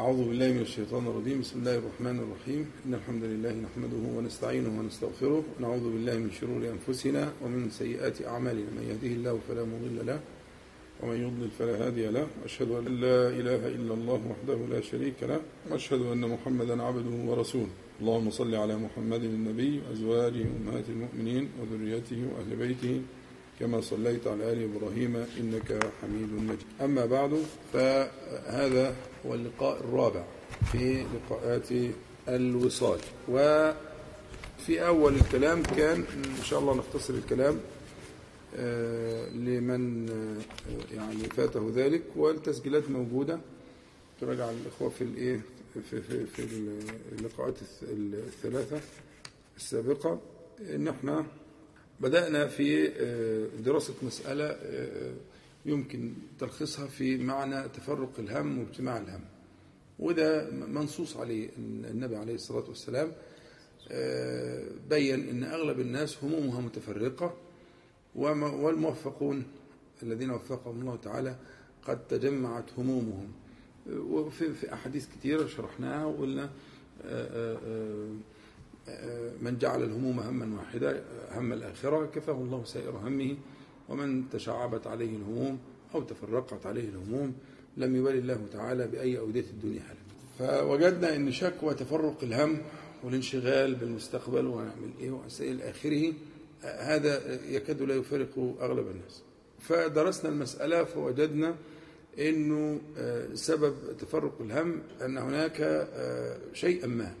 أعوذ بالله من الشيطان الرجيم. بسم الله الرحمن الرحيم. إن الحمد لله نحمده ونستعينه ونستغفره ونعوذ بالله من شرور أنفسنا ومن سيئات أعمالنا. من يهده الله فلا مضل له ومن يضلل فلا هادي له. وأشهد أن لا إله إلا الله وحده لا شريك له وأشهد أن محمدا عبده ورسوله. اللهم صل على محمد النبي وأزواجه أمهات المؤمنين وذريته وأهل بيته كما صليت على آل إبراهيم إنك حميد مجيد. أما بعد فهذا هو اللقاء الرابع في لقاءات الوصال. وفي أول الكلام كان إن شاء الله نختصر الكلام لمن يعني فاته ذلك. والتسجيلات موجودة. تراجع الإخوة في الإيه؟ في في في اللقاءات الثلاثة السابقة. إن إحنا بدأنا في دراسة مسألة يمكن تلخيصها في معنى تفرق الهم واجتماع الهم. وده منصوص عليه النبي عليه الصلاة والسلام بين أن أغلب الناس همومها متفرقة والموفقون الذين وفقهم الله تعالى قد تجمعت همومهم. وفي في أحاديث كثيرة شرحناها وقلنا من جعل الهموم هما واحدا هم الآخرة كفاه الله سائر همه ومن تشعبت عليه الهموم أو تفرقت عليه الهموم لم يبالي الله تعالى بأي أودية الدنيا حالا. فوجدنا أن شكوى تفرق الهم والانشغال بالمستقبل ونعمل إيه وإلى آخره هذا يكاد لا يفارق أغلب الناس. فدرسنا المسألة فوجدنا أنه سبب تفرق الهم أن هناك شيئا ما.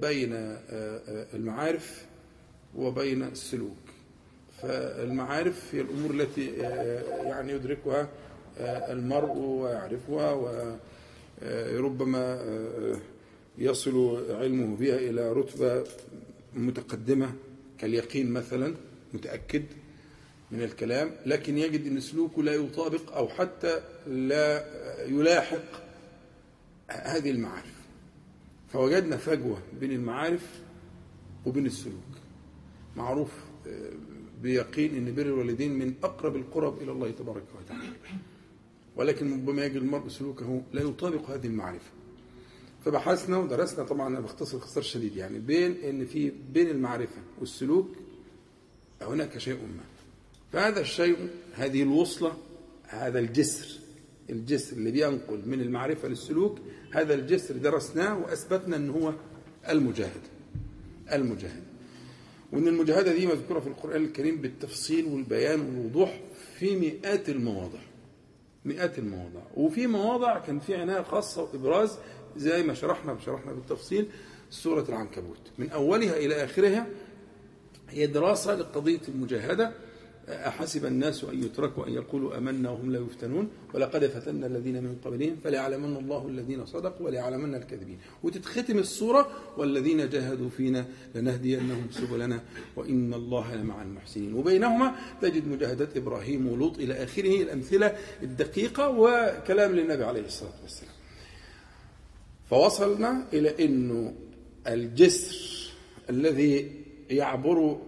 بين المعارف وبين السلوك. فالمعارف هي الأمور التي يعني يدركها المرء ويعرفها وربما يصل علمه بها إلى رتبة متقدمة كاليقين مثلا متأكد من الكلام. لكن يجد أن سلوكه لا يطابق أو حتى لا يلاحق هذه المعارف. فوجدنا فجوة بين المعارف وبين السلوك. معروف بيقين أن بر الوالدين من أقرب القرب إلى الله تبارك وتعالى. ولكن ربما يجد المرء سلوكه لا يطابق هذه المعرفة. فبحثنا ودرسنا طبعا أنا بختصر اختصار شديد يعني بين إن في بين المعرفة والسلوك هناك شيء ما. فهذا الشيء هذه الوصلة هذا الجسر الجسر اللي بينقل من المعرفة للسلوك هذا الجسر درسناه وأثبتنا ان هو المجاهده المجاهده وإن المجاهدة دي مذكورة في القرآن الكريم بالتفصيل والبيان والوضوح في مئات المواضع. مئات المواضع. وفي مواضع كان في عناية خاصة وإبراز زي ما شرحنا شرحنا بالتفصيل سورة العنكبوت. من أولها إلى آخرها هي دراسة لقضية المجاهدة أحسب الناس أن يتركوا أن يقولوا أمنا وهم لا يفتنون؟ ولقد فتنا الذين من قبلهم فليعلمن الله الذين صدقوا وليعلمن الكاذبين. وتتختم السورة والذين جاهدوا فينا لنهدينهم سبلنا وإن الله لمع المحسنين. وبينهما تجد مجاهدات إبراهيم ولوط إلى آخره الأمثلة الدقيقة وكلام للنبي عليه الصلاة والسلام. فوصلنا إلى أنه الجسر الذي يعبر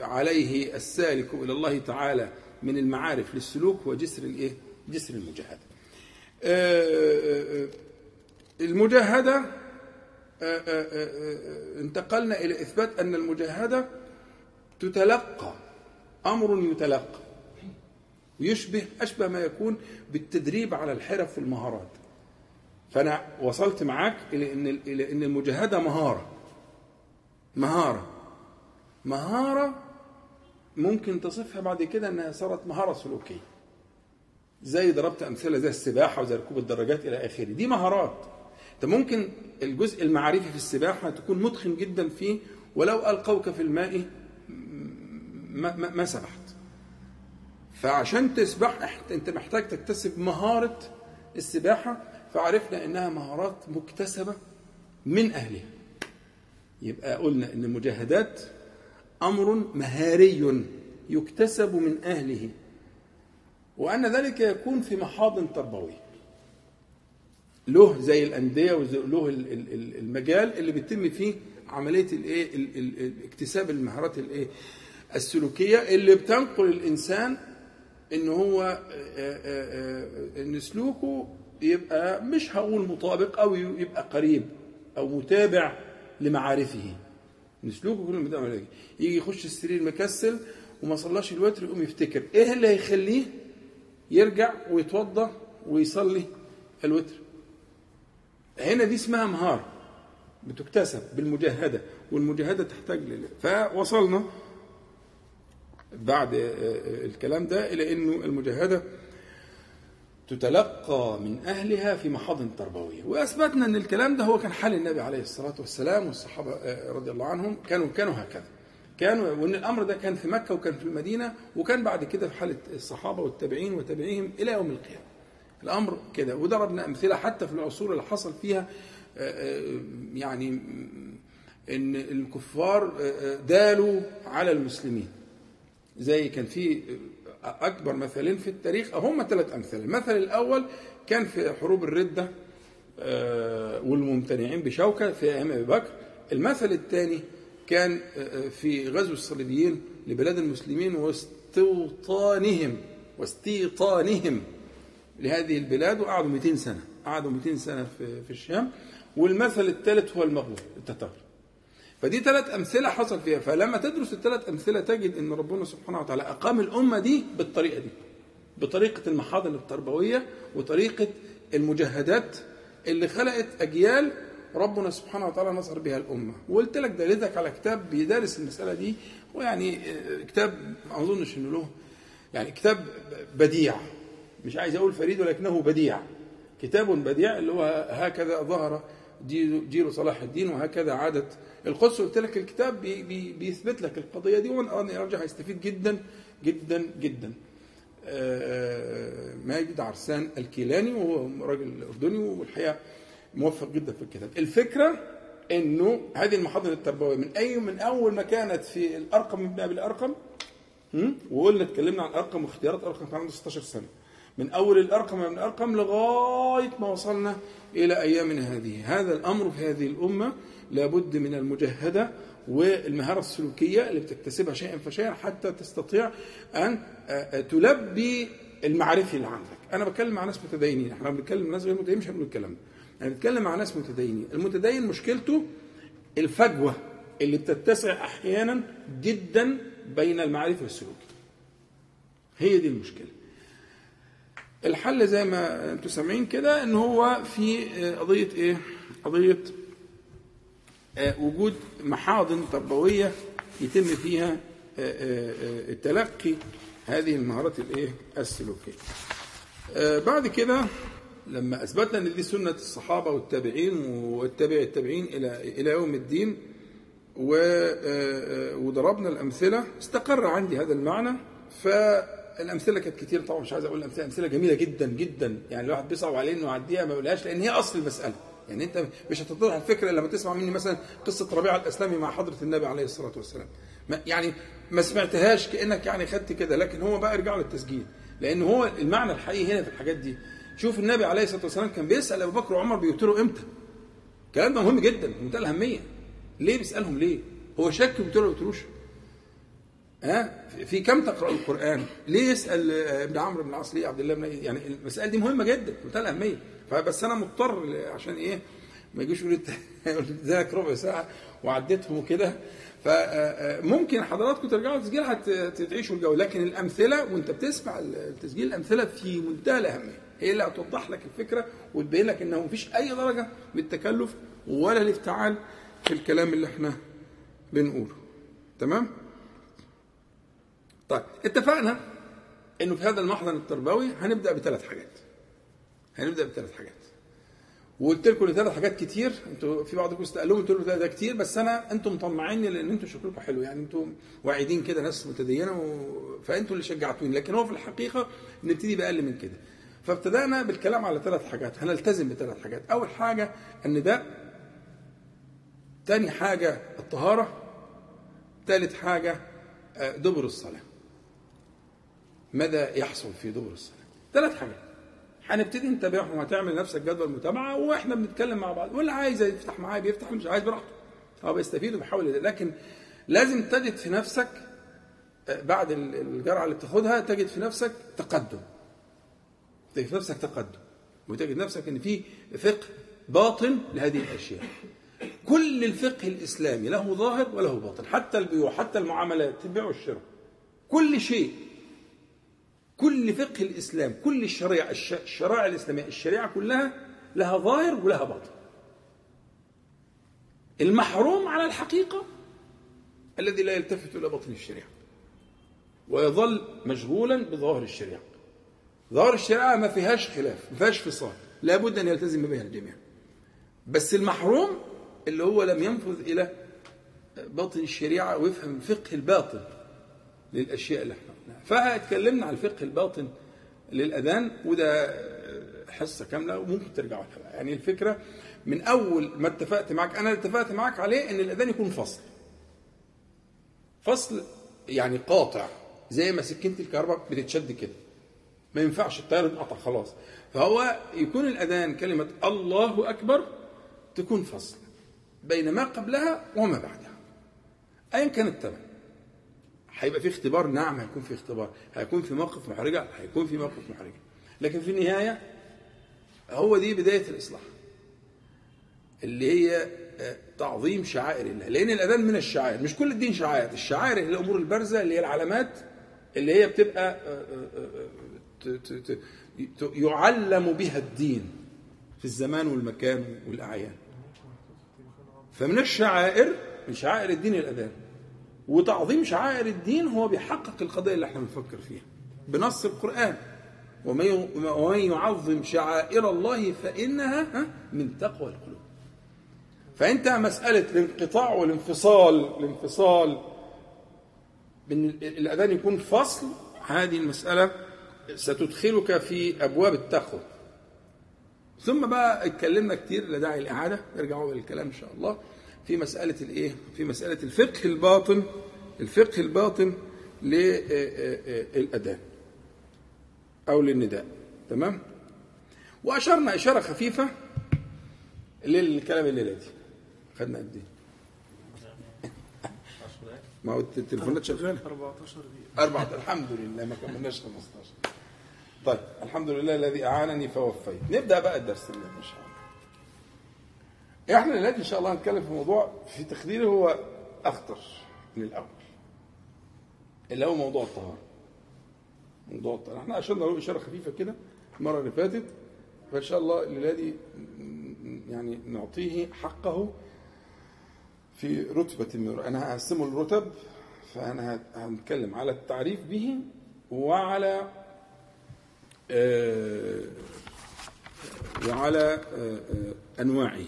عليه السالك إلى الله تعالى من المعارف للسلوك هو جسر الإيه؟ جسر المجاهدة. المجاهدة انتقلنا إلى إثبات أن المجاهدة تتلقى أمر يتلقى ويشبه أشبه ما يكون بالتدريب على الحرف والمهارات فأنا وصلت معاك إلى إن إلى إن المجاهدة مهارة مهارة مهارة ممكن تصفها بعد كده إنها صارت مهارة سلوكية. زي ضربت أمثلة زي السباحة وزي ركوب الدراجات إلى آخره؟ دي مهارات. أنت ممكن الجزء المعرفي في السباحة تكون متقن جدا فيه ولو القوك في الماء ما, ما, ما سبحت فعشان تسبح أنت محتاج تكتسب مهارة السباحة. فعرفنا إنها مهارات مكتسبة من أهلها. يبقى قلنا إن المجاهدات أمر مهاري يكتسب من أهله وأن ذلك يكون في محاضن تربويه له زي الأندية وله المجال اللي بيتم فيه عملية الإيه؟ اكتساب المهارات الإيه؟ السلوكية اللي بتنقل الإنسان إن هو إن سلوكه يبقى مش هقول مطابق أو يبقى قريب أو متابع لمعارفه. نسلوكه كل متابع يجي يخش السرير مكسل وما صلاش الوتر يقوم يفتكر. إيه اللي هيخليه يرجع ويتوضا ويصلي الوتر؟ هنا دي اسمها مهارة بتكتسب بالمجاهدة والمجاهدة تحتاج لله فوصلنا بعد الكلام ده إلى إنه المجاهدة تتلقى من أهلها في محاضن تربوية. وأثبتنا أن الكلام ده هو كان حال النبي عليه الصلاة والسلام والصحابة رضي الله عنهم كانوا كانوا هكذا. كانوا وإن الأمر ده كان في مكة وكان في المدينة وكان بعد كده في حالة الصحابة والتابعين وتابعيهم إلى يوم القيامة. الأمر كده. وضربنا أمثلة حتى في العصور اللي حصل فيها يعني إن الكفار دالوا على المسلمين. زي كان في أكبر مثلين في التاريخ هم ثلاث أمثلة. المثل الأول كان في حروب الردة والممتنعين بشوكة في أيام أبي بكر. المثل الثاني كان في غزو الصليبيين لبلاد المسلمين واستوطانهم واستيطانهم لهذه البلاد وقعدوا 200 سنة. قعدوا 200 سنة في في الشام. والمثل الثالث هو المغول التتار. فدي ثلاث أمثلة حصل فيها. فلما تدرس الثلاث أمثلة تجد إن ربنا سبحانه وتعالى أقام الأمة دي بالطريقة دي بطريقة المحاضن التربوية وطريقة المجاهدات اللي خلقت أجيال ربنا سبحانه وتعالى نصر بها الأمة. وقلت لك دليلك على كتاب بيدرس المسألة دي ويعني كتاب ما أظنش إنه له يعني كتاب بديع. مش عايز أقول فريد ولكنه بديع. كتاب بديع اللي هو هكذا ظهر جيل صلاح الدين وهكذا عادت القدس قلت لك الكتاب بي بي بيثبت لك القضية دي وأنا ارجع هيستفيد جدا جدا جدا. ماجد عرسان الكيلاني وهو راجل أردني والحقيقة موفق جدا في الكتاب. الفكرة إنه هذه المحاضر التربوية من اي من أول ما كانت في الأرقم من ابي الارقم وقلنا اتكلمنا عن أرقم واختيارات أرقم كان عنده 16 سنة. من أول الأرقم من الأرقم لغاية ما وصلنا إلى أيامنا هذه. هذا الأمر في هذه الأمة لابد من المجهدة والمهارة السلوكية اللي بتكتسبها شيئا فشيئا حتى تستطيع أن تلبي المعرفي اللي عندك. أنا بتكلم مع ناس متدينين. إحنا بنتكلم ناس غير متدينين مش هنقول الكلام ده أنا بتكلم مع ناس متدينين. المتدين مشكلته الفجوة اللي بتتسع أحيانا جدا بين المعرفة والسلوك. هي دي المشكلة. الحل زي ما أنتم سامعين كده إن هو في قضية إيه؟ قضية وجود محاضن تربويه يتم فيها تلقي هذه المهارات الايه؟ السلوكية. بعد كده لما أثبتنا إن دي سنة الصحابة والتابعين والتابع التابعين إلى إلى يوم الدين وضربنا الأمثلة استقر عندي هذا المعنى. فالأمثلة كانت كتير طبعا مش عايز أقول الامثله أمثلة جميلة جدا جدا. يعني الواحد بيصعب عليه إنه يعديها ما يقولهاش لأن هي أصل المسألة. يعني انت مش هتتضح الفكرة لما تسمع مني مثلا قصة ربيعه الإسلامي مع حضرة النبي عليه الصلاة والسلام. ما يعني ما سمعتهاش كأنك يعني خدت كده لكن هو بقى ارجعوا للتسجيل. لأن هو المعنى الحقيقي هنا في الحاجات دي. شوف النبي عليه الصلاة والسلام كان بيسأل أبو بكر وعمر بيقتلوا إمتى؟ الكلام ده مهم جدا منتهى الأهمية. ليه بيسألهم ليه؟ هو شك بيقتلوا ولا ها؟ في كم تقرأ القرآن؟ ليه يسأل ابن عمرو بن العاص؟ ليه عبد الله بن يعني المسائل دي مهمة جدا منتهى الأهمية. فبس أنا مضطر عشان إيه ما يجوش يقولوا ذاك ربع ساعة وعديتهم وكده. فممكن حضراتكم ترجعوا التسجيل هتعيشوا الجو لكن الأمثلة وانت بتسمع التسجيل الأمثلة في منتهى الأهمية. هي اللي هتوضح لك الفكرة وتبين لك إنه مفيش أي درجة من التكلف ولا الافتعال في الكلام اللي إحنا بنقوله. تمام؟ طيب اتفقنا إنه في هذا المحضن التربوي هنبدأ بثلاث حاجات. هنبدأ بثلاث حاجات. وقلت لكم ثلاث حاجات كتير أنتوا في بعضكم استقلوا قلت له ده كتير بس أنا أنتم مطمعيني لأن أنتم شكلكم حلو يعني أنتم واعدين كده ناس متدينة و... فأنتوا اللي شجعتوني لكن هو في الحقيقة نبتدي بأقل من كده. فابتدأنا بالكلام على ثلاث حاجات هنلتزم بثلاث حاجات. أول حاجة النداء تاني حاجة الطهارة ثالث حاجة دبر الصلاة. ماذا يحصل في دبر الصلاة؟ ثلاث حاجات. هنبتدي نتابعهم وهتعمل لنفسك جدول متابعة وإحنا بنتكلم مع بعض. واللي عايز يفتح معايا بيفتح مش عايز براحته. هو بيستفيد وبيحاول لكن لازم تجد في نفسك بعد الجرعة اللي بتاخدها تجد في نفسك تقدم. تجد في نفسك تقدم. وتجد نفسك إن في فقه باطن لهذه الأشياء. كل الفقه الإسلامي له ظاهر وله باطن. حتى البيوع حتى المعاملات البيع والشراء كل شيء كل فقه الإسلام كل الشريعة الشرائع الإسلامية الشريعة كلها لها ظاهر ولها باطن. المحروم على الحقيقة الذي لا يلتفت إلى باطن الشريعة ويظل مشغولا بظواهر الشريعة. ظواهر الشريعة ما فيهاش خلاف ما فيهاش فصال لابد أن يلتزم بها الجميع. بس المحروم اللي هو لم ينفذ إلى باطن الشريعة ويفهم الفقه الباطن للأشياء اللي إحنا فاتكلمنا عن الفقه الباطن للأذان وده حصة كاملة وممكن ترجعوا لها يعني الفكرة من أول ما اتفقت معك أنا اتفقت معك عليه إن الأذان يكون فصل. فصل يعني قاطع زي ما سكينة الكهرباء بتتشد كده. ما ينفعش التيار انقطع خلاص. فهو يكون الأذان كلمة الله أكبر تكون فصل بين ما قبلها وما بعدها. ايا كان الثمن هيبقى في اختبار. نعم هيكون في اختبار. هيكون في موقف محرجة هيكون في موقف محرجة. لكن في النهاية هو دي بداية الإصلاح. اللي هي تعظيم شعائر الله. لأن الأذان من الشعائر. مش كل الدين شعائر. الشعائر هي الأمور البارزة اللي هي العلامات اللي هي بتبقى يعلم بها الدين في الزمان والمكان والأعيان. فمن الشعائر من شعائر الدين الأذان. وتعظيم شعائر الدين هو بيحقق القضية اللي إحنا بنفكر فيها. بنص القرآن. ومن يعظم شعائر الله فإنها من تقوى القلوب. فأنت مسألة الانقطاع والانفصال الانفصال من الأذان يكون فصل هذه المسألة ستدخلك في أبواب التقوى. ثم بقى اتكلمنا كتير لا داعي الاعاده نرجعوا للكلام إن شاء الله. في مسألة الإيه؟ في مسألة الفقه الباطن الفقه الباطن للاذان أو للنداء. تمام؟ وأشرنا إشارة خفيفة للكلام الليلة دي. خدنا قد إيه؟ ما هو التليفونات شغالة. 14 دقيقة. أربعة الحمد لله ما كملناش 15 طيب الحمد لله الذي أعانني فوفيت. نبدأ بقى الدرس اللي إن شاء الله. إحنا دلوقتي إن شاء الله هنتكلم في موضوع في تقديري هو أخطر من الأول. اللي هو موضوع الطهارة. موضوع الطهارة. إحنا أشرنا له إشارة خفيفة كده المرة اللي فاتت فإن شاء الله الليلة دي يعني نعطيه حقه في رتبة من أنا هقسمه الرتب فأنا هنتكلم على التعريف به وعلى آه وعلى آه أنواعه.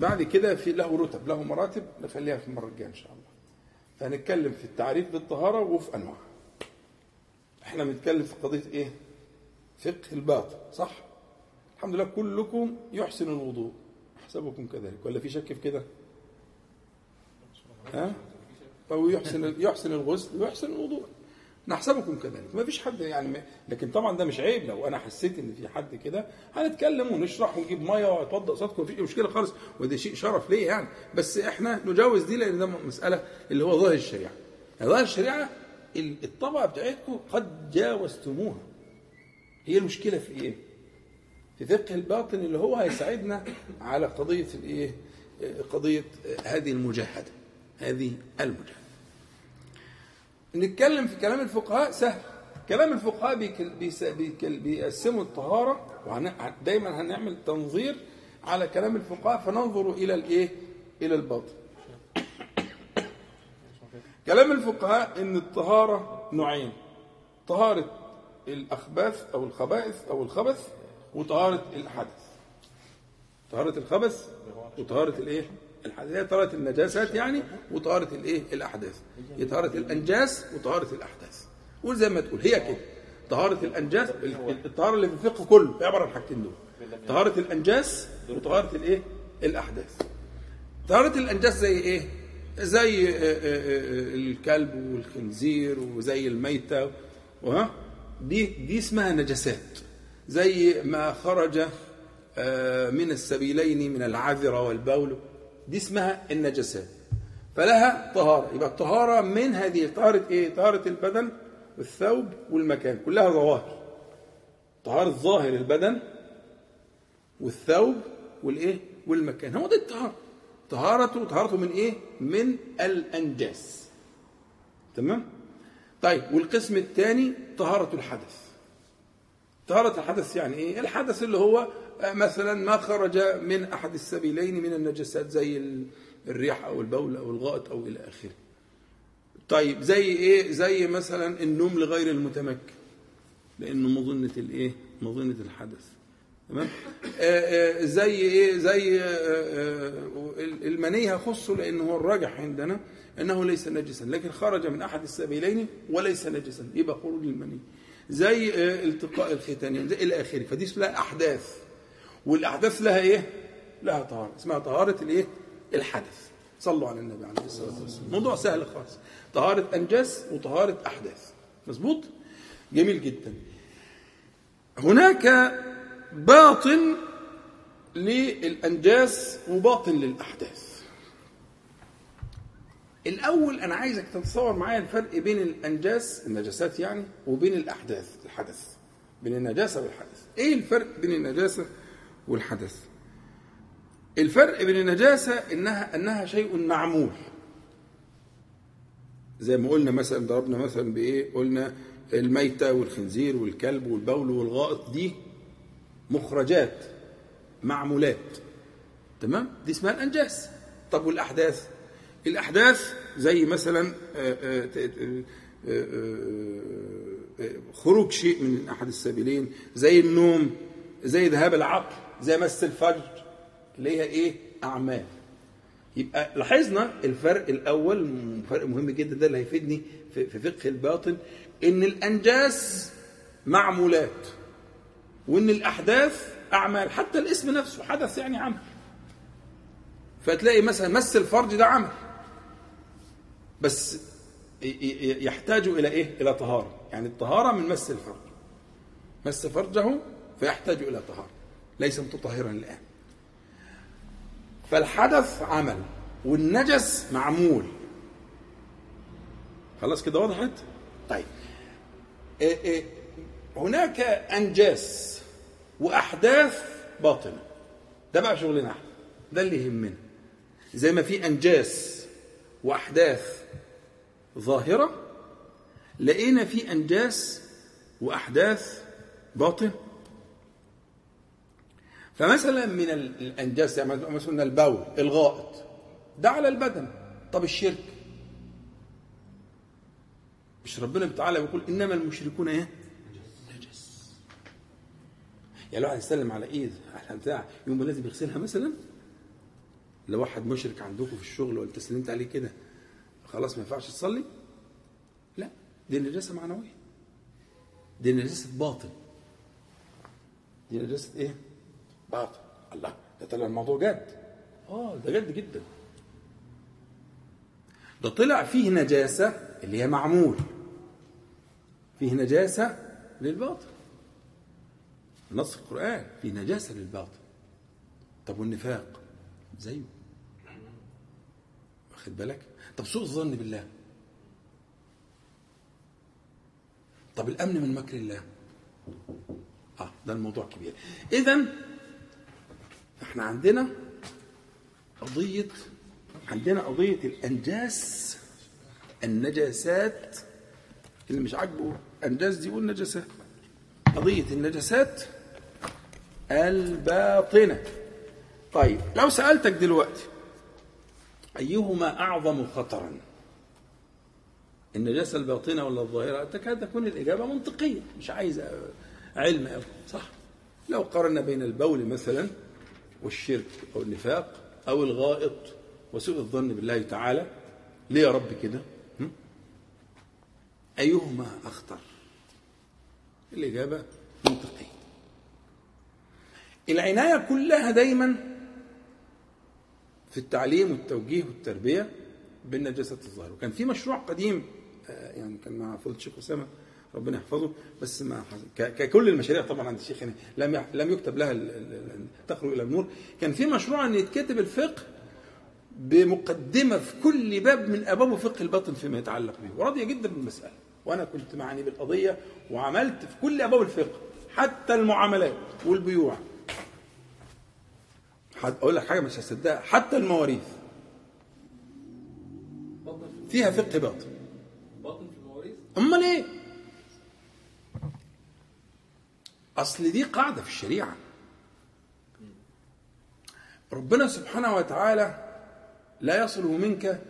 بعد كده في له رتب له مراتب نخليها في المرة الجاية إن شاء الله فهنتكلم في التعريف بالطهارة وفي أنواعها إحنا بنتكلم في قضية إيه؟ فقه الباطن صح؟ الحمد لله كلكم يحسن الوضوء أحسبكم كذلك ولا في شك في كده؟ ها؟ أو يحسن يحسن الغسل ويحسن الوضوء نحسبكم كذلك. ما فيش حد يعني ما لكن طبعا ده مش عيب. لو أنا حسيت إن في حد كده هنتكلم ونشرح ونجيب مية واتوضا قصادكم مفيش مشكلة خالص. وده شيء شرف ليا يعني. بس إحنا نجاوز دي لأن ده مسألة اللي هو ظاهر الشريعة. ظاهر الشريعة الطبقة بتاعتكم قد جاوزتموها. هي المشكلة في إيه؟ في فقه الباطن اللي هو هيساعدنا على قضية الإيه؟ قضية هذه المجاهدة. هذه المجاهدة. نتكلم في كلام الفقهاء سهل كلام الفقهاء بيقسموا الطهارة ودايما هنعمل تنظير على كلام الفقهاء فننظر إلى الإيه؟ إلى الباطن كلام الفقهاء إن الطهارة نوعين طهارة الأخباث أو الخبائث أو الخبث وطهارة الحدث طهارة الخبث وطهارة الإيه؟ الحدث هي طهارة النجاسات يعني وطهارة الإيه؟ الأحداث. هي طهارة الأنجاس وطهارة الأحداث. قول زي ما تقول. هي كده. طهارة الأنجاس الطهارة اللي في الفقه كله عبارة عن حاجتين دول. طهارة الأنجاس وطهارة الإيه؟ الأحداث. طهارة الأنجاس زي إيه؟ زي الكلب والخنزير وزي الميتة وها دي دي اسمها نجاسات. زي ما خرج من السبيلين من العذرة والبول. دي اسمها النجاسات فلها طهارة. يبقى الطهارة من هذه طهارة إيه؟ طهارة البدن والثوب والمكان. كلها ظواهر. طهارة ظاهر البدن والثوب والإيه؟ والمكان. هو ده الطهارة. طهارته طهارته من إيه؟ من الأنجاس. تمام؟ طيب والقسم الثاني طهارة الحدث. طهارة الحدث يعني إيه؟ الحدث اللي هو مثلا ما خرج من أحد السبيلين من النجاسات زي الريح أو البول أو الغائط أو إلى آخره. طيب زي إيه؟ زي مثلا النوم لغير المتمكن لأنه مظنة الإيه؟ مظنة الحدث. تمام؟ آه، آه، زي إيه؟ زي آه، المني هخصه لأنه هو الراجح عندنا أنه ليس نجسا لكن خرج من أحد السبيلين وليس نجسا. يبقى خروج المني زي التقاء الختانين زي إلى آخره. فدي اسمها أحداث. والأحداث لها إيه؟ لها طهارة. اسمها طهارة الإيه؟ الحدث. صلوا على النبي عليه الصلاة والسلام. موضوع سهل خالص. طهارة انجاس وطهارة أحداث. مظبوط؟ جميل جدا. هناك باطن للانجاس وباطن للأحداث. الأول أنا عايزك تتصور معايا الفرق بين الانجاس النجاسات يعني وبين الأحداث الحدث. بين النجاسة والحدث. إيه الفرق بين النجاسة والحدث. الفرق بين النجاسة انها إنها شيء معمول. زي ما قلنا مثلا ضربنا مثلا بإيه؟ قلنا الميتة والخنزير والكلب والبول والغائط دي مخرجات معمولات. تمام؟ دي اسمها الأنجاس. طب والأحداث؟ الأحداث زي مثلا آه، آه، آه، خروج شيء من أحد السبيلين زي النوم زي ذهاب العقل. زي مس الفجر هي إيه؟ أعمال. يبقى لاحظنا الفرق الأول فرق مهم جدا ده اللي هيفيدني في فقه الباطن إن الأنجاس معمولات وإن الأحداث أعمال حتى الاسم نفسه حدث يعني عمل. فتلاقي مثلا مس الفرج ده عمل. بس يحتاج إلى إيه؟ إلى طهارة. يعني الطهارة من مس الفرج. مس فرجه فيحتاج إلى طهارة. ليس متطهرا الآن. فالحدث عمل والنجس معمول. خلاص كده وضحت؟ طيب. إيه إيه هناك أنجاس وأحداث باطنة. ده بقى شغلنا إحنا. ده اللي يهمنا. زي ما في أنجاس وأحداث ظاهرة لقينا في أنجاس وأحداث باطن فمثلا من الانجاس يعني مثلا البول الغائط. ده على البدن. طب الشرك؟ مش ربنا تعالى بيقول إنما المشركون إيه؟ نجس. يعني لو واحد يسلم على إيد على بتاع يوم لازم يغسلها مثلا لو واحد مشرك عندكم في الشغل ولا سلمت عليه كده خلاص ما ينفعش تصلي؟ لا. دي نجاسه معنوية. دي نجاسه باطن. دي نجاسه إيه؟ باطل الله ده طلع الموضوع جد آه ده جد جدا. ده طلع فيه نجاسة اللي هي معمول. فيه نجاسة للباطل. نص القرآن فيه نجاسة للباطل. طب والنفاق؟ زيه. واخد بالك؟ طب سوء الظن بالله. طب الأمن من مكر الله. آه ده الموضوع كبير. إذا إحنا عندنا قضية عندنا قضية الأنجاس النجاسات اللي مش عاجبه أنجاس دي يقول نجاسات قضية النجاسات الباطنة. طيب لو سألتك دلوقتي أيهما أعظم خطرا؟ النجاسة الباطنة ولا الظاهرة؟ تكاد تكون الإجابة منطقية مش عايز علم صح؟ لو قارنا بين البول مثلا والشرك أو النفاق أو الغائط وسوء الظن بالله تعالى. ليه يا رب كده؟ أيهما أخطر؟ الإجابة منطقية. العناية كلها دايما في التعليم والتوجيه والتربية بالنجاسة الظاهرة. وكان في مشروع قديم آه، يعني كان مع فضل الشيخ أسامة ربنا يحفظه. بس ما ككل المشاريع طبعا عند الشيخ يعني لم لم يكتب لها تخرج إلى النور. كان في مشروع أن يتكتب الفقه بمقدمة في كل باب من أبواب فقه الباطن فيما يتعلق به. ورضي جدا بالمسألة. وأنا كنت معني بالقضية وعملت في كل أبواب الفقه حتى المعاملات والبيوع. أقول لك حاجة مش هتصدقها حتى المواريث. فيها فقه باطن. باطن في المواريث؟ أمال إيه؟ أصل دي قاعدة في الشريعة. ربنا سبحانه وتعالى لا يصل منك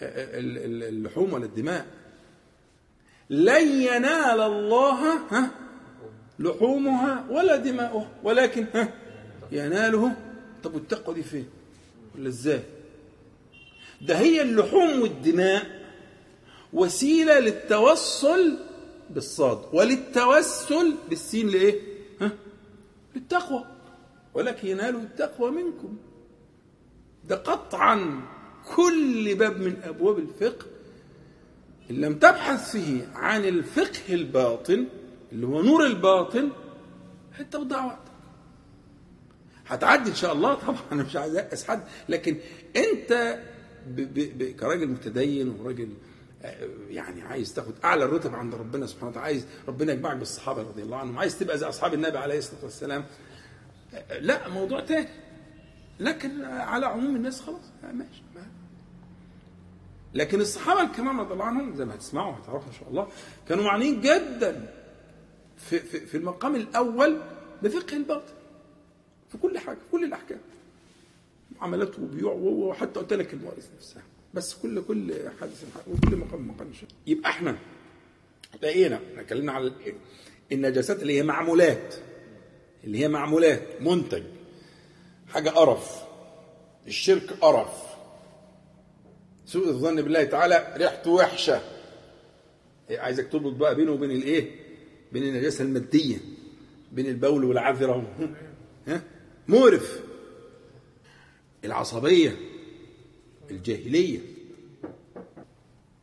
اللحوم ولا الدماء. لن ينال الله ها لحومها ولا دماؤها ولكن ها يناله. طب والتقوى دي فين؟ ولا إزاي؟ ده هي اللحوم والدماء وسيلة للتوصل بالصاد. وللتوسل بالسين لإيه؟ ها؟ للتقوى. ولكن ينال التقوى منكم. ده قطعا كل باب من أبواب الفقه إن لم تبحث فيه عن الفقه الباطن اللي هو نور الباطن هتضيع وقتك هتعدي إن شاء الله طبعا أنا مش عايز حد. لكن أنت ب ب ب كراجل متدين وراجل يعني عايز تاخد أعلى الرتب عند ربنا سبحانه وتعالى عايز ربنا يجمعك بالصحابة رضي الله عنهم عايز تبقى زي أصحاب النبي عليه الصلاة والسلام. لا موضوع تاني. لكن على عموم الناس خلاص ماشي لكن الصحابة الكرام رضي الله عنهم زي ما هتسمعوا وهتعرفوا إن شاء الله كانوا معنيين جدا في, في, في المقام الأول بفقه الباطن في كل حاجة في كل الأحكام. معاملات وبيوع وحتى قلت لك المواريث نفسها. بس كل كل حادث وكل مقام مقام شيء. يبقى إحنا لقينا إحنا اتكلمنا على النجاسات اللي هي معمولات. اللي هي معمولات. منتج. حاجة قرف. الشرك قرف. سوء الظن بالله تعالى ريحته وحشة. عايزك تربط بقى بينه وبين الايه؟ بين النجاسة المادية. بين البول والعذره ها؟ مقرف. العصبية. الجاهلية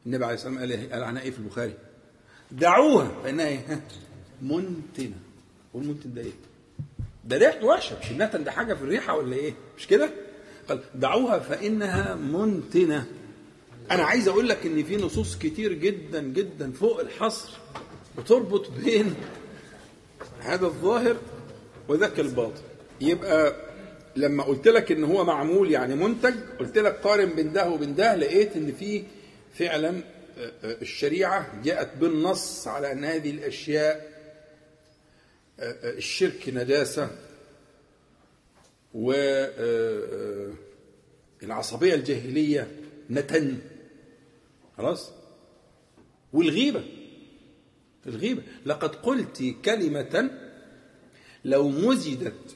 النبي عليه الصلاة والسلام قال عنها إيه في البخاري؟ دعوها فإنها إيه؟ منتنة والمنتن ده إيه؟ ده ريحته وحشه مش النتن ده حاجة في الريحة ولا إيه؟ مش كده؟ قال دعوها فإنها منتنة أنا عايز أقول لك إن في نصوص كتير جدا جدا فوق الحصر بتربط بين هذا الظاهر وذاك الباطن يبقى لما قلت لك إن هو معمول يعني منتج قلت لك قارن بين ده وبين ده لقيت إن في فعلا الشريعة جاءت بالنص على إن هذه الأشياء الشرك نجاسة والعصبيه الجاهلية نتن. خلاص؟ والغيبة. الغيبة. لقد قلت كلمة لو مزجت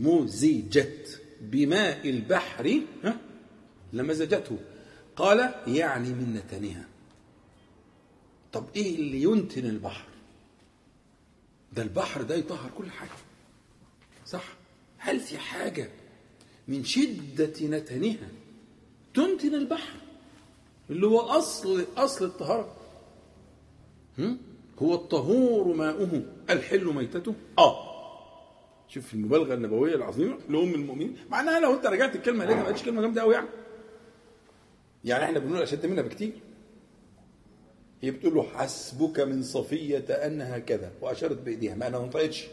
مزجت بماء البحر لمزجته قال يعني من نتنها طب إيه اللي ينتن البحر؟ ده البحر ده يطهر كل حاجة. صح؟ هل في حاجة من شدة نتنها تنتن البحر؟ اللي هو أصل أصل الطهارة. هو الطهور ماؤه الحل ميتته؟ آه. شوف المبالغة النبوية العظيمة لام المؤمنين معناها لو انت رجعت الكلمة لقيتها ما بقتش كلمة جامدة قوي يعني. يعني إحنا بنقول أشد منها بكتير. هي بتقول له حسبك من صفية أنها كذا وأشارت بإيديها ما أنا ما نطقتش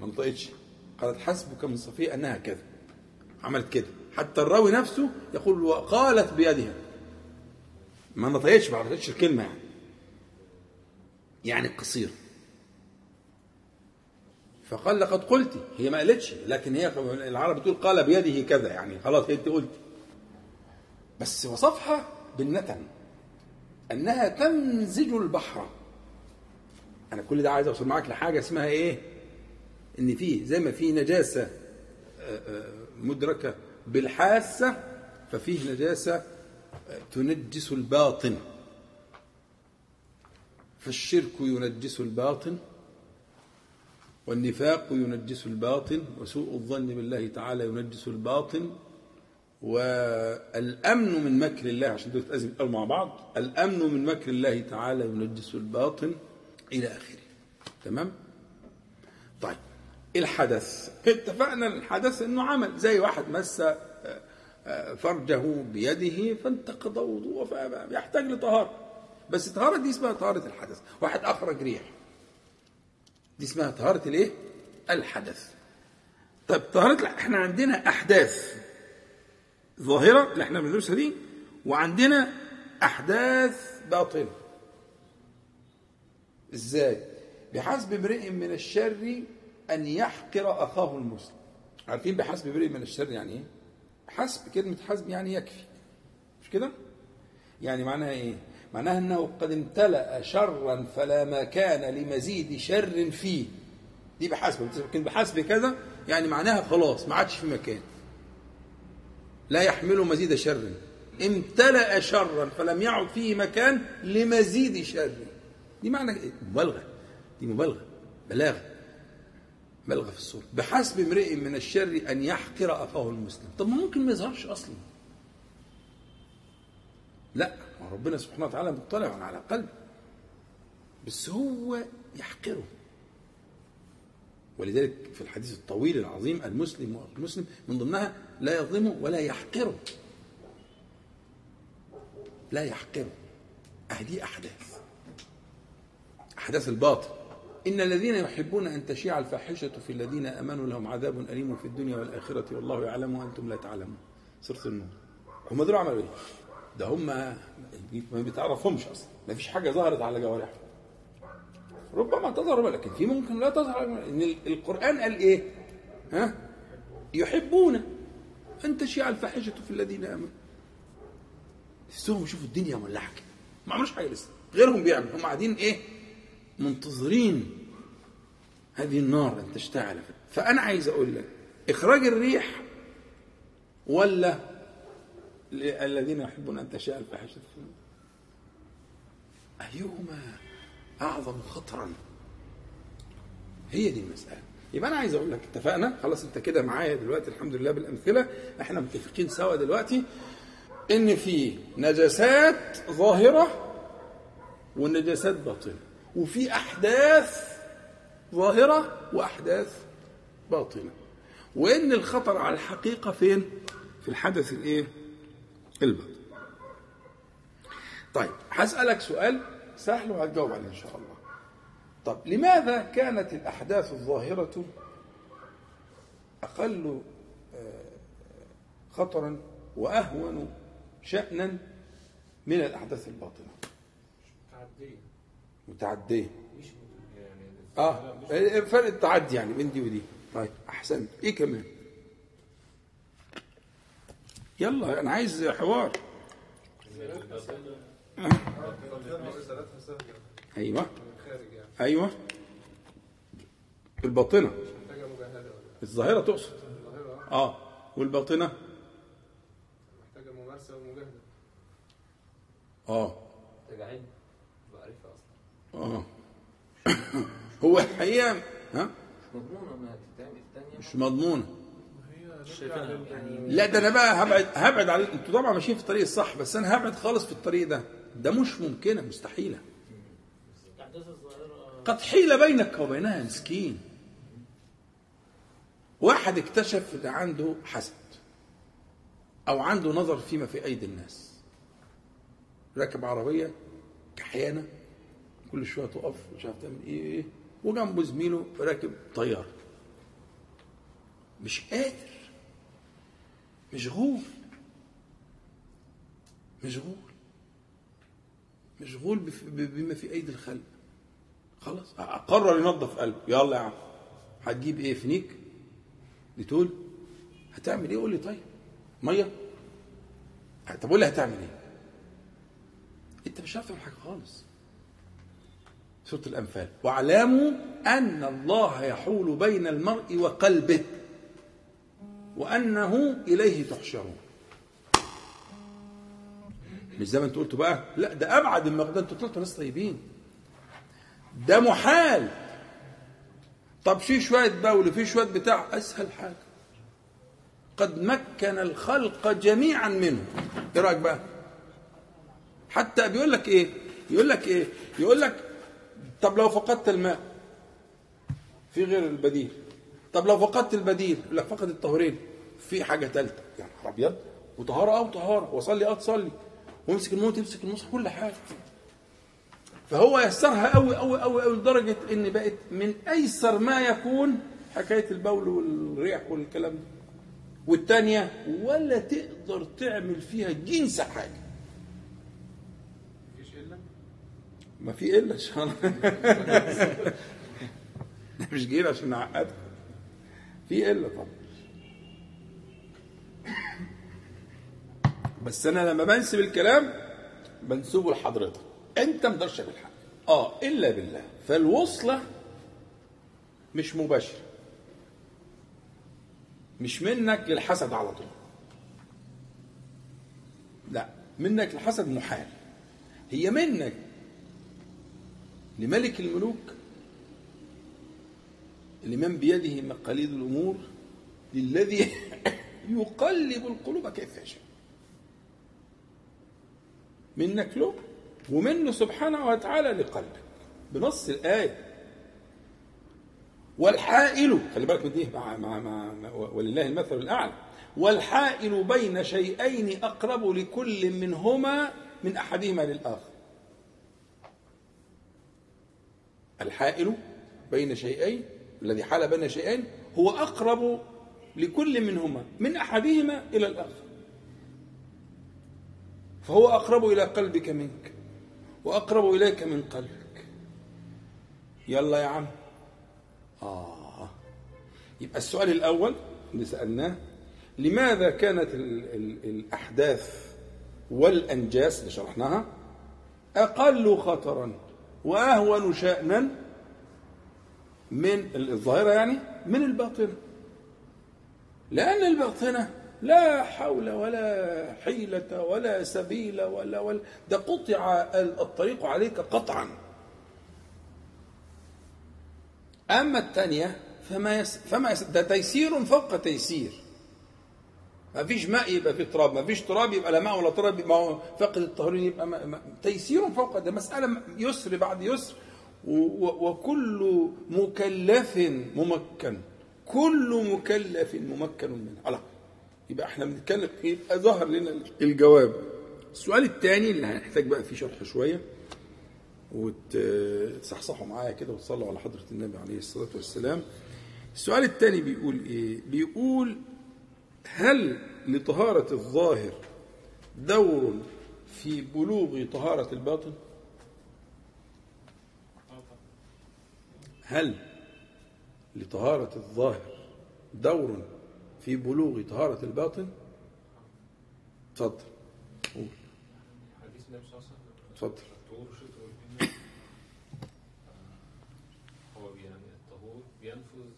ما نطقتش قالت حسبك من صفية أنها كذا. عملت كده. حتى الراوي نفسه يقول وقالت بيدها. ما نطقتش ما نطقتش الكلمة يعني. يعني قصير. فقال لقد قلت هي ما قالتش لكن هي العرب بتقول قال بيده كذا يعني خلاص هي انت قلت. بس وصفها بالنتن أنها تمزج البحر. أنا كل ده عايز أوصل معاك لحاجة اسمها إيه؟ إن في زي ما في نجاسة مدركة بالحاسة ففيه نجاسة تنجس الباطن. فالشرك ينجس الباطن. والنفاق ينجس الباطن وسوء الظن بالله تعالى ينجس الباطن والأمن من مكر الله عشان دول تأذن مع بعض الأمن من مكر الله تعالى ينجس الباطن إلى آخره. تمام؟ طيب الحدث. اتفقنا الحدث إنه عمل زي واحد مس فرجه بيده فانتقض وضوءه فيحتاج لطهارة. بس الطهاره دي اسمها طهارة الحدث. واحد اخرج ريح دي اسمها طهارة الايه؟ الحدث. طيب طهارة إحنا عندنا أحداث ظاهرة اللي إحنا بندرسها دي وعندنا أحداث باطنة. إزاي؟ بحسب امرئ من الشر أن يحقر أخاه المسلم. عارفين بحسب امرئ من الشر يعني إيه؟ حسب كلمة حسب يعني يكفي. مش كده؟ يعني معناها إيه؟ معناها أنه قد امتلأ شرا فلا مكان لمزيد شر فيه. دي بحسب لكن بحسب كذا يعني معناها خلاص ما عادش في مكان. لا يحمل مزيد شر. امتلأ شرا فلم يعد فيه مكان لمزيد شر. دي معنى إيه؟ مبالغة. دي مبالغة. بلاغة. بلغة في الصورة. بحسب امرئ من الشر أن يحقر أخاه المسلم. طب ما ممكن ما يظهرش أصلا. لا. ما ربنا سبحانه وتعالى مطلع على قلبه بس هو يحقره. ولذلك في الحديث الطويل العظيم المسلم المسلم من ضمنها لا يظلمه ولا يحقره. لا يحقره. هذه أحداث. أحداث الباطل. إن الذين يحبون أن تشيع الفاحشة في الذين آمنوا لهم عذاب أليم في الدنيا والآخرة والله يعلم وأنتم لا تعلمون. سورة النور. هم دول عملوا إيه؟ ده هم ما بتعرفهمش أصلا. ما فيش حاجة ظهرت على جوارحهم. ربما تظهر لكن في ممكن لا تظهر. إن القرآن قال إيه؟ ها؟ يحبون أن تشيع الفاحشة في الذين آمنوا. تحسهم يشوفوا الدنيا مولعه كده ما عملوش حاجة لسه. غيرهم بيعمل هم قاعدين إيه؟ منتظرين هذه النار أن تشتعل. فأنا عايز أقول لك إخراج الريح ولا الذين يحبون أن تشاء الفاحشة في أيهما أعظم خطرا؟ هي دي المسألة. يبقى أنا عايز أقول لك اتفقنا؟ خلاص أنت كده معايا دلوقتي الحمد لله بالأمثلة. إحنا متفقين سوا دلوقتي إن في نجاسات ظاهرة ونجاسات باطنه وفي أحداث ظاهرة وأحداث باطنه وإن الخطر على الحقيقة فين؟ في الحدث الإيه؟ الباطن طيب هسألك سؤال سهل وهتجاوب عليه إن شاء الله. طب لماذا كانت الأحداث الظاهرة أقل خطرا وأهون شانا من الأحداث الباطنة؟ تعدية متعديه مش يعني آه فرق التعدي يعني بين دي ودي. طيب أحسنت. إيه كمان؟ يلا أنا عايز حوار. الباطنه محتاجة مجاهدة ولا الظاهرة تقصد. الظاهرة آه. والباطنة. محتاجة ممارسة ومجاهدة آه. محتاجة علم بعرفها أصلا آه. هو الحقيقة ها؟ مش مضمونة. مش يعني لا ده أنا بقى هبعد هبعد على أنتوا طبعا ماشيين في الطريق الصح بس أنا هبعد خالص في الطريق ده. ده مش ممكنة مستحيلة. قد حيل بينك وبينها مسكين. واحد اكتشف إن عنده حسد أو عنده نظر فيما في أيدي الناس. راكب عربية كحيانة كل شوية تقف مش عارف تعمل إيه إيه وجنبه زميله راكب طيارة. مش قادر. مشغول مشغول مشغول بما في ايدي الخلق خلاص. قرر ينظف قلبه يلا يا عم. هتجيب إيه فينيك ديتول هتعمل إيه؟ قول لي طيب. مية. طب قول لي هتعمل إيه؟ أنت مش عارف تعمل حاجة خالص. سورة الأنفال. واعلموا أن الله يحول بين المرء وقلبه. وأنه إليه تحشرون. مش زي ما انت قلت بقى لا ده من ده أنتوا طلعتوا ناس طيبين. ده محال. طب في شوية بول في شوية بتاع أسهل حاجة. قد مكن الخلق جميعا منه. إيه رأيك بقى؟ حتى بيقول لك إيه؟ يقول لك إيه؟ يقول لك طب لو فقدت الماء في غير البديل. طب لو فقدت البديل يقول لك فقد الطهورين في حاجة ثالثه يا نهار أبيض. وطهارة آه وطهارة. وصلي آه تصلي. وامسك الموت تمسك المصحف كل حاجة. فهو يسرها قوي قوي قوي قوي لدرجة إن بقت من أيسر ما يكون حكاية البول والريح والكلام ده. والتانية ولا تقدر تعمل فيها جنس حاجة. مفيش إلا؟ ما في إلا ان شاء الله مش جايين عشان نعقدكم. في إلا طبعا. بس أنا لما بنسب الكلام بنسبه لحضرتك. أنت تعمل حاجة. آه إلا بالله. فالوصلة مش مباشرة. مش منك للحسد على طول. لا منك للحسد محال. هي منك لملك الملوك لمن بيده مقاليد الأمور للذي يقلب القلوب كيف يشاء. منك له ومنه سبحانه وتعالى لقلبك. بنص الآية. والحائل خلي بالك من دي مع, مع, مع مع- ولله المثل الأعلى. والحائل بين شيئين أقرب لكل منهما من أحدهما للآخر. الحائل بين شيئين الذي حال بين شيئين هو أقرب لكل منهما من أحدهما إلى الآخر. فهو أقرب إلى قلبك منك وأقرب إليك من قلبك. يلا يا عم. آه. يبقى السؤال الأول اللي سألناه لماذا كانت ال ال الأحداث والأنجاس اللي شرحناها أقل خطرا وأهون شأنا من الظاهرة يعني من الباطنة. لأن الباطنة لا حول ولا حيلة ولا سبيل ولا ولا ده قطع الطريق عليك قطعا. أما الثانية فما يس فما يس ده تيسير فوق تيسير. ما فيش ماء يبقى في تراب ما فيش تراب يبقى لا ماء ولا تراب يبقى هو فاقد الطهورين يبقى ما ما تيسير فوق ده مسألة يسر بعد يسر. وكل مكلف ممكن. كل مكلف ممكن منه. الله يبقى إحنا بنتكلم يبقى ظهر لنا الجواب. السؤال الثاني اللي هنحتاج بقى فيه شرح شوية وتصحصحوا معايا كده وتصلوا على حضرة النبي عليه الصلاة والسلام. السؤال الثاني بيقول إيه؟ بيقول هل لطهارة الظاهر دور في بلوغ طهارة الباطن؟ هل لطهارة الظاهر دور في بلوغ طهارة الباطن؟ اتفضل. قول. حديث النبي صلى الله عليه وسلم اتفضل. الطهور شطر الإيمان هو الطهور بينفذ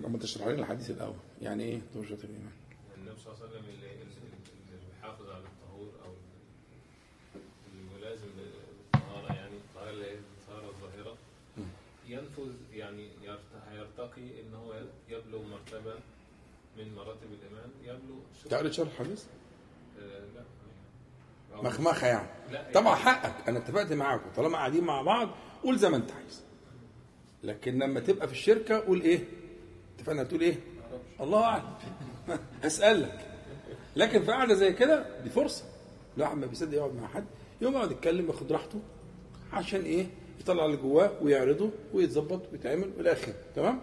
لما تشرح لنا الحديث الأول. يعني إيه درجه الإيمان؟ النبي صلى الله عليه وسلم اللي, اللي بيحافظ على الطهور أو الملازم للطهاره يعني الطهاره اللي ينفذ يعني يرت- هيرتقي إن هو يبلغ مرتبة من مراتب الإيمان. يبلغ تعالى شرح الحديث؟ آه لا. مخمخه يعني. لا طبعا حقك. أنا اتفقت معاكم. طالما قاعدين مع بعض قول زي ما أنت عايز. لكن لما تبقى في الشركة قول إيه؟ اتفقنا تقول إيه؟ الله أعلم. هسالك لكن في قعده زي كده دي فرصة. الواحد ما بيصدق يقعد مع حد. يقوم يقعد يتكلم ياخد راحته. عشان إيه؟ يطلع اللي جواه ويعرضه ويتظبط ويتعمل والى اخره تمام؟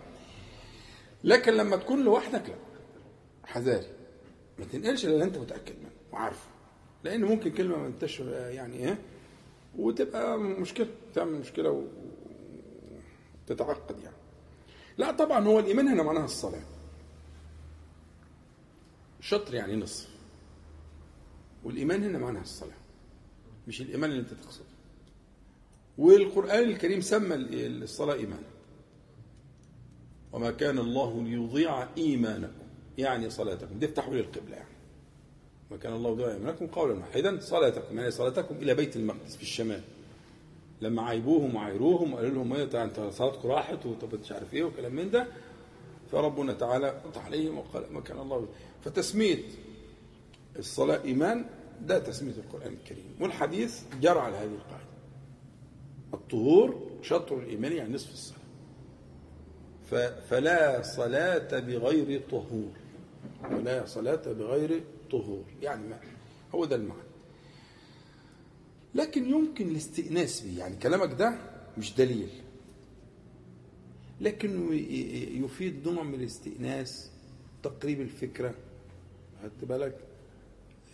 لكن لما تكون لوحدك لا. حذاري. ما تنقلش اللي أنت متأكد منه وعارفه. لأن ممكن كلمة ما انتش يعني إيه؟ وتبقى مشكلة. تعمل مشكلة وتتعقد يعني. لا طبعا هو الإيمان هنا معناها الصلاة. شطر يعني نصف. والإيمان هنا معناها الصلاة. مش الإيمان اللي أنت تقصده. والقرآن الكريم سمى الصلاة إيمانا. وما كان الله ليضيع إيمانكم يعني صلاتكم. في تحويل القبلة يعني. ما كان الله يضيع إيمانكم قولا واحدا. صلاتكم يعني صلاتكم إلى بيت المقدس في الشمال. لما عيبوهم وعايروهم وقالوا لهم إيه ده أنت؟ صلاتكم راحت وطب مش عارف إيه وكلام من ده. فربنا تعالى فتح عليهم وقال ما كان الله فتسمية الصلاة إيمان ده تسمية القرآن الكريم. والحديث جرى على هذه القاعدة. الطهور شطر الإيمان يعني نصف الصلاة. ف- فلا صلاة بغير طهور. ولا صلاة بغير طهور. يعني ما هو ده المعنى. لكن يمكن الاستئناس به يعني كلامك ده مش دليل. لكنه يفيد نوع من الاستئناس تقريب الفكرة. خدت بالك؟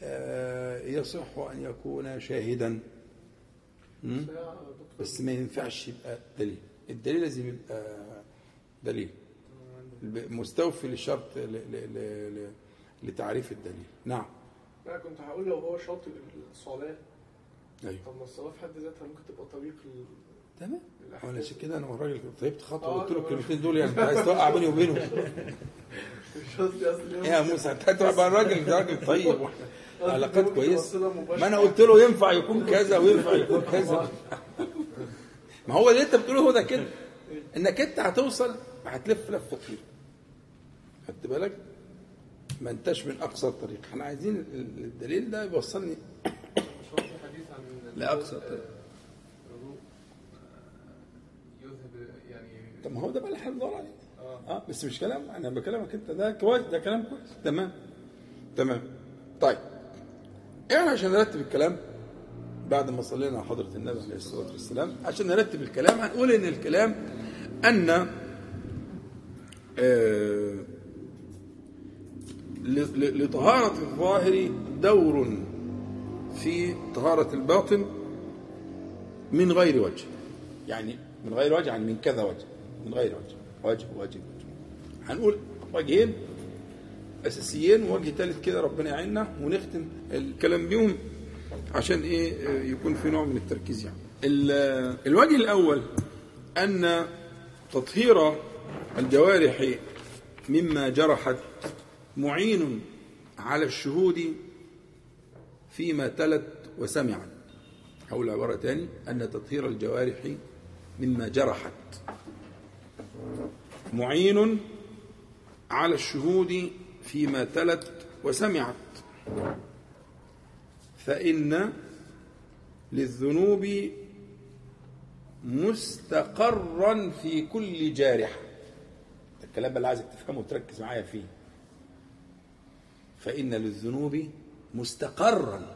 آه، يصح أن يكون شاهدا. بس ما ينفعش يبقى دليل. الدليل لازم يبقى دليل. مستوفي للشرط ل- ل- ل- ل- لتعريف الدليل. نعم. أنا كنت هقول لو هو شاطئ الصلاه أيوه. طب ما الصلاة في حد ذاتها ممكن تبقى طريق تمام. وأنا عشان كده أنا والراجل طيبت خطوة آه، قلت له الكلمتين دول يعني أنت عايز توقع بيني وبينه. مش قصدي اصل يا موسى أنت هتبقى الراجل ده راجل طيب. قصدي علاقات ممكن كويس توصلها مباشرة. ما أنا قلت له ينفع يكون كذا وينفع يكون كذا. ما هو اللي انت بتقوله هو ده كده. انك انت هتوصل هتلف لفه طويله خدت بالك؟ ما انتش من اقصر طريق إحنا عايزين ال- الدليل ده يوصلني مش هو في حديث عن لأقصى آه، طريق. الوضوء، آه، يذهب يعني طب ما هو ده بقى اللي إحنا بندور عليه. آه. آه بس مش كلام. أنا بكلمك أنت. ده كويس. ده كلام كويس. تمام. تمام. طيب. يعني عشان نرتب الكلام بعد ما صلينا على حضرة النبي عليه الصلاة والسلام عشان نرتب الكلام هنقول إن الكلام أن آه، لطهارة الظاهر دور في طهارة الباطن من غير وجه. يعني من غير وجه يعني من كذا وجه من غير وجه وجه وجه وجه. هنقول وجهين أساسيين ووجه ثالث كده ربنا يعيننا ونختم الكلام بيهم. عشان إيه آه، يكون في نوع من التركيز يعني. ال- الوجه الأول أن تطهير الجوارح مما جرحت معين على الشهود فيما تلت وسمعت. أقول عبارة تاني أن تطهير الجوارح مما جرحت. معين على الشهود فيما تلت وسمعت. فإن للذنوب مستقرا في كل جارحة. الكلام اللي عايزك تفهمه وتركز معايا فيه. فإن للذنوب مستقرا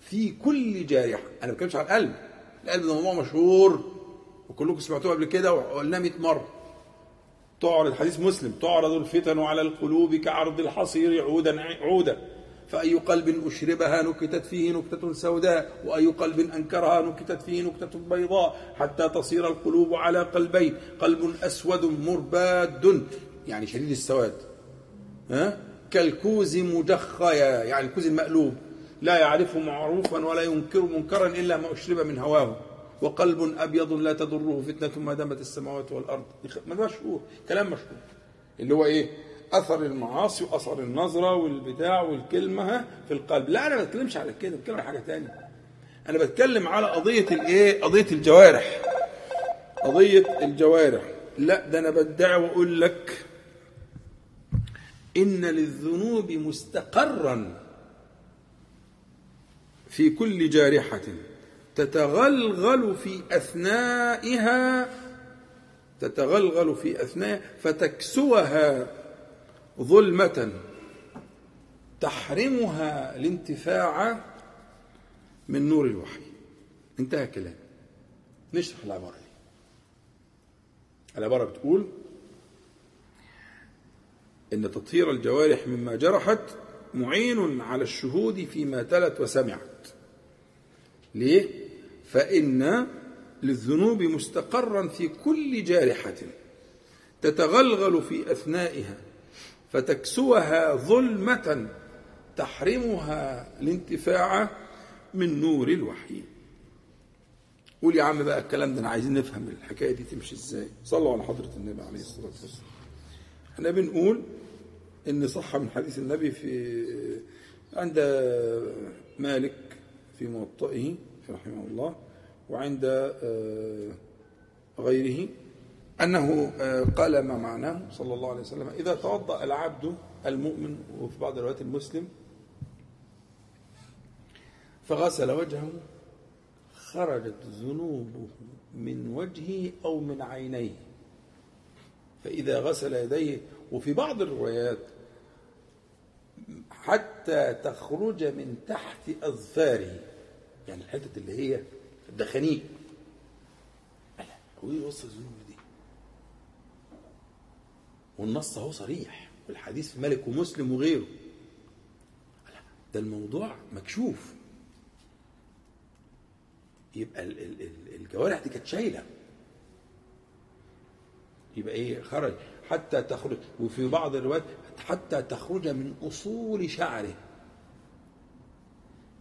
في كل جارحة. أنا ما بتكلمش على القلب. القلب ده موضوع مشهور وكلكم سمعتوه قبل كده وقلناه 100 مرة. تعرض حديث مسلم تعرض الفتن على القلوب كعرض الحصير عودا عودا. فأي قلب أشربها نكتت فيه نكتة سوداء وأي قلب أنكرها نكتت فيه نكتة بيضاء حتى تصير القلوب على قلبين قلب أسود مرباد يعني شديد السواد. ها؟ كالكوز مجخيا يعني الكوز المقلوب. لا يعرف معروفا ولا ينكر منكرا إلا ما أشرب من هواه. وقلب أبيض لا تضره فتنة ما دامت السماوات والأرض. ما مشهور كلام مشهور. اللي هو إيه؟ أثر المعاصي وأثر النظرة والبتاع والكلمة في القلب. لا أنا ما بتكلمش على كده بتكلم على حاجة تانية. أنا بتكلم على قضية الإيه؟ قضية الجوارح. قضية الجوارح. لا ده أنا بدعي وأقول لك إن للذنوب مستقرا في كل جارحة. تتغلغل في أثنائها تتغلغل في أثنائها فتكسوها ظلمة تحرمها الانتفاع من نور الوحي. انتهى كلام نشرح العبارة دي. العبارة بتقول إن تطهير الجوارح مما جرحت معين على الشهود فيما تلت وسمعت. ليه؟ فإن للذنوب مستقرا في كل جارحة تتغلغل في أثنائها. فتكسوها ظلمة تحرمها الانتفاع من نور الوحي. قول يا عم بقى الكلام ده أنا عايزين نفهم الحكاية دي تمشي إزاي. صلوا على حضرة النبي عليه الصلاة والسلام. إحنا بنقول إن صح من حديث النبي في عند مالك في موطئه رحمه الله وعند آه، غيره. أنه آه، قال ما معناه صلى الله عليه وسلم. إذا توضأ العبد المؤمن وفي بعض الروايات المسلم فغسل وجهه خرجت ذنوبه من وجهه أو من عينيه. فإذا غسل يديه وفي بعض الروايات حتى تخرج من تحت أظفاره. يعني الحتت اللي هي الدخانيق. هو وصل الذنوب دي والنص اهو صريح والحديث في مالك ومسلم وغيره. ده الموضوع مكشوف. يبقى ال- ال- ال- الجوارح دي كانت شايلة. يبقى إيه خرج. حتى تخرج وفي بعض الروايات حتى تخرج من أصول شعره.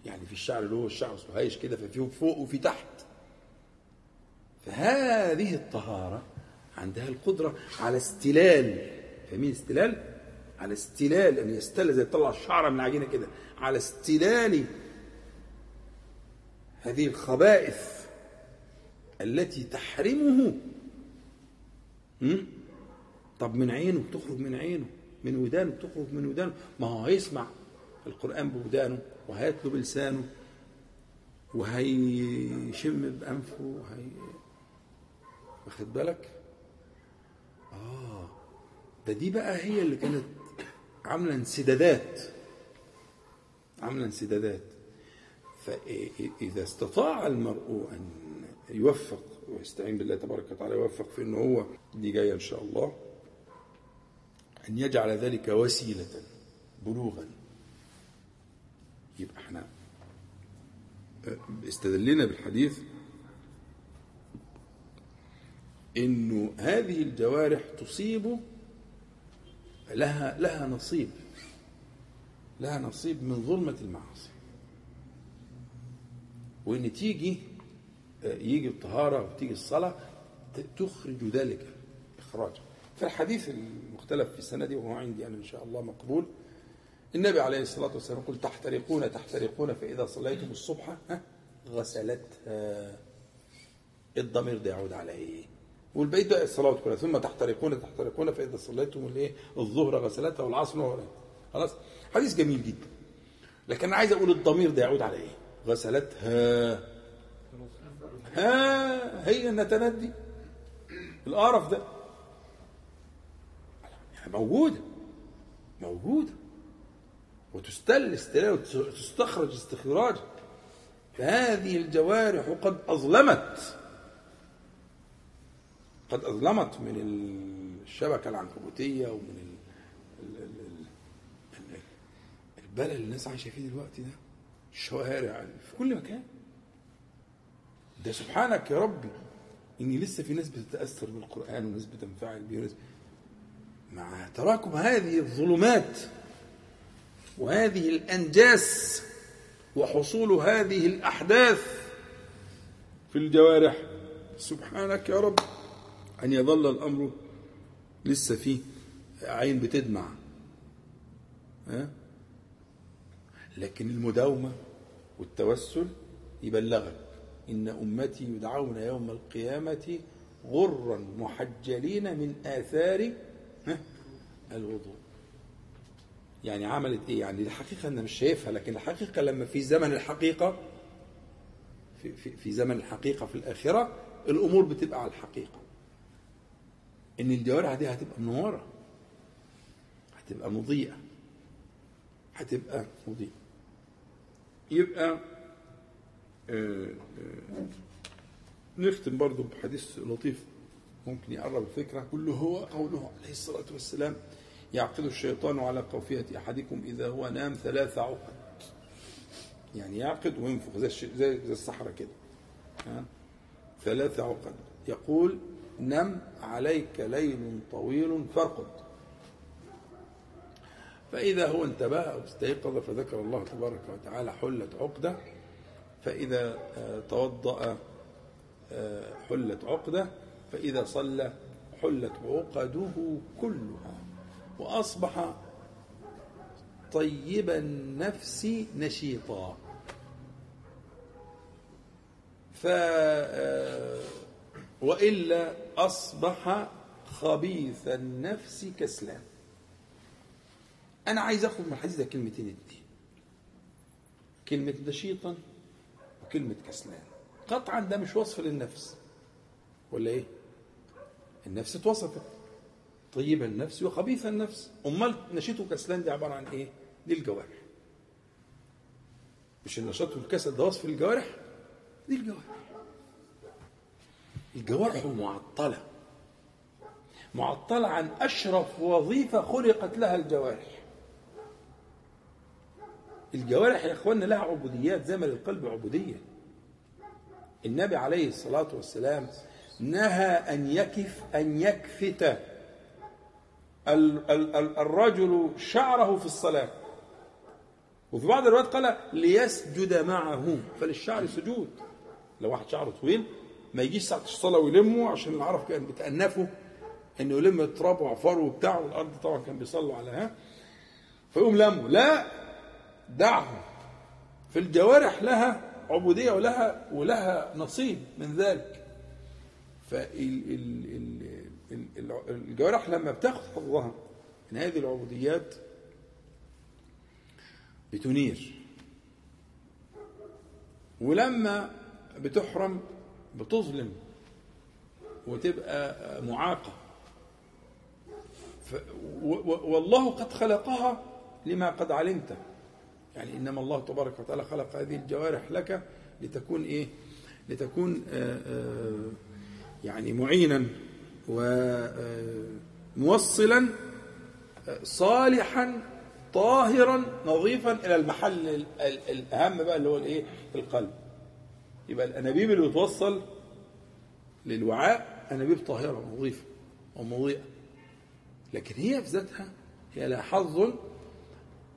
يعني في الشعر اللي هو الشعر هايش كده ففيه فوق وفي تحت. فهذه الطهارة عندها القدرة على استلال فاهمين استلال؟ على استلال ان يستل زي يطلع الشعرة من العجينة كده على استلال هذه الخبائث التي تحرمه? طب من عينه بتخرج من عينه من ودانه بتخرج من ودانه ما هو هيسمع القرآن بودانه وهيتلو بلسانه وهيشم بأنفه وهي واخد بالك؟ ده دي بقى هي اللي كانت عاملة انسدادات. عاملة انسدادات. فإذا استطاع المرء أن يوفق ويستعين بالله تبارك وتعالى يوفق في أنه هو دي جاية إن شاء الله أن يجعل ذلك وسيلة بلوغا. يبقى إحنا استدلنا بالحديث إنه هذه الجوارح تصيب لها لها نصيب. لها نصيب من ظلمة المعاصي. وإن تيجي يجي الطهارة وتيجي الصلاة تخرج ذلك إخراجا. فالحديث المختلف في سنده وهو عندي أنا إن شاء الله مقبول النبي عليه الصلاة والسلام يقول تحترقون تحترقون فإذا صليتم الصبح ها غسلتها. الضمير ده يعود على والبيت ده الصلاة كلها. ثم تحترقون تحترقون فإذا صليتم الإيه؟ الظهر غسلتها والعصر والعصر خلاص؟ حديث جميل جدا. لكن أنا عايز أقول الضمير ده يعود على إيه؟ غسلتها. ها هي النتنات دي القرف ده. موجودة. موجودة. وتستل استلال وتستخرج استخراج. فهذه الجوارح قد أظلمت. قد أظلمت من الشبكة العنكبوتية ومن ال ال ال البلد اللي الناس عايشة فيه دلوقتي ده؟ الشوارع في كل مكان. ده سبحانك يا ربي إن لسه في ناس بتتأثر بالقرآن وناس بتنفعل بيه وناس. مع تراكم هذه الظلمات وهذه الأنجاس وحصول هذه الأحداث في الجوارح سبحانك يا رب. أن يظل الأمر لسه فيه عين بتدمع. ها؟ لكن المداومة والتوسل يبلغك. إن أمتي يدعون يوم القيامة غرا محجلين من آثار الوضوء. يعني عملت إيه؟ يعني الحقيقة أنا مش شايفها لكن الحقيقة لما في زمن الحقيقة في, في, في زمن الحقيقة في الآخرة الأمور بتبقى على الحقيقة. إن الجوارح دي هتبقى منوره هتبقى مضيئة. هتبقى مضيئة. يبقى آه آه نختم برضو بحديث لطيف ممكن يقرب الفكرة. كله هو قوله عليه الصلاة والسلام يعقد الشيطان على قوفية أحدكم إذا هو نام ثلاث عقد. يعني يعقد وينفخ زي, زي الصحراء كده. ها؟ ثلاث عقد. يقول نم عليك ليل طويل فارقد. فإذا هو انتبه أو استيقظ فذكر الله تبارك وتعالى حلت عقدة. فإذا توضأ حلت عقدة. فإذا صلى حلت عقده كلها. وأصبح طيب النفس نشيطا. ف وإلا أصبح خبيث النفس كسلان. أنا عايز أخذ من الحديث ده كلمتين الدين كلمة نشيطا وكلمة كسلان. قطعا ده مش وصف للنفس. ولا إيه؟ النفس اتوصفت. طيب النفس وخبيث النفس. أمال نشيط وكسلان دي عبارة عن إيه؟ للجوارح مش النشاط والكسل ده وصف الجوارح؟ دي الجوارح. الجوارح معطلة. معطلة عن أشرف وظيفة خلقت لها الجوارح. الجوارح يا إخواننا لها عبوديات زي ما للقلب عبودية. النبي عليه الصلاة والسلام نهى أن يكف أن يكفت ال- ال- ال- الرجل شعره في الصلاة. وفي بعض الروايات قال ليسجد معه فللشعر سجود. لو واحد شعره طويل ما يجيش ساعة الصلاة ويلمه عشان العرب كان بتأنفه انه يلم التراب وعفاره وبتاع والأرض طبعا كان بيصلوا على ها فيقوم لمه لا دعه في الجوارح لها عبودية ولها ولها نصيب من ذلك. فالجوارح لما بتاخذ حظها من هذه العبوديات بتنير. ولما بتحرم بتظلم وتبقى معاقة. والله قد خلقها لما قد علمت. يعني إنما الله تبارك وتعالى خلق هذه الجوارح لك لتكون إيه؟ لتكون آآ آآ يعني معينا وموصلا صالحا طاهرا نظيفا إلى المحل ال- ال- الأهم بقى اللي هو الإيه؟ القلب. يبقى الأنابيب اللي بتوصل للوعاء أنابيب طاهرة نظيفه ومضيئة. لكن هي في ذاتها هي لها حظ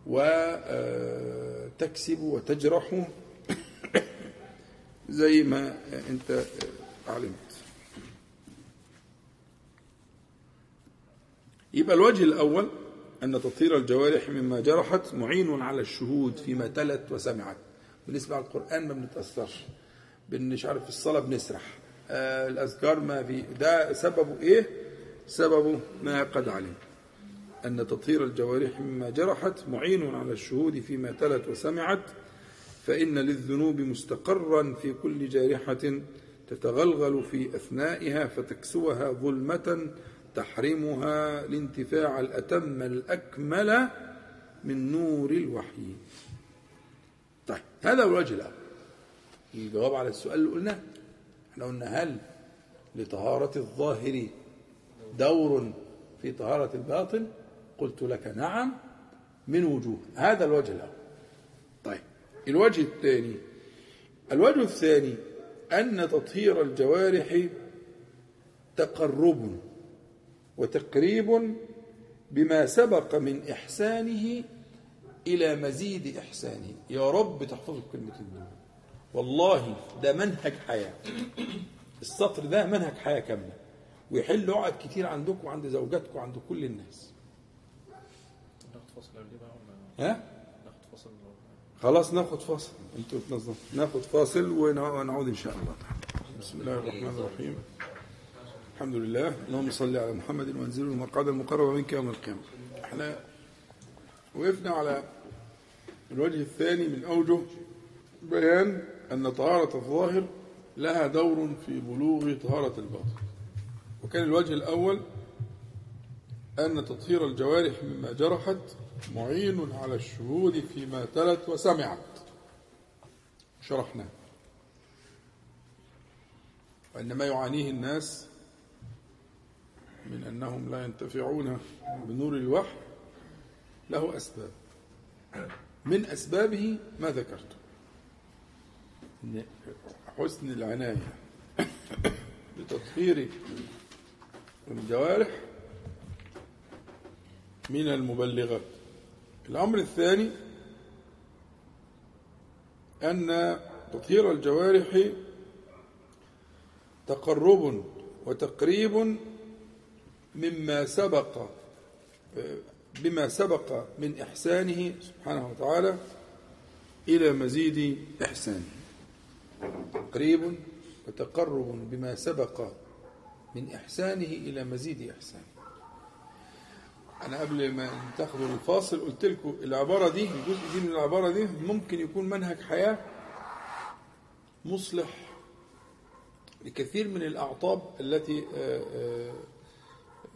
وتكسب وتجرح زي ما أنت علمت. يبقى الوجه الأول أن تطهير الجوارح مما جرحت معين على الشهود فيما تلت وسمعت. بنسمع القرآن ما بنتأثرش. مش عارف الصلاة بنسرح. آه الأذكار ما في ده سببه إيه؟ سببه ما قد علم. أن تطهير الجوارح مما جرحت معين على الشهود فيما تلت وسمعت فإن للذنوب مستقرا في كل جارحة تتغلغل في أثنائها فتكسوها ظلمة تحرمها الانتفاع الأتم الأكمل من نور الوحي. طيب هذا هو الوجه الأول الجواب على السؤال اللي قلناه. إحنا قلنا هل لطهارة الظاهر دور في طهارة الباطن؟ قلت لك نعم من وجوه. هذا الوجه الأول. طيب الوجه الثاني. الوجه الثاني أن تطهير الجوارح تقرب وتقريب بما سبق من إحسانه إلى مزيد إحسانه. يا رب تحفظوا الكلمتين دول والله ده منهج حياة. السطر ده منهج حياة كاملة. ويحل عقد كتير عندكم وعند زوجاتكم وعند كل الناس. ناخد فاصل بقى ها؟ ناخد فاصل خلاص ناخد فاصل أنتوا تنظموا. ناخد فاصل ونع- ونعود إن شاء الله. بسم الله الرحمن الرحيم. الحمد لله. اللهم صل على محمد وانزله المقعد المقرب منك يوم القيامة. إحنا وقفنا على الوجه الثاني من أوجه بيان أن طهارة الظاهر لها دور في بلوغ طهارة الباطن. وكان الوجه الأول أن تطهير الجوارح مما جرحت معين على الشهود فيما تلت وسمعت. شرحنا. وأن ما يعانيه الناس من أنهم لا ينتفعون بنور الوحي. له أسباب. من أسبابه ما ذكرت. إن حسن العناية بتطهير الجوارح من المبلغات. الأمر الثاني أن تطهير الجوارح تقرب وتقريب مما سبق بما سبق من إحسانه سبحانه وتعالى إلى مزيد إحسانه. تقريب وتقرب بما سبق من إحسانه إلى مزيد إحسانه أنا قبل ما تاخدوا الفاصل قلت لكم العبارة دي الجزء دي من العبارة دي ممكن يكون منهج حياة مصلح لكثير من الأعطاب التي آه، آه،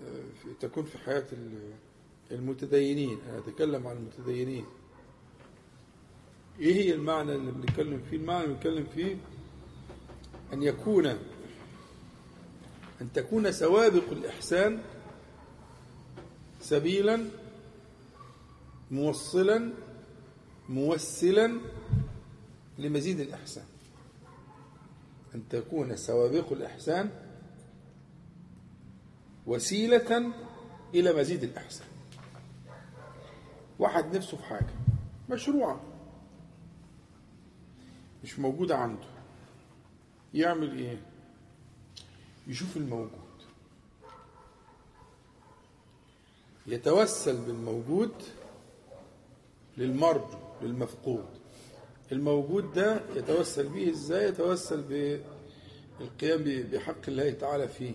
آه، تكون في حياة ال- المتدينين. أنا أتكلم عن المتدينين. إيه هي المعنى اللي بنتكلم فيه؟ المعنى اللي بنتكلم فيه أن يكون أن تكون سوابق الإحسان سبيلا موصلا موسلا لمزيد الإحسان. أن تكون سوابق الإحسان وسيلة إلى مزيد الإحسان. واحد نفسه في حاجة مشروع مش موجودة عنده. يعمل إيه؟ يشوف الموجود. يتوسل بالموجود للمرجو للمفقود. الموجود ده يتوسل به إزاي؟ يتوسل بالقيام بحق الله تعالى فيه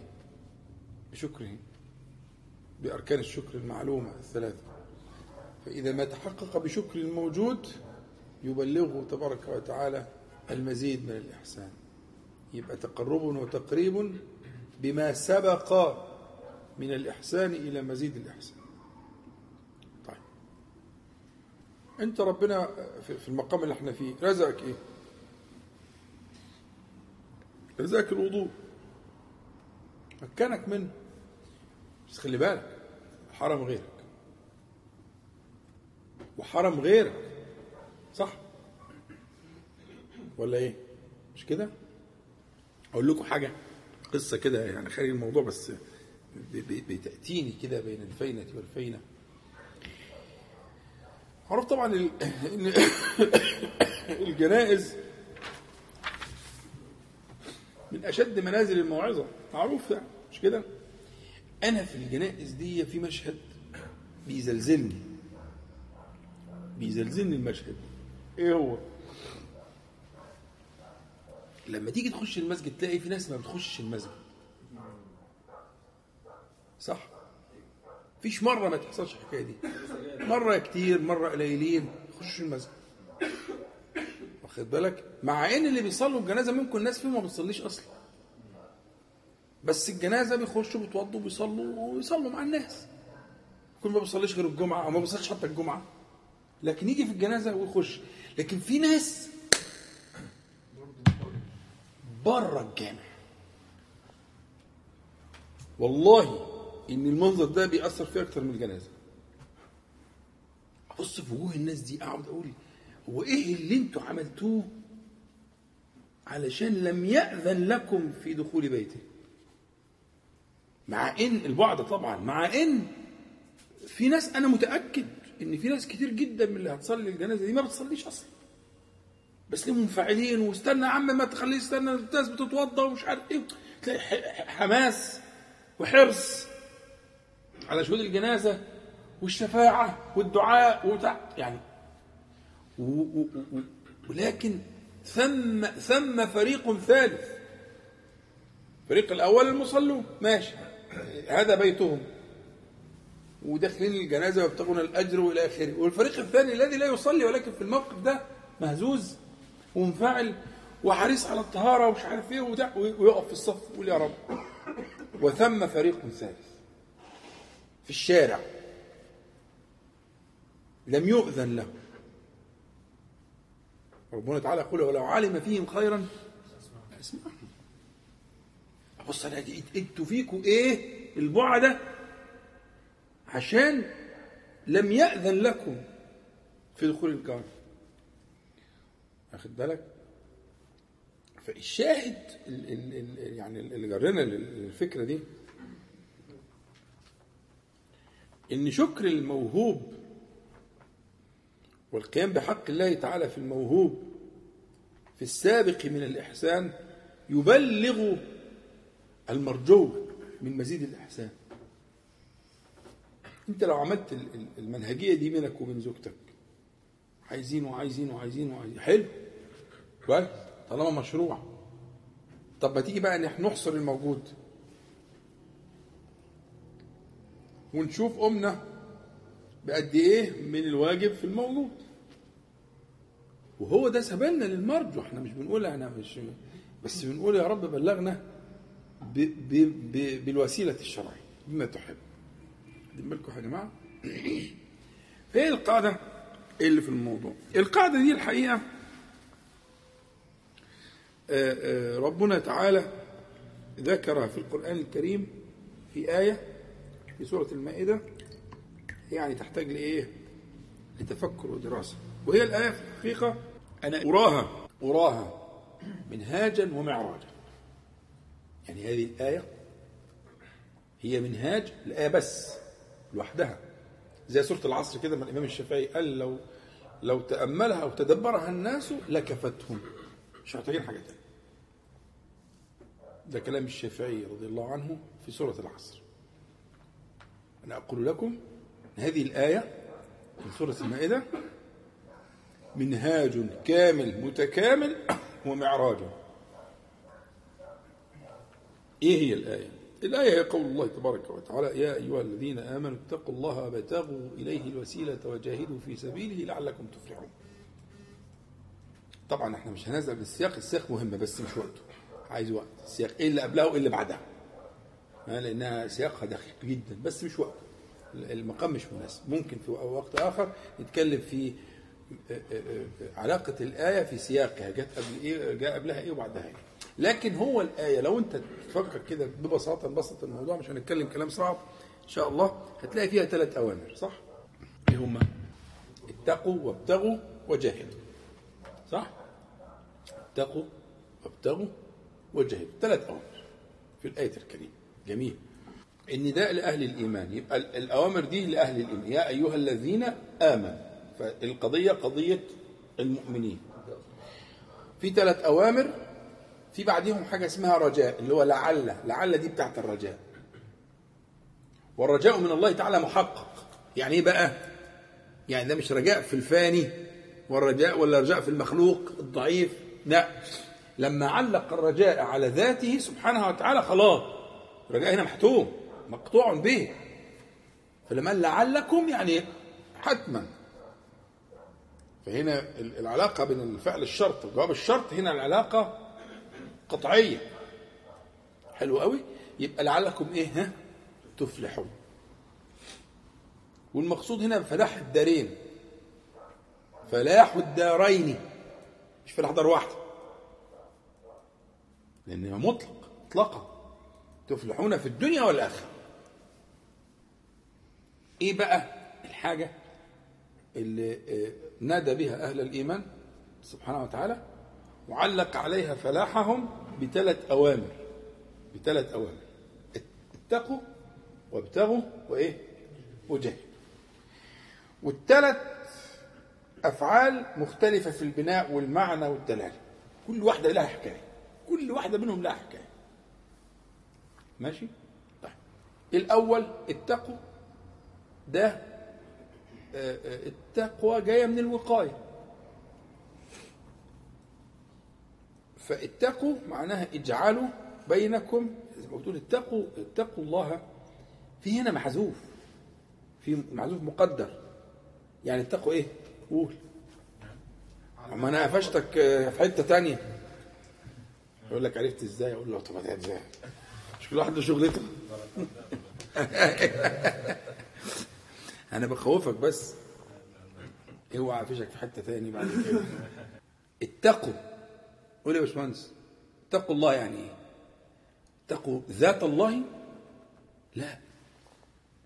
بشكره بأركان الشكر المعلومة الثلاثة. فإذا ما تحقق بشكر الموجود يبلغه تبارك وتعالى المزيد من الإحسان. يبقى تقرب وتقريب بما سبق من الإحسان إلى مزيد الإحسان. طيب. أنت ربنا في المقام اللي إحنا فيه رزقك إيه؟ رزقك الوضوء. مكنك منه. بس خلي بالك حرم غيرك. وحرم غيرك. صح؟ ولا إيه؟ مش كده؟ أقول لكم حاجة قصة كده يعني خارج الموضوع بس بتأتيني كده بين الفينه والفينه عرفت طبعا الجنائز من أشد منازل الموعظة. معروف يعني مش كده؟ أنا في الجنائز دي في مشهد بيزلزلني. بيزلزلني المشهد. إيه هو؟ لما تيجي تخش المسجد تلاقي في ناس ما بتخشش المسجد. صح؟ فيش مرة ما تحصلش الحكاية دي. مرة كتير مرة قليلين. يخشوا المسجد. واخد بالك؟ مع إن اللي بيصلوا الجنازة ممكن الناس فيهم ما بتصليش أصلا. بس الجنازة بيخشوا بيتوضوا بيصلوا ويصلوا مع الناس. كل ما بيصليش غير الجمعة أو ما بيصليش حتى الجمعة. لكن يجي في الجنازة ويخش. لكن في ناس بره الجامع. والله إن المنظر ده بيأثر فيه أكتر من الجنازة. أبص في وجوه الناس دي أقعد أقول هو إيه اللي أنتوا عملتوه علشان لم يأذن لكم في دخول بيته؟ مع إن البعد طبعا مع إن في ناس أنا متأكد إن في ناس كتير جدا من اللي هتصلي الجنازة دي ما بتصليش أصلا. بس ليه منفعلين؟ واستنى يا عم ما تخليه يستنى الناس بتتوضى ومش عارف إيه. تلاقي حماس وحرص على شهود الجنازة والشفاعة والدعاء وتع... يعني. ولكن ثم ثم فريق ثالث. الفريق الأول المصلون. ماشي. هذا بيتهم. وداخلين الجنازة ويبتغون الأجر وإلى آخره. والفريق الثاني الذي لا يصلي ولكن في الموقف ده مهزوز. ومنفعل وحريص على الطهارة ومش عارف إيه ويقف في الصف ويقول يا رب. وثم فريق ثالث في الشارع. لم يؤذن له. ربنا تعالى يقول ولو علم فيهم خيرا اسمعهم بص أنا أنتوا فيكم إيه؟ البعده عشان لم يأذن لكم في دخول الجار واخد بالك؟ فالشاهد ال ال ال يعني اللي جرنا الفكرة دي إن شكر الموهوب والقيام بحق الله تعالى في الموهوب في السابق من الإحسان يبلغ المرجو من مزيد الإحسان. أنت لو عملت المنهجية دي بينك وبين زوجتك عايزين وعايزين وعايزين وعايزين حلو. كويس؟ طالما مشروع. طب ما تيجي بقى نحصر الموجود. ونشوف قمنا بقد إيه من الواجب في الموجود. وهو ده سبيلنا للمرجو. إحنا مش بنقول إحنا مش بس بنقول يا رب بلغنا ب ب ب بالوسيلة الشرعية. بما تحب. دي بالكم يا جماعة. فهي القاعدة اللي في الموضوع؟ القاعدة دي الحقيقة آه، ربنا تعالى ذكرها في القرآن الكريم في آية في سورة المائدة يعني تحتاج لإيه؟ لتفكر ودراسة. وهي الآية في الحقيقة أنا أراها. أراها منهاجا ومعراجا. يعني هذه الآية هي منهاج الآية بس لوحدها. زي سورة العصر كده من الإمام الشافعي قال لو لو تأملها أو تدبرها الناس لكفتهم. مش محتاجين حاجة تانية. ده كلام الشافعي رضي الله عنه في سورة العصر. أنا أقول لكم هذه الآية من سورة المائدة منهاج كامل متكامل ومعراج. إيه هي الآية؟ الآية هي قول الله تبارك وتعالى يا أيها الذين آمنوا اتقوا الله وابتغوا إليه الوسيلة وجاهدوا في سبيله لعلكم تفلحون. طبعا إحنا مش هنزل بالسياق السياق مهم بس مش وقته. عايز وقت. السياق إيه اللي قبلها وإيه اللي بعدها؟ ها، لأنها سياقها دقيق جدا بس مش وقته المقام مش مناسب. ممكن في وقت آخر نتكلم في آه، آه، آه، علاقة الآية في سياقها. جت قبل إيه؟ جاء قبلها إيه وبعدها إيه. لكن هو الآية لو أنت تفكر كده ببساطة نبسط الموضوع مش هنتكلم كلام صعب. إن شاء الله هتلاقي فيها ثلاث أوامر صح؟ إيه هما؟ اتقوا وابتغوا وجاهدوا. صح؟ اتقوا وابتغوا وجاهدوا ثلاث أوامر في الآية الكريمة. جميل. النداء لأهل الإيمان. يبقى ال- الأوامر دي لأهل الإيمان. يا أيها الذين آمنوا. فالقضية قضية المؤمنين. في ثلاث أوامر. في بعدهم حاجة اسمها رجاء اللي هو لعل. لعل دي بتاعت الرجاء. والرجاء من الله تعالى محقق. يعني إيه بقى؟ يعني ده مش رجاء في الفاني. والرجاء ولا رجاء في المخلوق الضعيف لا. لما علق الرجاء على ذاته سبحانه وتعالى خلاص. الرجاء هنا محتوم مقطوع به. فلما قال لعلكم يعني حتما. فهنا ال- العلاقة بين الفعل الشرط وجواب الشرط هنا العلاقة قطعية. حلو قوي. يبقى لعلكم إيه؟ ها؟ تفلحون. والمقصود هنا بفلاح الدارين. فلاح الدارين. مش فلاح دار واحدة. لأنها مطلق مطلقة. تفلحون في الدنيا والآخرة. إيه بقى الحاجة اللي آه، نادى بها أهل الإيمان؟ سبحانه وتعالى. وعلق عليها فلاحهم بثلاث أوامر. بثلاث أوامر. اتقوا وابتغوا وإيه؟ وجاهدوا والثلاث أفعال مختلفة في البناء والمعنى والدلالة. كل واحدة لها حكاية. كل واحدة منهم لها حكاية. ماشي؟ طيب. الأول اتقوا. ده آه، آه، التقوى جاية من الوقاية. فاتقوا معناها اجعلوا بينكم زي ما بتقول اتقوا اتقوا الله. في هنا محذوف. في محذوف مقدر. يعني اتقوا إيه؟ قول. أما أنا قفشتك في حتة تانية. يقول لك عرفت إزاي؟ أقول له طب إزاي؟ مش كل واحد له شغلته؟ أنا بخوفك بس. أوعى أقفشك في حتة تاني بعد كده. اتقوا. قول يا باشمهندس. اتقوا الله يعني إيه؟ اتقوا ذات الله؟ لا.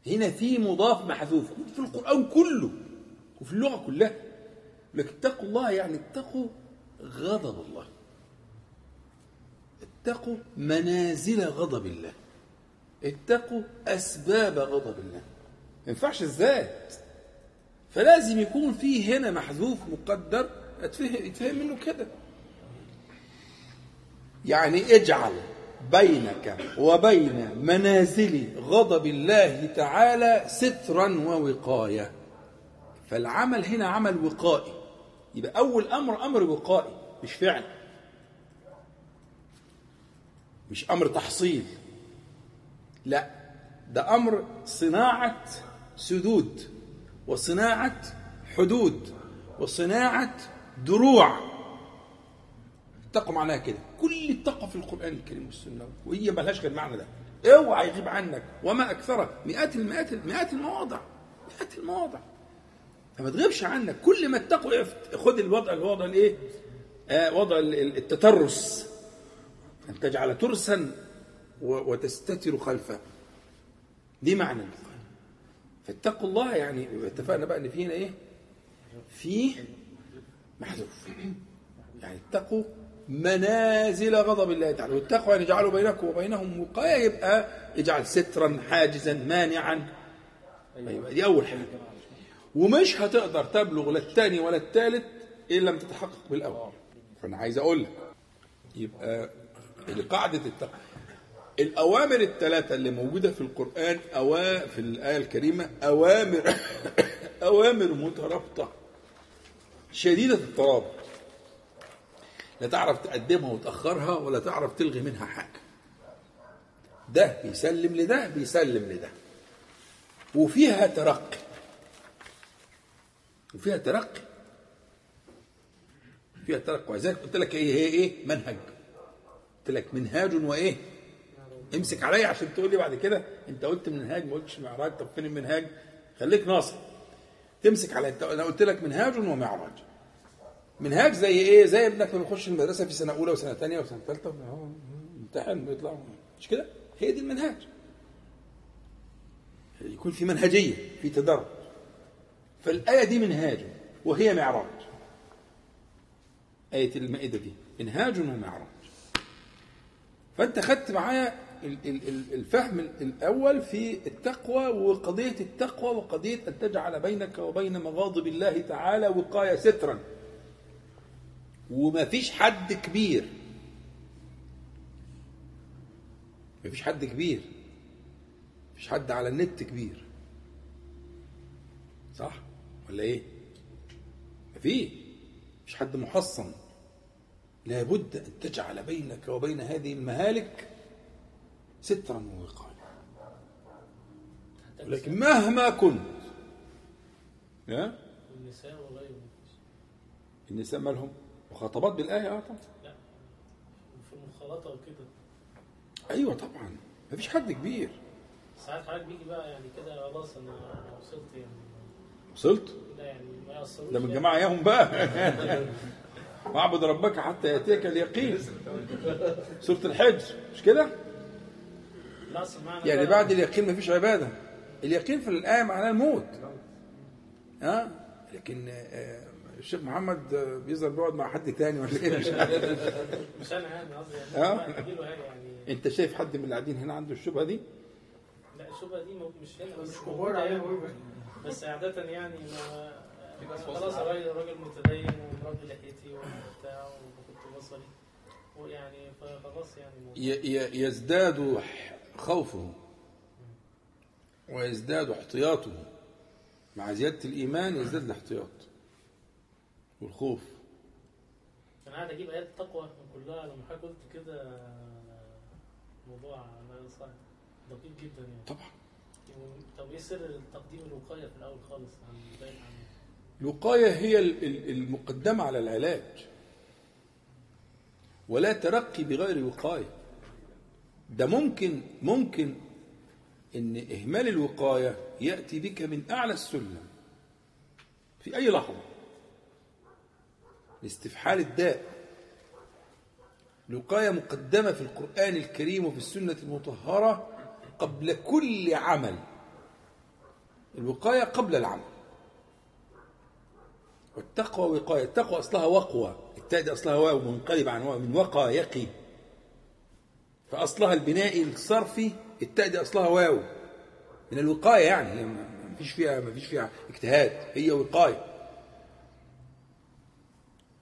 هنا في مضاف محذوف. في القرآن كله. وفي اللغة كلها. لكن اتقوا الله يعني اتقوا غضب الله. اتقوا منازل غضب الله. اتقوا أسباب غضب الله. ما ينفعش الذات فلازم يكون في هنا محذوف مقدر يتفهم يتفهم منه كده. يعني اجعل بينك وبين منازل غضب الله تعالى سترا ووقاية. فالعمل هنا عمل وقائي. يبقى أول أمر أمر وقائي مش فعل. مش أمر تحصيل. لا ده أمر صناعة سدود وصناعة حدود وصناعة دروع. التقوى معناها كده. كل التقوى في القرآن الكريم والسنة وهي ملهاش غير المعنى ده. اوعى يغيب عنك وما أكثره مئات المئات مئات المواضع. مئات المواضع. فما تغيبش عنك. كل ما اتقوا خد الوضع الوضع الايه؟ آه وضع ال- ال- التترس. أن تجعل ترسا وتستتر خلفه دي معنى فاتقوا الله يعني اتفقنا بقى إن في هنا إيه؟ في محذوف. يعني اتقوا منازل غضب الله تعالى. والتقوى أن يجعلوا بينكم وبينهم وقاية. يبقى اجعل سترا حاجزا مانعا. يبقى دي أول حاجة. ومش هتقدر تبلغ لا الثاني ولا الثالث الا لما تتحقق بالأول. فأنا عايز أقول لك يبقى قاعدة التقوى الأوامر الثلاثة اللي موجودة في القرآن أوا في الآية الكريمة أوامر أوامر مترابطة شديدة الترابط. لا تعرف تقدمها وتأخرها ولا تعرف تلغي منها حاجة. ده بيسلم لده بيسلم لده. وفيها ترقي. وفيها ترقي. فيها ترقي. وذلك قلت لك إيه؟ هي إيه؟ منهج. قلت لك منهاج وإيه؟ امسك عليا عشان تقول لي بعد كده. أنت قلت منهاج ما قلتش معراج. طب فين المنهاج؟ خليك ناصح تمسك عليا. أنا قلت لك منهاج ومعراج. منهاج زي إيه؟ زي ابنك لما يخش المدرسة في سنة أولى وسنة ثانية وسنة ثالثه امتحن بيطلع مش كده؟ هي دي المنهاج. يكون في منهجية في تدرج. فالآية دي منهاج وهي معراج. آية المائدة دي منهاج ومعراج فأنت خدت معايا ال- ال- ال- الفهم الأول في التقوى وقضية التقوى وقضية أن تجعل بينك وبين مغاضب الله تعالى وقاية سترا. وما فيش حد كبير. ما فيش حد كبير. مفيش حد على النت كبير. صح؟ ولا إيه؟ ما في مفيش حد محصن. لابد أن تجعل بينك وبين هذه المهالك سترا ووقاية. لكن مهما كنت ها؟ النساء وغيره النساء مالهم؟ مخاطبات بالآية آه طبعا لا. في المخالطة وكده. أيوه طبعا. مفيش حد كبير. ساعات حضرتك بيجي بقى يعني كده خلاص أنا وصلت يعني. وصلت؟ يعني يأثروش ده من يعني. جماعة ياهم بقى. واعبد ربك حتى يأتيك اليقين. سورة الحج مش كده؟ لا يعني بعد اليقين مفيش عبادة. اليقين في الآية معناه الموت. ها؟ لكن آه، الشيخ محمد آه، بيظهر بيقعد مع حد تاني ولا إيه؟ مش عارف. مش أنا يعني قصدي يعني أنت شايف حد من اللي قاعدين هنا عنده الشبهة دي؟ لا الشبهة دي مش هنا بس مش كبار عليه يعني. بس عادة يعني ما خلاص واصلة. راجل راجل متدين ومربي لحيتي وبتاع وكنت بصري ويعني فخلاص يعني الموضوع. يزداد خوفه ويزداد احتياطه. مع زيادة الإيمان يزداد الاحتياط والخوف. أنا قاعد أجيب آيات التقوى كلها. لما حضرتك قلت كده موضوع لا صعب دقيق جدا يعني. طبعا. طب إيه سر تقديم الوقاية في الأول خالص عن الوقاية هي ال- ال- المقدمة على العلاج. ولا ترقي بغير وقاية. ده ممكن ممكن إن إهمال الوقاية يأتي بك من أعلى السلم. في أي لحظة. لاستفحال الداء. الوقاية مقدمة في القرآن الكريم وفي السنة المطهرة قبل كل عمل. الوقاية قبل العمل. والتقوى وقاية. التقوى أصلها وقوة. التاء أصلها واو منقلب عن واو. من وقى يقي. فأصلها البنائي الصرفي التاء أصلها واو. من الوقاية يعني. هي ما فيش فيها ما فيش فيها اجتهاد. هي وقاية.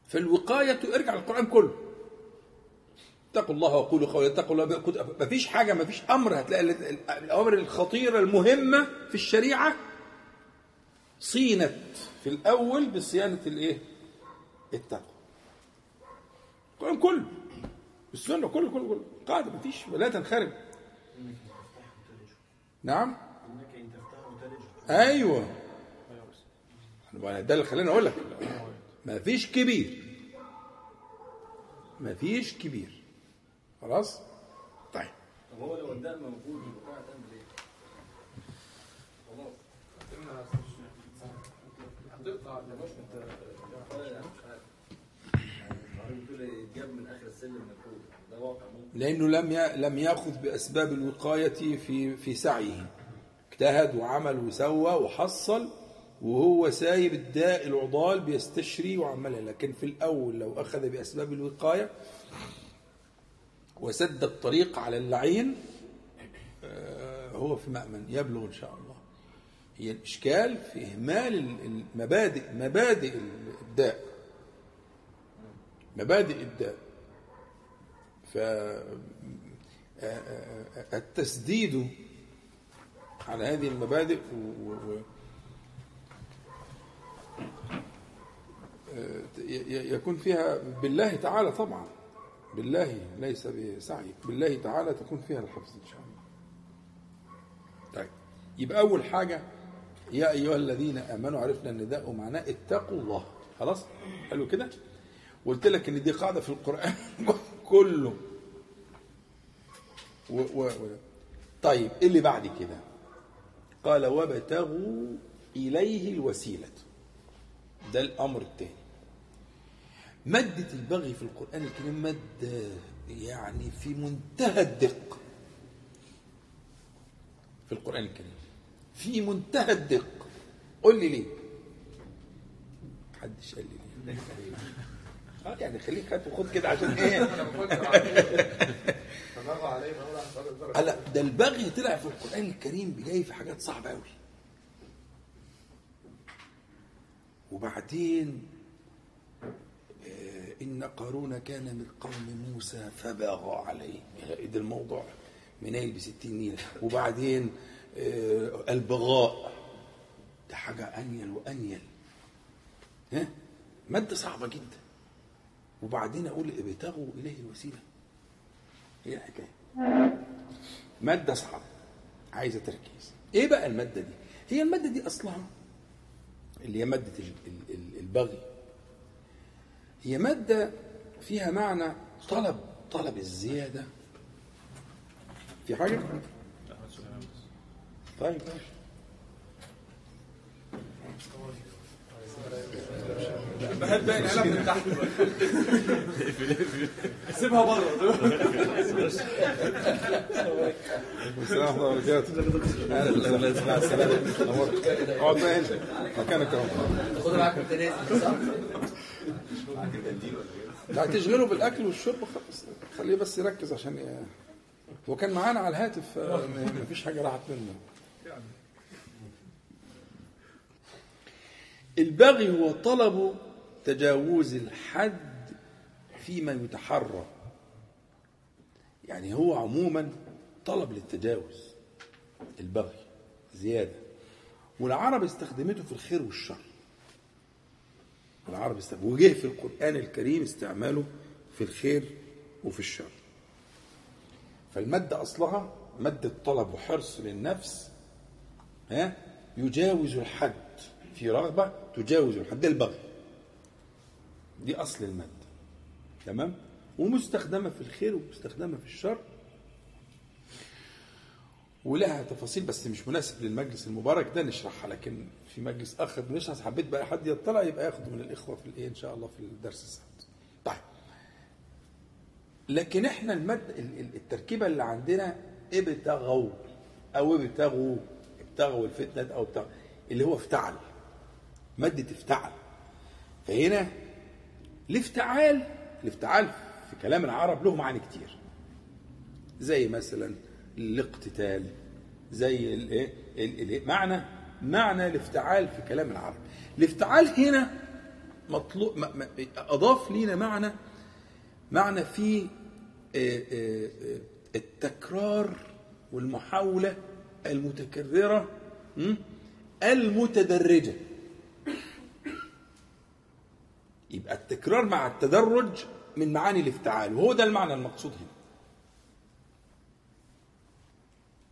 فالوقاية ارجع للقرآن كله. اتقوا الله وقولوا قولا اتقوا الله ما فيش حاجة ما فيش أمر هتلاقي ال- الأوامر الخطيرة المهمة في الشريعة صينت في الأول بصيانة الإيه؟ التقوى. القرآن كله السنة كله كله كله قاعدة مفيش لا تنخرب. نعم؟ أنا ده اللي خلاني أقول لك مفيش كبير مفيش كبير خلاص؟ طيب. طب هو لو الدم موجود البقاء هتعمل إيه؟ خلاص. لأنه لم لم يأخذ بأسباب الوقاية في في سعيه. اجتهد وعمل وسوى وحصل وهو سايب الداء العضال بيستشري وعملها. لكن في الأول لو أخذ بأسباب الوقاية وسد الطريق على اللعين آه، هو في مأمن يبلغ إن شاء الله. هي الإشكال في إهمال ال- المبادئ مبادئ الداء مبادئ الداء ف التسديد على هذه المبادئ و... يكون فيها بالله تعالى طبعا. بالله ليس بسعي بالله تعالى تكون فيها الحفظ إن شاء الله. طيب يبقى أول حاجة يا أيها الذين آمنوا عرفنا إن ده معناه اتقوا الله. خلاص؟ حلو كده؟ قلت لك إن دي قاعدة في القرآن كله. و و طيب إيه اللي بعد كده؟ قال وابتغوا إليه الوسيلة. ده الأمر الثاني مادة البغي في القرآن الكريم مادة يعني في منتهى الدقة. في القرآن الكريم. في منتهى الدقة. قول لي ليه؟ محدش قال لي ليه. آه يعني خليك هات وخد كده عشان إيه؟ هلا ده البغي طلع في القرآن الكريم جاي في حاجات صعبة أوي. وبعدين إن قارون كان من قوم موسى فبغى عليه. يعني ده الموضوع؟ منايل بستين نيلة وبعدين آه، البغاء. ده حاجة أنيل وأنيل. ها؟ مادة صعبة جدا. وبعدين أقول ابتغوا إليه الوسيلة. هي الحكاية. مادة صعبة. عايزة تركيز. إيه بقى المادة دي؟ هي المادة دي اصلها اللي هي مادة ال- ال- ال- البغي. هي مادة فيها معنى طلب طلب الزيادة. في حاجة؟ طيب. بحب باقي العلب من تحت سيبها بره. السلام ورحمة الله وبركاته. اقعد بقى انت مكانك أهو. خد معاك التنازل صح؟ لا تشغله بالأكل والشرب خلاص. خليه بس يركز عشان. هو كان معانا على الهاتف آه، مفيش حاجة راحت منه. البغي هو طلب تجاوز الحد فيما يتحرى. يعني هو عموما طلب للتجاوز البغي زيادة. والعرب استخدمته في الخير والشر. العرب وجه في القرآن الكريم استعماله في الخير وفي الشر. فالمادة أصلها مادة طلب وحرص للنفس ها يجاوز الحد في رغبة تجاوز الحد ده البغي. دي أصل المادة. تمام؟ ومستخدمة في الخير ومستخدمة في الشر ولها تفاصيل بس مش مناسب للمجلس المبارك ده نشرحها لكن في مجلس آخر بنشرح حبيت بقى حد يطلع يبقى ياخده من الإخوة في الإيه إن شاء الله في الدرس السبت. طيب. لكن إحنا المد ال- ال- التركيبة اللي عندنا ابتغوا أو ابتغوا ابتغوا الفتنة أو ابتغوا اللي هو افتعل مادة افتعل. فهنا الافتعال الافتعال في كلام العرب له معاني كتير. زي مثلا الاقتتال. زي الايه ال- ال- معنى معنى الافتعال في كلام العرب. الافتعال هنا مطلوب أضاف لينا معنى معنى في آه، آه، التكرار والمحاولة المتكررة? المتدرجة. يبقى التكرار مع التدرج من معاني الافتعال وهو ده المعنى المقصود هنا.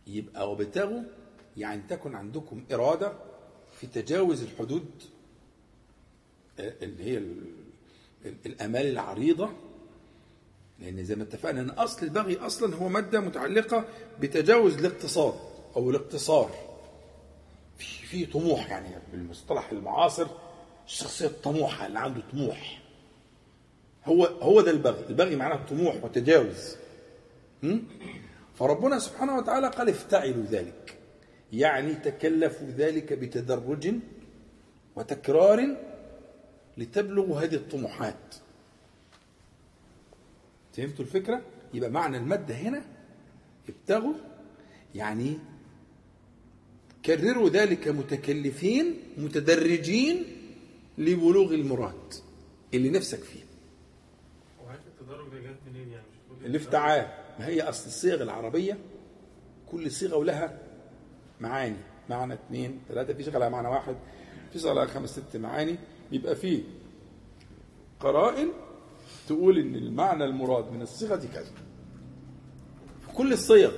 يبقى وابتغوا يعني تكن عندكم إرادة في تجاوز الحدود آه، اللي هي ال- ال- الآمال العريضة. لأن زي ما اتفقنا أن أصل البغي أصلا هو مادة متعلقة بتجاوز الاقتصاد أو الاقتصار. في في طموح يعني بالمصطلح المعاصر الشخصية الطموحة اللي عنده طموح. هو هو ده البغي. البغي معناه طموح وتجاوز? فربنا سبحانه وتعالى قال افتعلوا ذلك. يعني تكلفوا ذلك بتدرج وتكرار لتبلغوا هذه الطموحات. فهمتوا الفكرة؟ يبقى معنى المادة هنا ابتغوا يعني كرروا ذلك متكلفين متدرجين لبلوغ المراد اللي نفسك فيه. وعارف التدرج ده جت منين يعني؟ الافتعال. ما هي أصل الصيغ العربية؟ كل صيغة ولها معاني. معنى اثنين ثلاثة في لها معنى واحد في لها خمس ست معاني. بيبقى فيه قرائن تقول إن المعنى المراد من الصيغة دي كذا. في كل الصيغ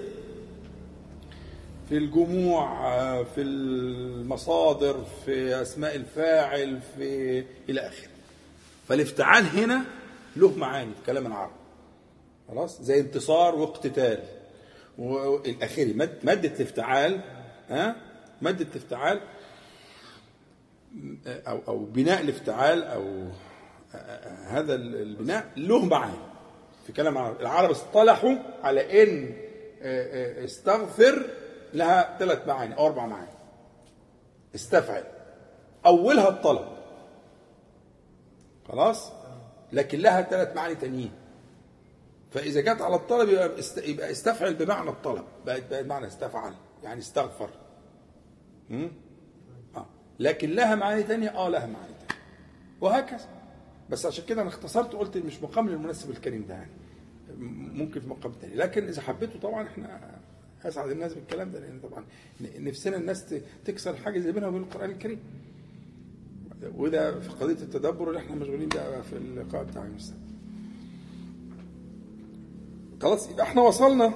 في الجموع في المصادر في أسماء الفاعل في إلى آخره. فالافتعال هنا له معاني في كلام العرب. خلاص؟ زي انتصار واقتتال. والاخيري مد- مادة الافتعال ها؟ مادة الافتعال أو أو بناء الافتعال أو هذا البناء له معاني. في كلام العرب. اصطلحوا على إن استغفر لها ثلاث معاني أو أربع معاني. استفعل. أولها الطلب. خلاص؟ لكن لها ثلاث معاني تانيين. فإذا جت على الطلب يبقى يبقى استفعل بمعنى الطلب. بقت بقت معنى استفعل يعني استغفر. م? آه. لكن لها معاني تانية؟ آه لها معاني تانية. وهكذا. بس عشان كده أنا اختصرت وقلت مش مقام للمناسب الكريم ده يعني. ممكن في مقام تاني. لكن إذا حبيته طبعا إحنا اسعد الناس بالكلام ده لأن طبعا نفسنا الناس تكسر حاجة زي بينها وبين القرآن الكريم. وده في قضية التدبر اللي إحنا مشغولين بقى في اللقاء بتاع السبت خلاص يبقى إحنا وصلنا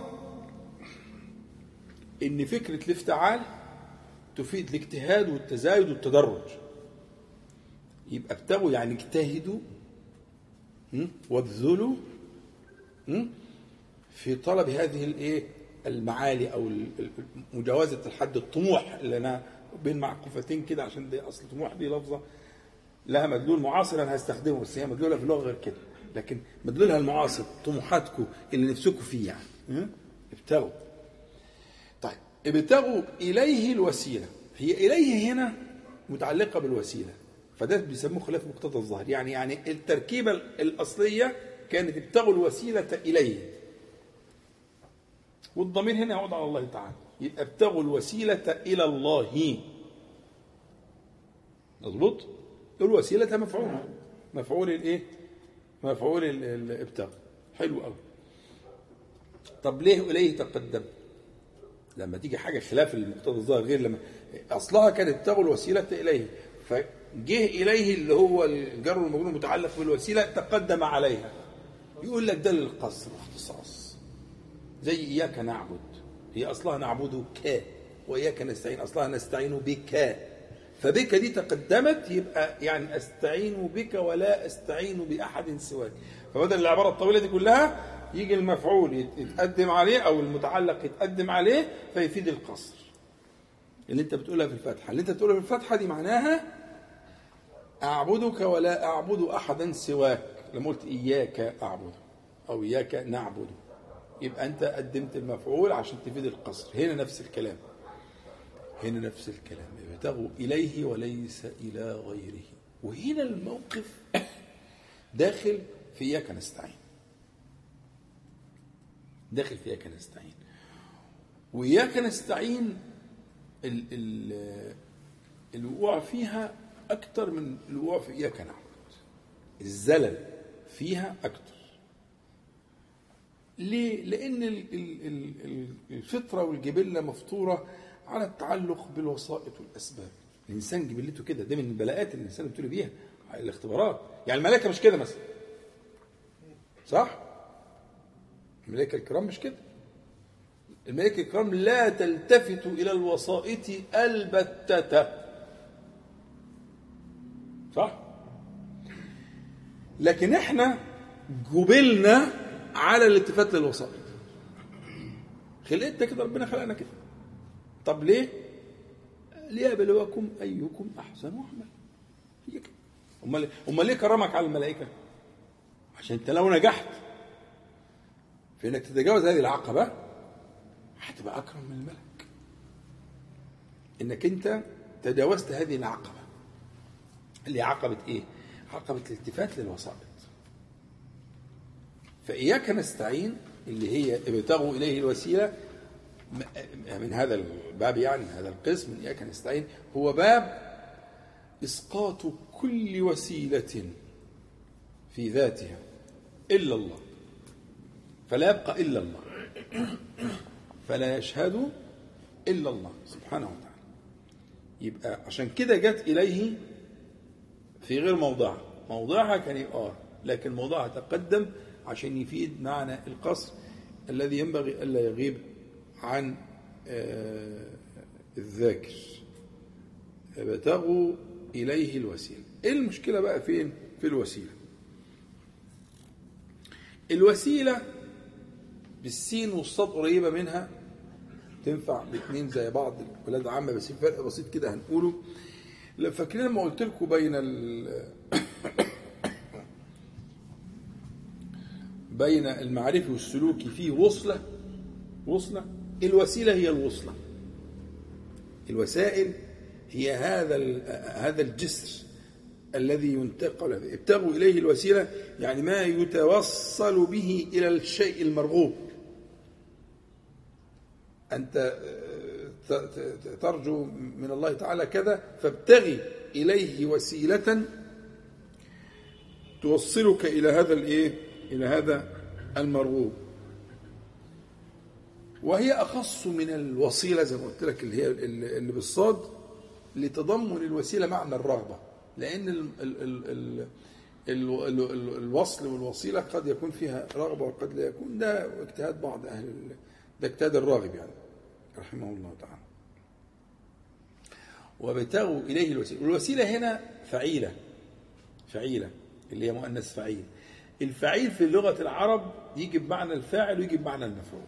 إن فكرة الافتعال تفيد الاجتهاد والتزايد والتدرج يبقى ابتغوا يعني اجتهدوا? وابذلوا? في طلب هذه الإيه المعالي أو مجاوزة الحد الطموح اللي أنا بين معقوفتين كده عشان دي أصل طموح دي لفظة لها مدلول معاصر أنا هستخدمه بس هي مدلولها في اللغة غير كده لكن مدلولها المعاصر طموحاتكم اللي نفسكم فيه يعني؟ ابتغوا. طيب ابتغوا إليه الوسيلة. هي إليه هنا متعلقة بالوسيلة. فده بيسموه خلاف مقتضى الظاهر. يعني يعني التركيبة الأصلية كانت ابتغوا الوسيلة إليه. والضمير هنا يعود على الله تعالى. يبقى ابتغوا الوسيلة إلى الله. مظبوط؟ الوسيلة مفعول مفعول الإيه؟ مفعول ال- الابتغاء. حلو قوي. طب ليه إليه تقدم؟ لما تيجي حاجة خلاف المقتضى الظاهر غير لما أصلها كانت ابتغوا الوسيلة إليه. فجه إليه اللي هو الجر والمجرور المتعلق بالوسيلة تقدم عليها. يقول لك ده للقصر واختصاص زي إياك نعبد. هي أصلها نعبدك وإياك نستعين. أصلها نستعين بك. فبك دي تقدمت يبقى يعني أستعين بك ولا أستعين بأحد سواك. فبدل العبارة الطويلة دي كلها يجي المفعول يت- يتقدم عليه أو المتعلق يتقدم عليه فيفيد القصر. اللي أنت بتقولها في الفاتحة. اللي أنت بتقولها في الفاتحة دي معناها أعبدك ولا أعبد أحدا سواك. لما قلت إياك أعبد أو إياك نعبد يبقى أنت قدمت المفعول عشان تفيد القصر. هنا نفس الكلام. هنا نفس الكلام. ابتغوا إليه وليس إلى غيره. وهنا الموقف داخل في إياك نستعين. داخل في إياك نستعين. وإياك نستعين ال ال الوقوع فيها أكتر من الوقوع في إياك نعبد. الزلل فيها أكتر. ليه؟ لأن ال- ال- ال- ال- الفطرة والجبلة مفطورة على التعلق بالوسائط والأسباب. الإنسان جبلته كده، ده من البلاءات اللي الإنسان بيبتلي بيها الاختبارات. يعني الملائكة مش كده مثلا. صح؟ الملائكة الكرام مش كده. الملائكة الكرام لا تلتفت إلى الوسائط البتة. صح؟ لكن إحنا جبلنا على الالتفات للوسائط خلقتنا كده ربنا خلقنا كده طب ليه؟ ليبلوكم أيكم أحسن عملا أمال أمال ليه كرمك على الملائكة؟ عشان أنت لو نجحت في إنك تتجاوز هذه العقبة هتبقى أكرم من الملك إنك أنت تجاوزت هذه العقبة اللي هي عقبة إيه؟ عقبة الالتفات للوسائط فإياك نستعين اللي هي ابتغوا إليه الوسيلة من هذا الباب يعني هذا القسم من إياك نستعين هو باب إسقاط كل وسيلة في ذاتها إلا الله. فلا يبقى إلا الله. فلا يشهد إلا الله سبحانه وتعالى. يبقى عشان كده جت إليه في غير موضعها. موضعها كان آه لكن موضعها تقدم عشان يفيد معنى القصر الذي ينبغي ألا يغيب عن آه، الذاكر. ابتغوا إليه الوسيلة. إيه المشكلة بقى فين؟ في الوسيلة. الوسيلة بالسين والصاد قريبة منها تنفع الاثنين زي بعض ولاد عامه بس في فرق بسيط كده هنقوله. فاكرين لما قلت لكم بين ال بين المعرفي والسلوكي في وصلة؟ وصلة؟ الوسيلة هي الوصلة. الوسائل هي هذا هذا الجسر الذي ينتقل ابتغوا إليه الوسيلة يعني ما يتوصل به إلى الشيء المرغوب. أنت ترجو من الله تعالى كذا فابتغي إليه وسيلة توصلك إلى هذا الإيه؟ إلى هذا المرغوب. وهي أخص من الوسيلة زي ما قلت لك اللي هي اللي بالصاد لتضمن الوسيلة معنى الرغبة. لأن ال ال ال ال ال ال ال الوصل والوسيلة قد يكون فيها رغبة وقد لا يكون. ده اجتهاد بعض أهل ده اجتهاد الراغب يعني رحمه الله تعالى. وابتغوا إليه الوسيلة. والوسيلة هنا فعيلة فعيلة اللي هي مؤنث فعيل. الفعيل في لغة العرب يجي بمعنى الفاعل ويجي بمعنى المفعول.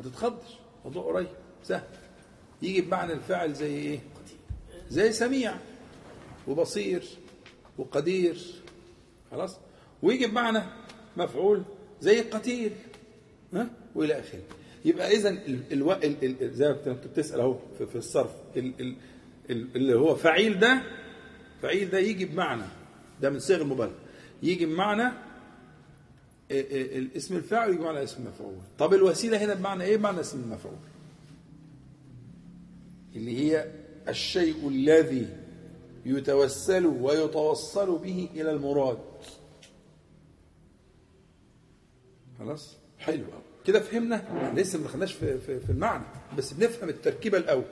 ما تتخضش موضوع قريب سهل. يجي بمعنى الفاعل زي إيه؟ زي سميع وبصير وقدير خلاص؟ ويجي بمعنى مفعول زي قتيل ها؟ وإلى آخره. يبقى اذا ال- ألو... ال... ال... زي ما كنت بتسأل أهو في, في الصرف ال... ال... ال... اللي هو فعيل ده فعيل ده يجي بمعنى ده من صيغ المبالغة. يجي بمعنى الاسم الفاعل يجي بمعنى اسم المفعول. طب الوسيلة هنا بمعنى إيه؟ بمعنى اسم المفعول. اللي هي الشيء الذي يتوسل ويتوصل به إلى المراد. خلاص؟ حلو قوي كده فهمنا؟ لسه ما دخلناش في, في, في المعنى. بس بنفهم التركيبة الأول.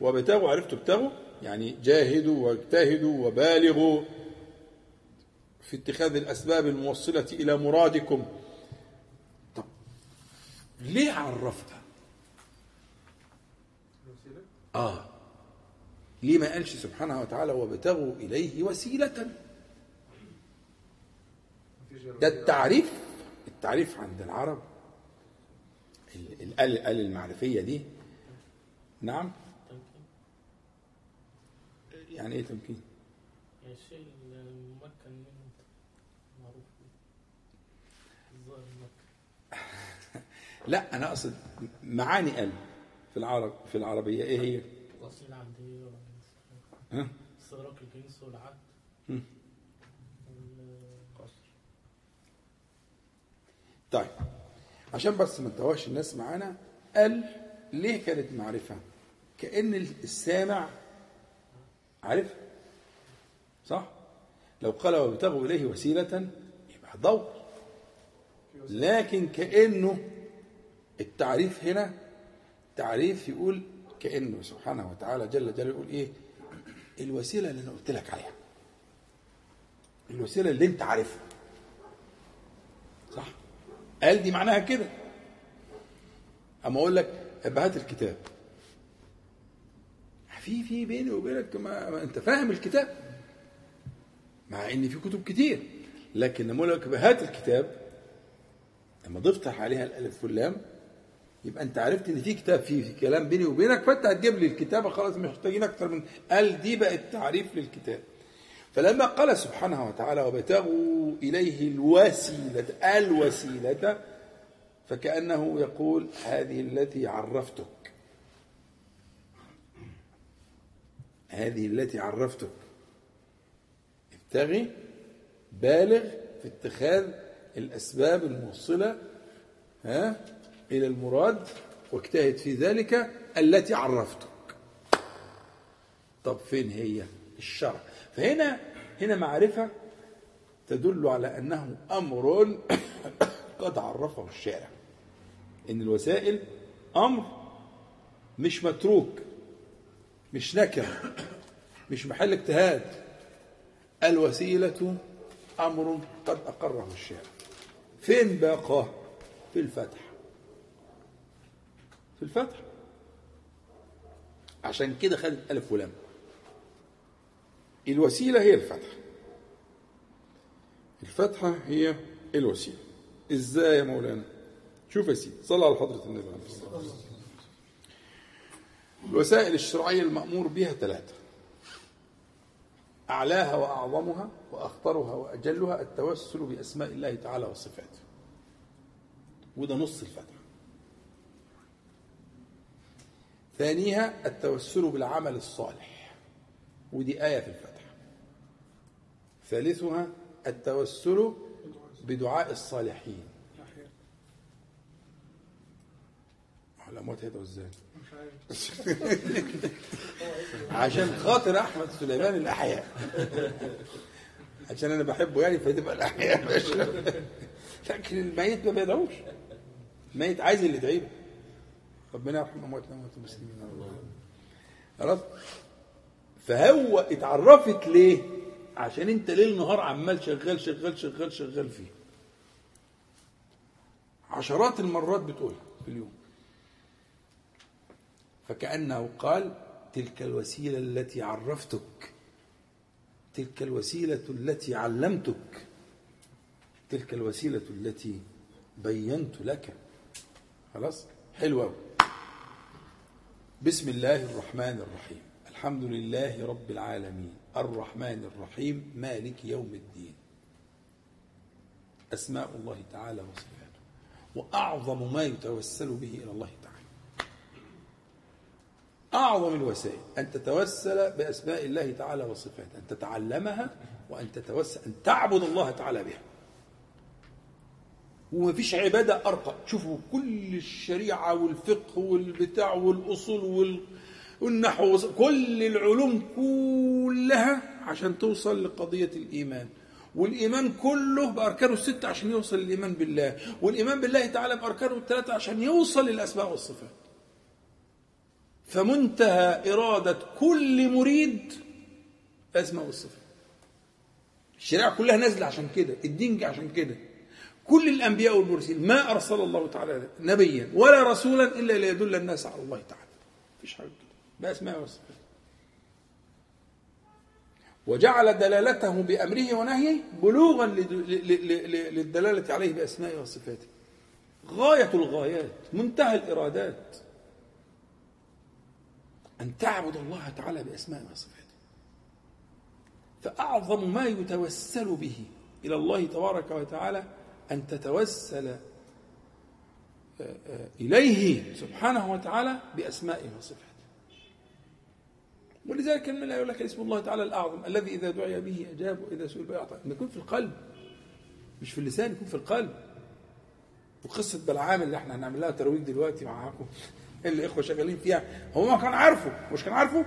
وابتغوا عرفتوا ابتغوا يعني جاهدوا واجتهدوا وبالغوا. في اتخاذ الأسباب الموصلة إلى مرادكم. طب ليه عرفتها؟ آه ليه ما قالش سبحانه وتعالى وابتغوا إليه وسيلة؟ ده التعريف التعريف عند العرب. ال- ال- ال ال المعرفية دي. نعم. يعني إيه تمكين؟ يعني الشيء الممكن منه معروف به. الظاهر الممكن لا أنا أقصد معاني ال في العرب في العربية إيه هي الأصل العمدية ها؟ استدراك الجنس. القصر طيب عشان بس ما نتوهش الناس معانا قال ليه كانت معرفة كأن السامع عارف صح؟ لو قال وابتغوا إليه وسيلة يبقى دور لكن كأنه التعريف هنا تعريف يقول كأنه سبحانه وتعالى جل جلاله يقول إيه؟ الوسيلة اللي أنا قلت لك عليها. الوسيلة اللي أنت عارفها. صح؟ قال دي معناها كده. أما أقول لك هات الكتاب. في في بيني وبينك ما, أنت فاهم الكتاب. مع إن في كتب كتير. لكن لما لك هات الكتاب لما ضفت عليها الألف واللام يبقى أنت عرفت إن في كتاب فيه في كلام بيني وبينك فأنت هتجيب لي الكتابه خلاص محتاجين أكتر من قال دي بقت تعريف للكتاب. فلما قال سبحانه وتعالى وابتغوا إليه الوسيلة الوسيلة فكأنه يقول هذه التي عرفتك. هذه التي عرفتك. ابتغي بالغ في اتخاذ الأسباب الموصلة ها إلى المراد واجتهد في ذلك التي عرفتك. طب فين هي؟ الشرع. فهنا هنا معرفة تدل على أنه أمر قد عرفه الشارع. إن الوسائل أمر مش متروك مش نكر مش محل اجتهاد. الوسيلة أمر قد أقره الشارع فين باقاه في الفتح؟ في الفتح. عشان كده خدت ألف ولام. الوسيلة هي الفتح. الفتحة هي الوسيلة. إزاي يا مولانا؟ شوف يا سيدي صلى على حضرة النبي. عليه الصلاة والسلام الوسائل الشرعية المأمور بها ثلاثة. أعلاها وأعظمها وأخطرها وأجلها التوسل بأسماء الله تعالى وصفاته. وده نص الفتح. ثانيها التوسل بالعمل الصالح. ودي آية في الفتح. ثالثها التوسل بدعاء الصالحين. الأموات هيدعوا إزاي؟ عشان خاطر أحمد سليمان الأحياء. عشان أنا بحبه يعني فتبقى الأحياء. ماشي لكن الميت ما بيدعوش. الميت عايز اللي يدعي له ربنا يرحم أمواتنا وأموات المسلمين. خلاص فهو اتعرفت ليه؟ عشان أنت ليل نهار عمال شغال شغال شغال شغال فيه. عشرات المرات بتقولها في اليوم. فكأنه قال تلك الوسيلة التي عرفتك تلك الوسيلة التي علمتك تلك الوسيلة التي بينت لك. خلاص؟ حلوة. بسم الله الرحمن الرحيم. الحمد لله رب العالمين. الرحمن الرحيم. مالك يوم الدين. أسماء الله تعالى وصفاته. وأعظم ما يتوسل به إلى الله أعظم الوسائل أن تتوسل بأسماء الله تعالى وصفاته أن تتعلمها وأن تتوسل أن تعبد الله تعالى بها. وما فيش عبادة أرقى. شوفوا كل الشريعة والفقه والبتاع والأصول وال... والنحو كل العلوم كلها عشان توصل لقضية الإيمان. والإيمان كله بأركانه الستة عشان يوصل للإيمان بالله. والإيمان بالله تعالى بأركانه الثلاثة عشان يوصل للأسماء والصفات. فمنتهى إرادة كل مريد الأسماء والصفات. الشريعة كلها نازلة عشان كده الدين جه عشان كده. كل الأنبياء والمرسلين ما أرسل الله تعالى نبيا ولا رسولا إلا ليدل الناس على الله تعالى. مفيش حاجة كده بأسماء والصفات. وجعل دلالته بأمره ونهيه بلوغا للدلالة عليه بأسمائه وصفاته. غاية الغايات منتهى الإرادات. أن تعبد الله تعالى بأسمائه وصفاته. فأعظم ما يتوسل به إلى الله تبارك وتعالى أن تتوسل إليه سبحانه وتعالى بأسمائه وصفاته. ولذلك من لا يقول لك اسم الله تعالى الأعظم الذي إذا دعي به أجاب وإذا سئل به أعطى. يكون في القلب مش في اللسان يكون في القلب. وقصة بلعام اللي إحنا هنعمل لها ترويج دلوقتي معاكم الإخوة شغالين فيها. هو ما كان عارفه. مش كان عارفه؟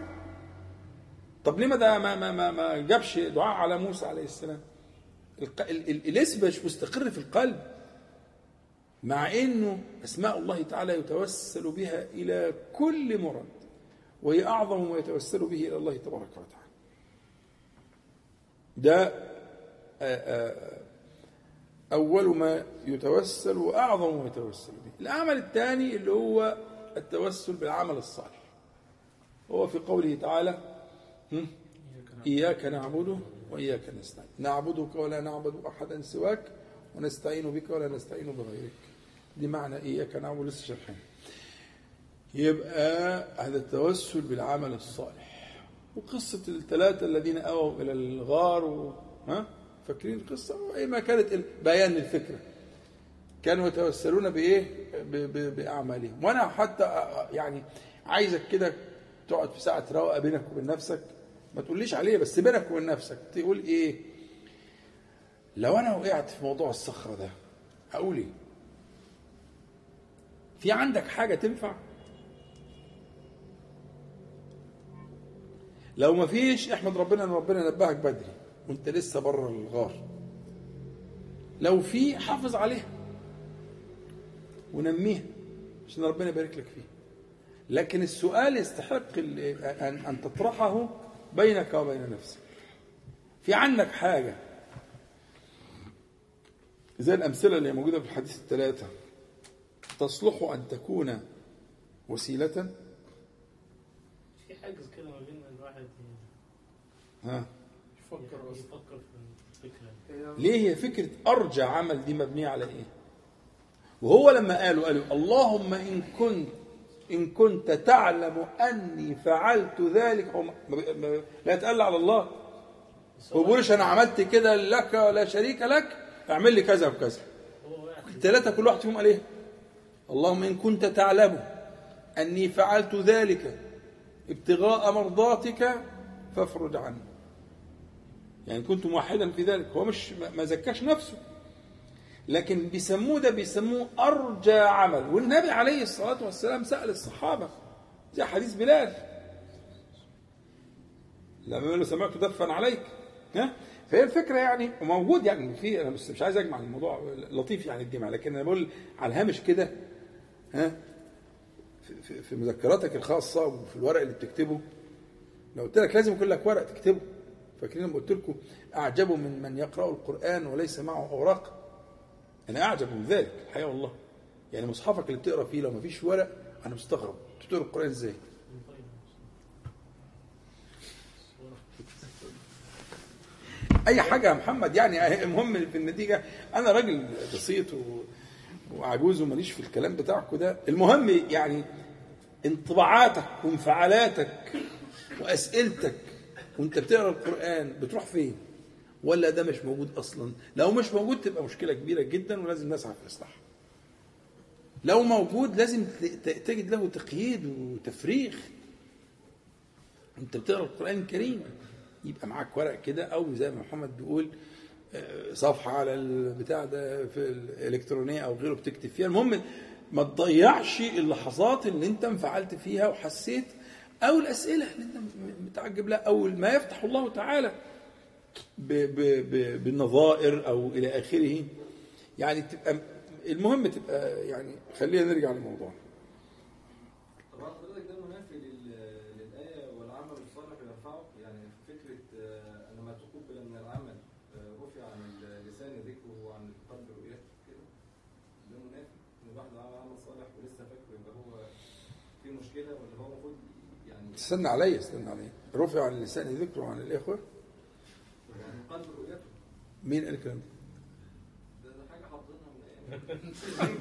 طب ليه ما ده ما, ما, ما, ما جابش دعاء على موسى عليه السلام؟ الاسم مش مستقر في القلب. مع إنه أسماء الله تعالى يتوسل بها إلى كل مراد وهي أعظم ما يتوسل به إلى الله تبارك وتعالى. ده أول ما يتوسل وأعظم ما يتوسل به. العمل الثاني اللي هو التوسل بالعمل الصالح. هو في قوله تعالى إياك نعبد وإياك نستعين. نعبدك ولا نعبد أحدا سواك ونستعين بك ولا نستعين بغيرك. دي معنى إياك نعبد لسه شرحين. يبقى هذا التوسل بالعمل الصالح. وقصة الثلاثة الذين أووا إلى الغار و... ها؟ فاكرين القصة؟ ما كانت بيان للفكرة. كانوا يتوسلون بإيه؟ ب... ب... بأعمالهم. وأنا حتى يعني عايزك كده تقعد في ساعة روقة بينك وبين نفسك. ما تقوليش عليه بس بينك وبين نفسك. تقول إيه؟ لو أنا وقعت في موضوع الصخرة ده هقول إيه؟ في عندك حاجة تنفع؟ لو ما فيش احمد ربنا إن ربنا نبهك بدري وأنت لسه بره الغار. لو في حافظ عليها. ونميها عشان ربنا يبارك لك فيه. لكن السؤال يستحق ان تطرحه بينك وبين نفسك. في عندك حاجة؟ زي الأمثلة اللي موجودة في الحديث الثلاثة. تصلح أن تكون وسيلة؟ في حاجز كده ما بين الواحد ها؟ يفكر أصلا يفكر في الفكرة. ليه هي فكرة أرجى عمل دي مبنية على إيه؟ وهو لما قالوا قالوا اللهم إن كنت إن كنت تعلم أني فعلت ذلك هو لا يتقال على الله. هو بيقولش أنا عملت كده لك ولا شريك لك اعمل لي كذا وكذا. الثلاثة كل واحد فيهم قال إيه؟ اللهم إن كنت تعلم أني فعلت ذلك ابتغاء مرضاتك فافرج عني. يعني كنت موحدا في ذلك هو مش ما زكاش نفسه. لكن بيسموه ده بيسموه أرجى عمل. والنبي عليه الصلاة والسلام سأل الصحابة زي حديث بلال. لما قال له سمعت دفا عليك. ها؟ فهي الفكرة يعني وموجود يعني في أنا بس مش عايز أجمع الموضوع لطيف يعني الجمع لكن أنا بقول على الهامش كده ها؟ في- في, مذكراتك الخاصة وفي الورق اللي بتكتبه. لو قلت لك لازم يكون لك ورق تكتبه. فاكرين لما قلت لكم أعجب من من يقرأ القرآن وليس معه أوراق؟ أنا أعجب من ذلك الحقيقة والله يعني مصحفك اللي بتقرا فيه لو ما فيش ورق أنا مستغرب. بتقرأ القرآن إزاي؟ أي حاجة يا محمد يعني المهم في النتيجة أنا راجل بسيط. وعجوز وماليش في الكلام بتاعكم ده. المهم يعني انطباعاتك وانفعالاتك وأسئلتك وأنت بتقرأ القرآن بتروح فين؟ ولا ده مش موجود أصلا؟ لو مش موجود تبقى مشكلة كبيرة جدا ولازم نسعى في اصلاحها لو موجود لازم تجد له تقييد وتفريغ أنت بتقرأ القرآن الكريم يبقى معاك ورق كده أو زي ما محمد بيقول آه، صفحة على البتاع ده في الإلكترونية أو غيره بتكتب فيها. المهم ما تضيعش اللحظات اللي أنت انفعلت فيها وحسيت أو الأسئلة اللي أنت متعجب لها أو ما يفتح الله تعالى. بالنظائر أو إلى آخره. يعني تبقى المهم تبقى يعني خلينا نرجع للموضوع. طبعا حضرتك ده منافي لل- للآية والعمل الصالح يرفعه. يعني فكرة آه، أن ما تقبل من العمل آه، رفع عن اللسان ذكره وعن القلب رؤيته كده. ده منافي. الواحد لو عمل عمل صالح ولسه يبقى هو في مشكلة ولا هو المفروض يعني استنى عليا استنى عليا. رفع عن اللسان ذكره عن الإخوة؟ مين قال الكلام ده؟ ده حافظينها أيام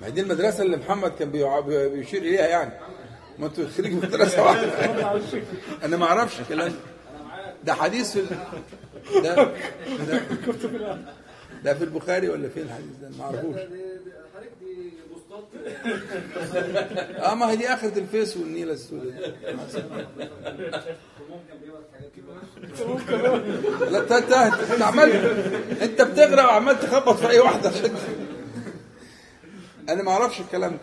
ما هي دي المدرسة اللي محمد كان بيشير إليها يعني ما أنتوا خريج مدرسة واحدة أنا ما أعرفش الكلام ده. ده حديث في ال- ده ده, ده في البخاري ولا فين الحديث ده ما أعرفوش حضرتك دي آه ما هي دي آخرة الفيس والنيلة السوداء. لا انت انت عمال انت بتغرق وعمال تخبط في أي واحدة. أنا ما أعرفش الكلام ده.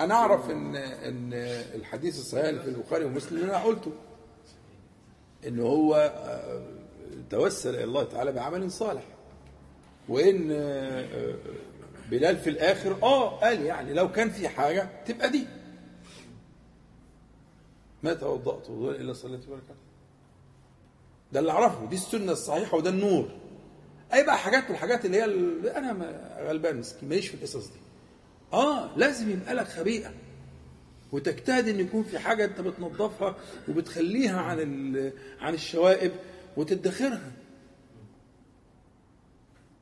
أنا أعرف ان إن الحديث الصحيح اللي في البخاري ومسلم اللي أنا قلته إن هو آه، توسل إلى الله تعالى بعمل صالح. وإن آه، بلال في الآخر آه قال يعني لو كان في حاجة تبقى دي. ما توضأت وضوء إلا صلاه بركاته ده اللي أعرفه دي السنة الصحيحة وده النور. أي بقى حاجات من الحاجات اللي هي اللي أنا غلبان مسكين ماليش في القصص دي. آه لازم يبقى لك خبيئة. وتجتهد إن يكون في حاجة أنت بتنظفها وبتخليها عن عن الشوائب وتدخرها.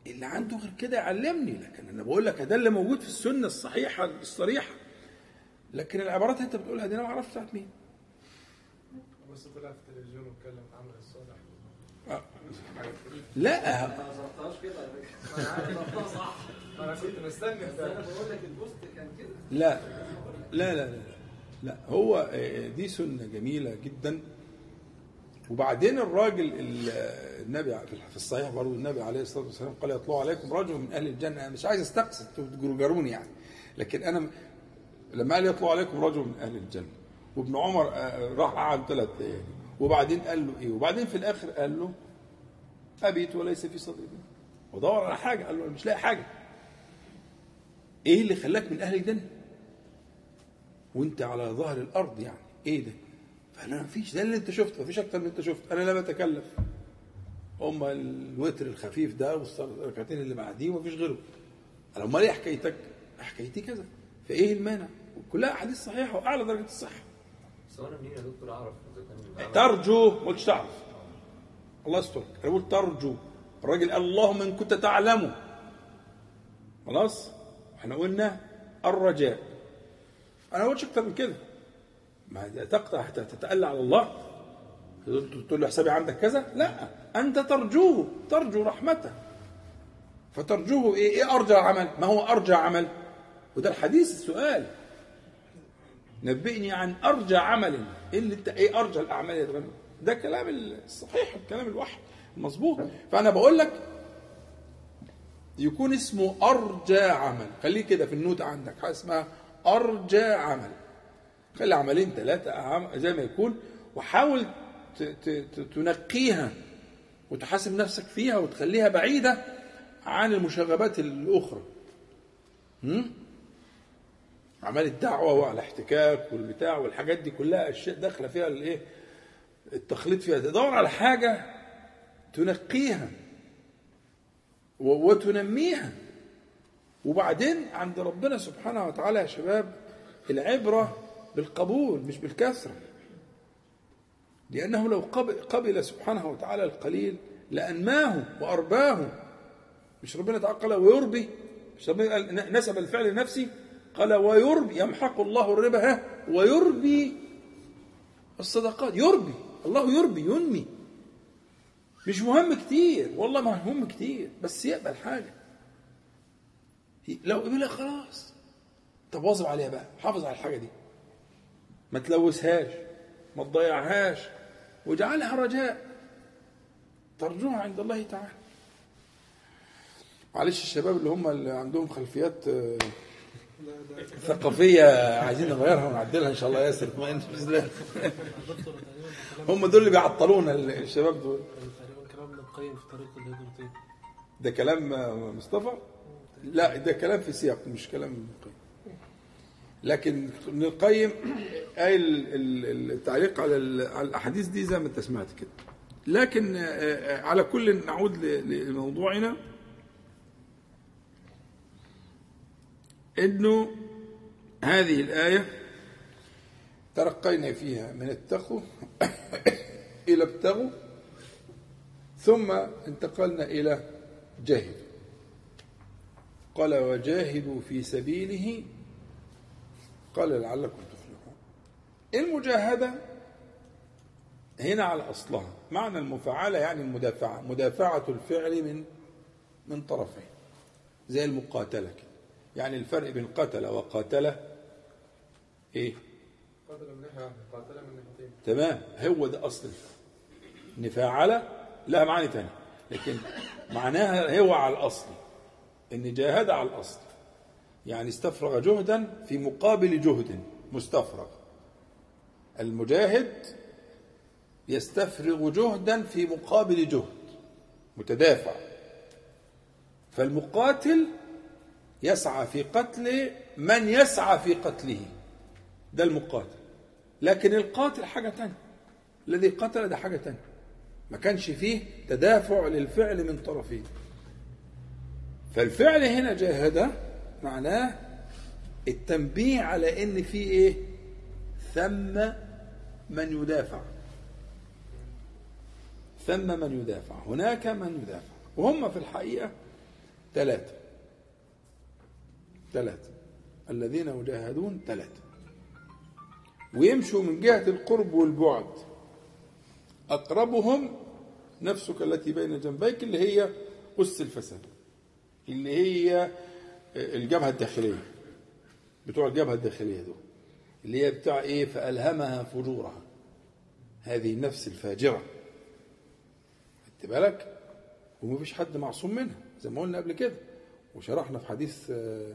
اللي عنده غير كده يعلمني لكن أنا بقول لك ده اللي موجود في السنة الصحيحة الصريحة. لكن العبارات اللي أنت بتقولها دي أنا ما أعرفش بتاعت مين. بس طلع في التلفزيون واتكلم عن عمل الصالح. لا. ما ظبطهاش كده صح. أنا كنت مستني. بس أنا بقول لك البوست كان كده. لا لا لا لا. لا هو آه، دي سنة جميلة جدا. وبعدين الراجل ال- النبي في الصحيح برضه النبي عليه الصلاة والسلام قال يطلع عليكم رجل من أهل الجنة. أنا مش عايز أستقصد تجرجروني يعني. لكن أنا لما قال يطلع عليكم رجل من أهل الجنة وابن عمر آه، راح قعد ثلاث ليالي. وبعدين قال له إيه؟ وبعدين في الآخر قال له أبيت وليس في صدري. ودور على حاجة قال له مش لاقي حاجة. إيه اللي خلاك من أهل الجنة؟ وأنت على ظهر الأرض يعني. إيه ده؟ فانا مفيش ده اللي أنت شفته مفيش أكتر من أنت شفت أنا لا بتكلف هم الوتر الخفيف ده والركعتين اللي بعديه ومفيش غيره. أنا أمال إيه حكايتك؟ حكايتي كذا. فإيه المانع؟ كلها أحاديث صحيحة وأعلى درجة الصحة. بس أنا منين يا دكتور أعرف ترجو ما قلتش تعرف. الله يسترك. أنا بقول ترجو. الراجل قال اللهم ان كنت تعلمه. خلاص؟ إحنا قلنا الرجاء. أنا ما قلتش أكتر من كده. ما تقطع حتى تتألى على الله. تقول له حسابي عندك كذا؟ لا أنت ترجوه ترجو رحمته. فترجوه إيه؟ إيه أرجى عمل؟ ما هو أرجى عمل؟ وده الحديث السؤال. نبئني عن أرجى عمل. إيه اللي انت إيه أرجى الأعمال يا تغنى ده كلام الصحيح الكلام الوحي المظبوط فأنا بقول لك يكون اسمه أرجى عمل. خليه كده في النوت عندك حاجة اسمها أرجى عمل. خلي عملين ثلاثة عم- زي ما يكون وحاول تنقيها وتحاسب نفسك فيها وتخليها بعيدة عن المشاغبات الأخرى. هم؟ اعمال الدعوة وعلى احتكاك والبتاع والحاجات دي كلها أشياء داخلة فيها الإيه؟ التخليط فيها. تدور على حاجة تنقيها وتنميها. وبعدين عند ربنا سبحانه وتعالى يا شباب العبرة بالقبول مش بالكثره لأنه لو قبل, سبحانه وتعالى القليل لأنماه وأرباه. مش ربنا تعالى قال ويربي؟ مش ربنا نسب الفعل لنفسي؟ قال ويربي يمحق الله الربا ويربي الصدقات. يربي الله يربي ينمي. مش مهم كتير والله مهم كتير بس يقبل حاجة. لو قبلها خلاص. طب واظب عليها بقى حافظ على الحاجة دي. ما تلوثهاش ما تضيعهاش واجعلها رجاء. ترجوها عند الله تعالى. معلش الشباب اللي هم اللي عندهم خلفيات آه، ثقافية عايزين نغيرها ونعدلها إن شاء الله. ياسر ما أنت هم دول اللي بيعطلونا الشباب دول. ده كلام آه، مصطفى؟ لا ده كلام في سياق مش كلام لكن ابن القيم قايل ال- ال- التعليق على ال- على الأحاديث دي زي ما انت سمعت كده. لكن آه، آه، على كل نعود لموضوعنا. إنه هذه الآية ترقينا فيها من التقوى إلى ابتغوا ثم انتقلنا إلى جاهدوا. قال وجاهدوا في سبيله قال لعلكم تفلحون. المجاهدة هنا على أصلها معنى المفاعلة يعني المدافعة مدافعة الفعل من من طرفين زي المقاتلة كده. يعني الفرق بين قتل وقاتل إيه؟ قاتل من قاتل من ناحيتين. تمام. هو ده أصل الفعل. لها معاني تانية لكن معناها هو على الأصل. إن جاهد على الأصل. يعني استفرغ جهدا في مقابل جهد مستفرغ. المجاهد يستفرغ جهدا في مقابل جهد متدافع. فالمقاتل يسعى في قتل من يسعى في قتله. ده المقاتل. لكن القاتل حاجة تانية. الذي قتل ده حاجة تانية. ما كانش فيه تدافع للفعل من طرفين. فالفعل هنا جاهد معناه التنبيه على إن في إيه؟ ثم من يدافع. ثم من يدافع. هناك من يدافع. وهم في الحقيقة ثلاثة. ثلاثة. الذين يجاهدون ثلاثة. ويمشوا من جهة القرب والبعد. أقربهم نفسك التي بين جنبيك اللي هي أس الفساد. اللي هي الجبهة الداخلية بتوع الجبهة الداخلية دول اللي هي بتاع إيه؟ فألهمها فجورها. هذه النفس الفاجرة. خدت بالك؟ ومفيش حد معصوم منها زي ما قلنا قبل كده. وشرحنا في حديث آه،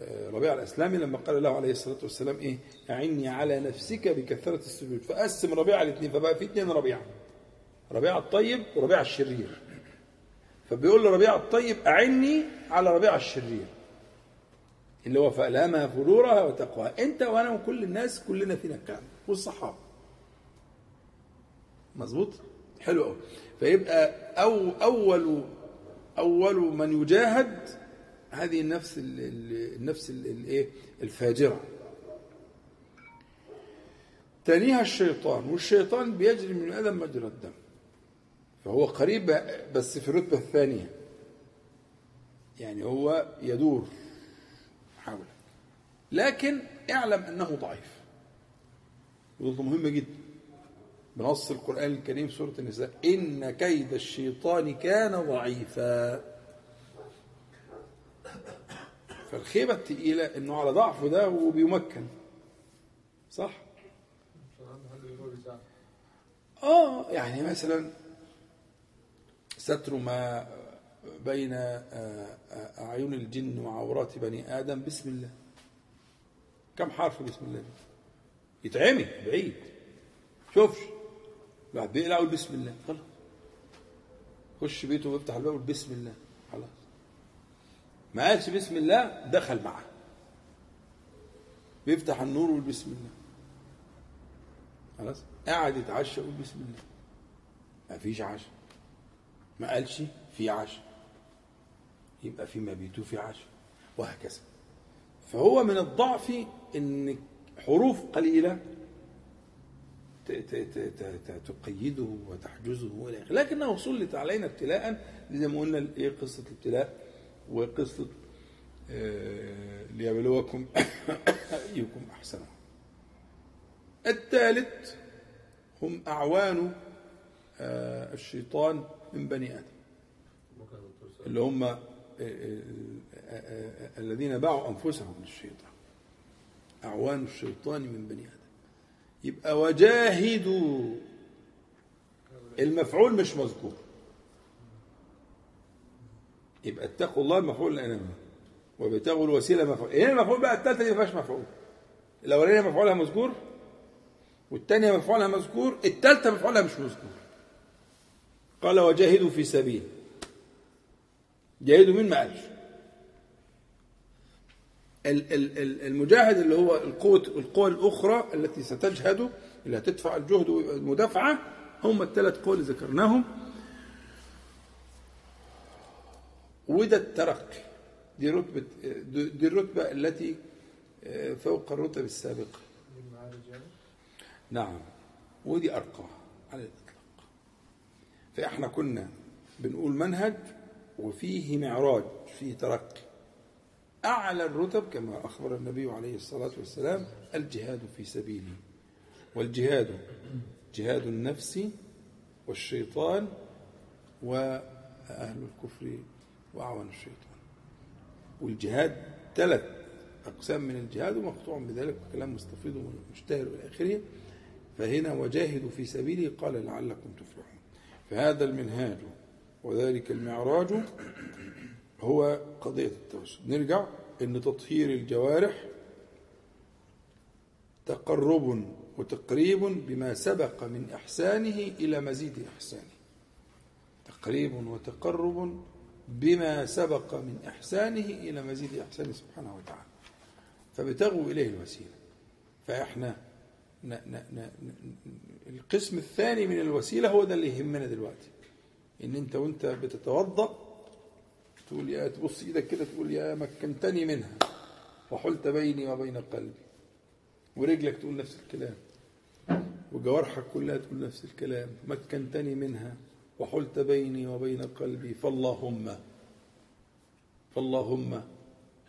آه، ربيع الأسلامي لما قال له عليه الصلاة والسلام إيه؟ أعني على نفسك بكثرة السجود. فقسم ربيع الاثنين فبقى في اثنين ربيع. ربيع الطيب وربيع الشرير. فبيقول لربيع الطيب أعني على ربيع الشرير. اللي هو فألهمها فجورها وتقواها. أنت وأنا وكل الناس كلنا فينا الكلام والصحابه مظبوط؟ حلو قوي فيبقى أو أول أول من يجاهد هذه النفس ال- ال- النفس ال- الايه الفاجرة. تانيها الشيطان والشيطان بيجري من آدم مجرى الدم. فهو قريب بس في الرتبة الثانية. يعني هو يدور. حولك لكن اعلم أنه ضعيف. ونقطة مهمة جدا. بنص القرآن الكريم سورة النساء. إن كيد الشيطان كان ضعيفا. فالخيبة التقيلة إنه على ضعفه ده وبيمكن. صح؟ آه يعني مثلا ستر ما بين آه، آه، أعين الجن وعورات بني آدم. بسم الله. كم حرف بسم الله؟ يتعمي بعيد. شوفش. الواحد بيقلع يقول بسم الله. خلاص. خش بيته ويفتح الباب بسم الله. خلاص. ما قالش بسم الله دخل معاه. بيفتح النور ويقول بسم الله. خلاص. قاعد يتعشى يقول بسم الله. ما فيش عشاء. ما قالش في عشاء. يبقى في مبيته في عشاء وهكذا. فهو من الضعف ان حروف قليلة تقيده وتحجزه وإلى آخره. لكنه سلط علينا ابتلاء زي ما قلنا إيه قصة الابتلاء وقصة آه، ليبلوكم أيكم أحسن. الثالث هم أعوان آه، الشيطان من بني آدم. اللي هم الذين باعوا أنفسهم للشيطان أعوان الشيطان من بني آدم. يبقى وجاهدوا المفعول مش مذكور. يبقى اتقوا الله المفعول الانما وابتغوا الوسيلة مفعول. هنا المفعول بقى الثالثه دي ما فيهاش مفعول. الأولانية مفعولها مذكور والثانيه مفعولها مذكور الثالثه مفعولها مش مذكور. قال وجاهدوا في سبيل. جاهدوا مين ما قالش. ال- ال- ال- المجاهد اللي هو القوة القوى الأخرى التي ستجهد اللي هتدفع الجهد والمدافعة هم الثلاث قوى اللي ذكرناهم. وده الترقي دي رتبة دي الرتبة التي فوق الرتب السابقة. نعم. ودي أرقى على الإطلاق. فإحنا كنا بنقول منهج وفيه معراج فيه ترقي. أعلى الرتب كما أخبر النبي عليه الصلاة والسلام الجهاد في سبيله. والجهاد جهاد النفس والشيطان وأهل الكفر وأعوان الشيطان. والجهاد ثلاث أقسام من الجهاد ومقطوع بذلك وكلام مستفيض ومشتهر إلى آخره. فهنا وجاهدوا في سبيله قال لعلكم تفلحون. فهذا المنهاج وذلك المعراج هو قضية التوسل. نرجع أن تطهير الجوارح تقرب وتقريب بما سبق من إحسانه إلى مزيد إحسانه. تقريب وتقرب بما سبق من إحسانه إلى مزيد إحسانه سبحانه وتعالى. فابتغوا إليه الوسيلة. فإحنا القسم الثاني من الوسيلة هو ده اللي يهمنا دلوقتي. إن أنت وأنت بتتوضأ تقول يا تبص إيدك كده تقول يا مكنتني منها. وحلت بيني وبين قلبي. ورجلك تقول نفس الكلام. وجوارحك كلها تقول نفس الكلام. مكنتني منها. وحلت بيني وبين قلبي. فاللهم فاللهم.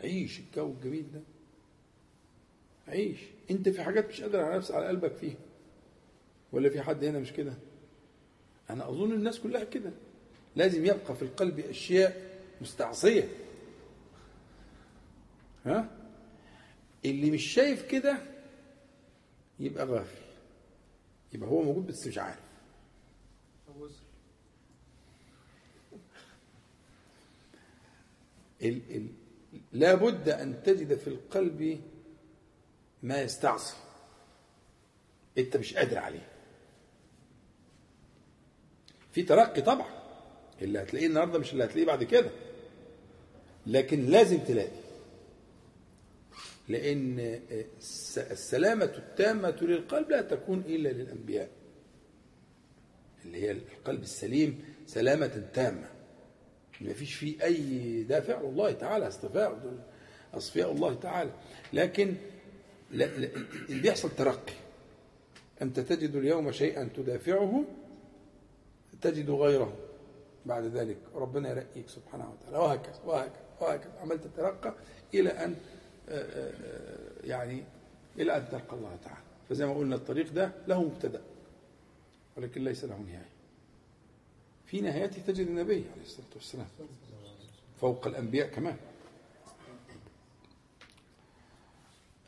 عيش الجو الجميل ده. عيش. أنت في حاجات مش قادر على نفسك على قلبك فيها. ولا في حد هنا مش كده؟ أنا أظن الناس كلها كده. لازم يبقى في القلب أشياء مستعصية. ها؟ اللي مش شايف كده يبقى غافل. يبقى هو موجود بس مش عارف. ال ال لابد أن تجد في القلب ما يستعصي. أنت مش قادر عليه. في ترقي طبعا. اللي هتلاقيه النهارده مش اللي هتلاقيه بعد كده. لكن لازم تلاقي. لأن الس- السلامة التامة للقلب لا تكون إلا للأنبياء. اللي هي القلب السليم سلامة تامة. ما فيش فيه أي دافع. الله تعالى اصطفاء دول أصفياء الله تعالى. لكن لا لا بيحصل ترقي. أنت تجد اليوم شيئا تدافعه تجد غيره بعد ذلك ربنا يرقيك سبحانه وتعالى وهكذا وهكذا وهكذا عملت تترقى إلى أن آه، آه، آه، يعني إلى أن تلقى الله تعالى فزي ما قلنا الطريق ده له مبتدأ ولكن ليس له نهاية في نهايته تجد النبي عليه الصلاة والسلام فوق الأنبياء كمان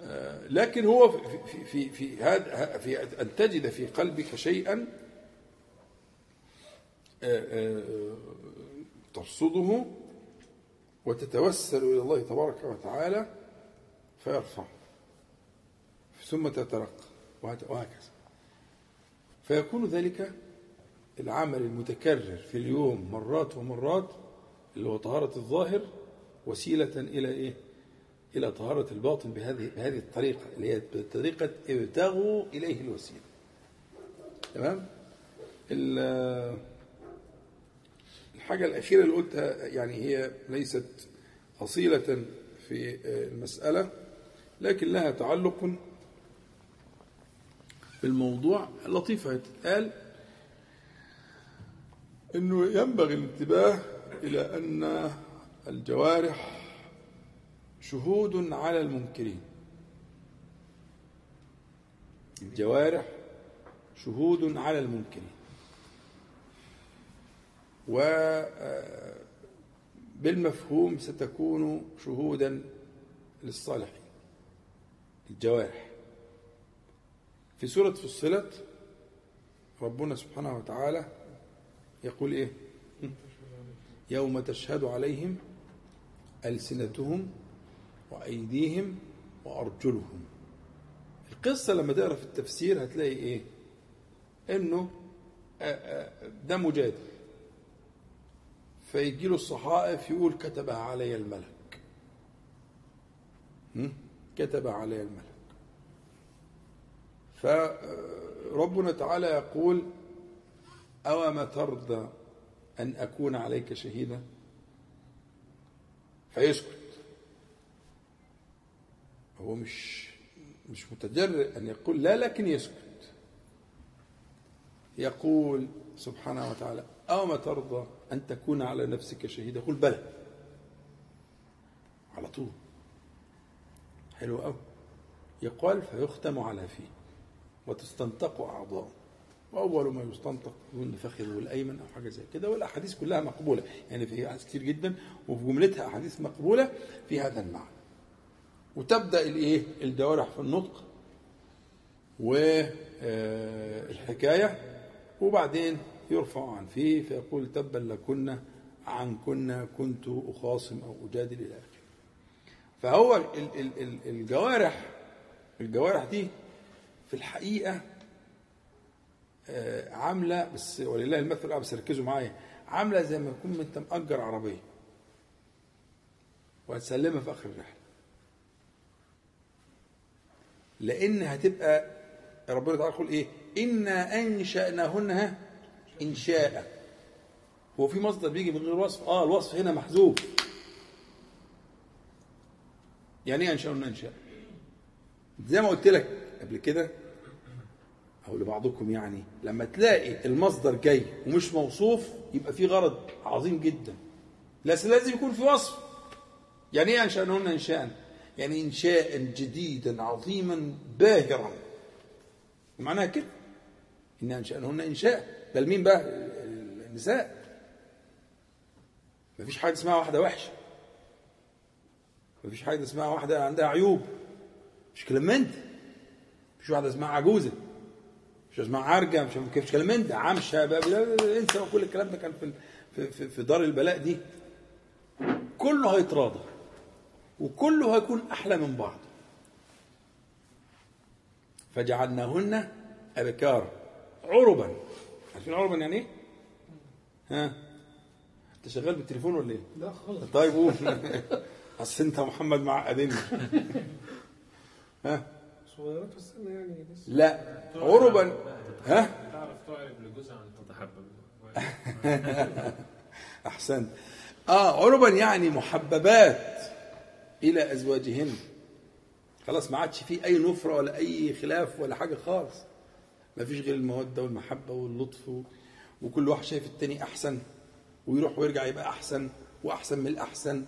آه، لكن هو في في في, هذا في أن تجد في قلبك شيئا آه، آه، ترصده وتتوسل إلى الله تبارك وتعالى فيرفع ثم تترقى وهكذا فيكون ذلك العمل المتكرر في اليوم مرات ومرات اللي هو طهارة الظاهر وسيلة إلى إيه؟ إلى طهارة الباطن بهذه بهذه الطريقة اللي هي طريقة ابتغوا إليه الوسيلة. تمام؟ ال- الحاجة الأخيرة اللي قلتها يعني هي ليست أصيلة في المسألة لكن لها تعلق بالموضوع لطيفة تتقال أنه ينبغي الانتباه إلى أن الجوارح شهود على المنكرين. الجوارح شهود على المنكرين. وبالمفهوم ستكون شهودا للصالحين الجوارح في سورة فصلت ربنا سبحانه وتعالى يقول إيه؟ يوم تشهد عليهم ألسنتهم وأيديهم وأرجلهم. القصة لما تقرأ في التفسير هتلاقي إيه؟ إنه آه، آه، ده مجادل. فيجي له الصحائف يقول كتبها علي الملك؟ كتب علي الملك. فربنا تعالى يقول أوما ترضى أن أكون عليك شهيدا؟ فيسكت. هو مش مش متجرئ أن يقول لا لكن يسكت. يقول سبحانه وتعالى أوما ترضى أن تكون على نفسك شهيدا يقول بلى. على طول. حلو قوي يقال فيختم على فيه وتستنطق أعضاؤه وأول ما يستنطق يكون فخذه الأيمن أو حاجة زي كده. والأحاديث كلها مقبولة. يعني في أحاديث كتير جدا وفي جملتها أحاديث مقبولة في هذا المعنى. وتبدأ الإيه؟ الجوارح في النطق والحكاية وبعدين يرفع عن فيه فيقول تبا لكن عن كنا كنت أخاصم أو أجادل إلى آخره. فهو ال- ال- ال- الجوارح الجوارح دي في الحقيقة آه، عاملة بس ولله المثل بس ركزوا معايا. عاملة زي ما يكون أنت مأجر عربية وهتسلمها في آخر الرحلة. لأن هتبقى ربنا تعالى يقول إيه؟ إنا أنشأناهن إنشاء هو في مصدر بيجي من غير وصف؟ آه الوصف هنا محذوف. يعني إيه انشاء زي ما قلت لك قبل كده أو لبعضكم يعني لما تلاقي المصدر جاي ومش موصوف يبقى في غرض عظيم جدا. لازم لازم يكون في وصف. يعني إيه انشأنهن انشاء يعني انشاء جديدا عظيما باهرا. معناها كده إن انشأنهن انشاء ده لمين بقى؟ النساء. مفيش حاجة اسمها واحدة وحشة. مفيش حاجة اسمها واحدة عندها عيوب. مش كلام من ده. مفيش واحدة اسمها عجوزة. مش اسمها عرجة. مش مش كلام لا لا انسى. وكل الكلام ده كان في في في, دار البلاء دي. كله هيتراضى. وكله هيكون أحلى من بعض. فجعلناهن أبكار. عربا. عارفين عربا يعني إيه؟ ها؟ انت شغال بالتليفون ولا إيه؟ لا خالص. طيب قول. اصل انت محمد معقدني ها؟ صغيرات في السن يعني لسه لا. عربا ها؟ تعرف تعرف لجوزها عن تتحبب. احسنت آه عربا يعني محببات إلى أزواجهن. خلاص ما عادش فيه أي نفرة ولا أي خلاف ولا حاجة خالص. ما فيش غير المودة والمحبة واللطف. وكل واحد شايف التاني أحسن ويروح ويرجع يبقى أحسن وأحسن من الأحسن.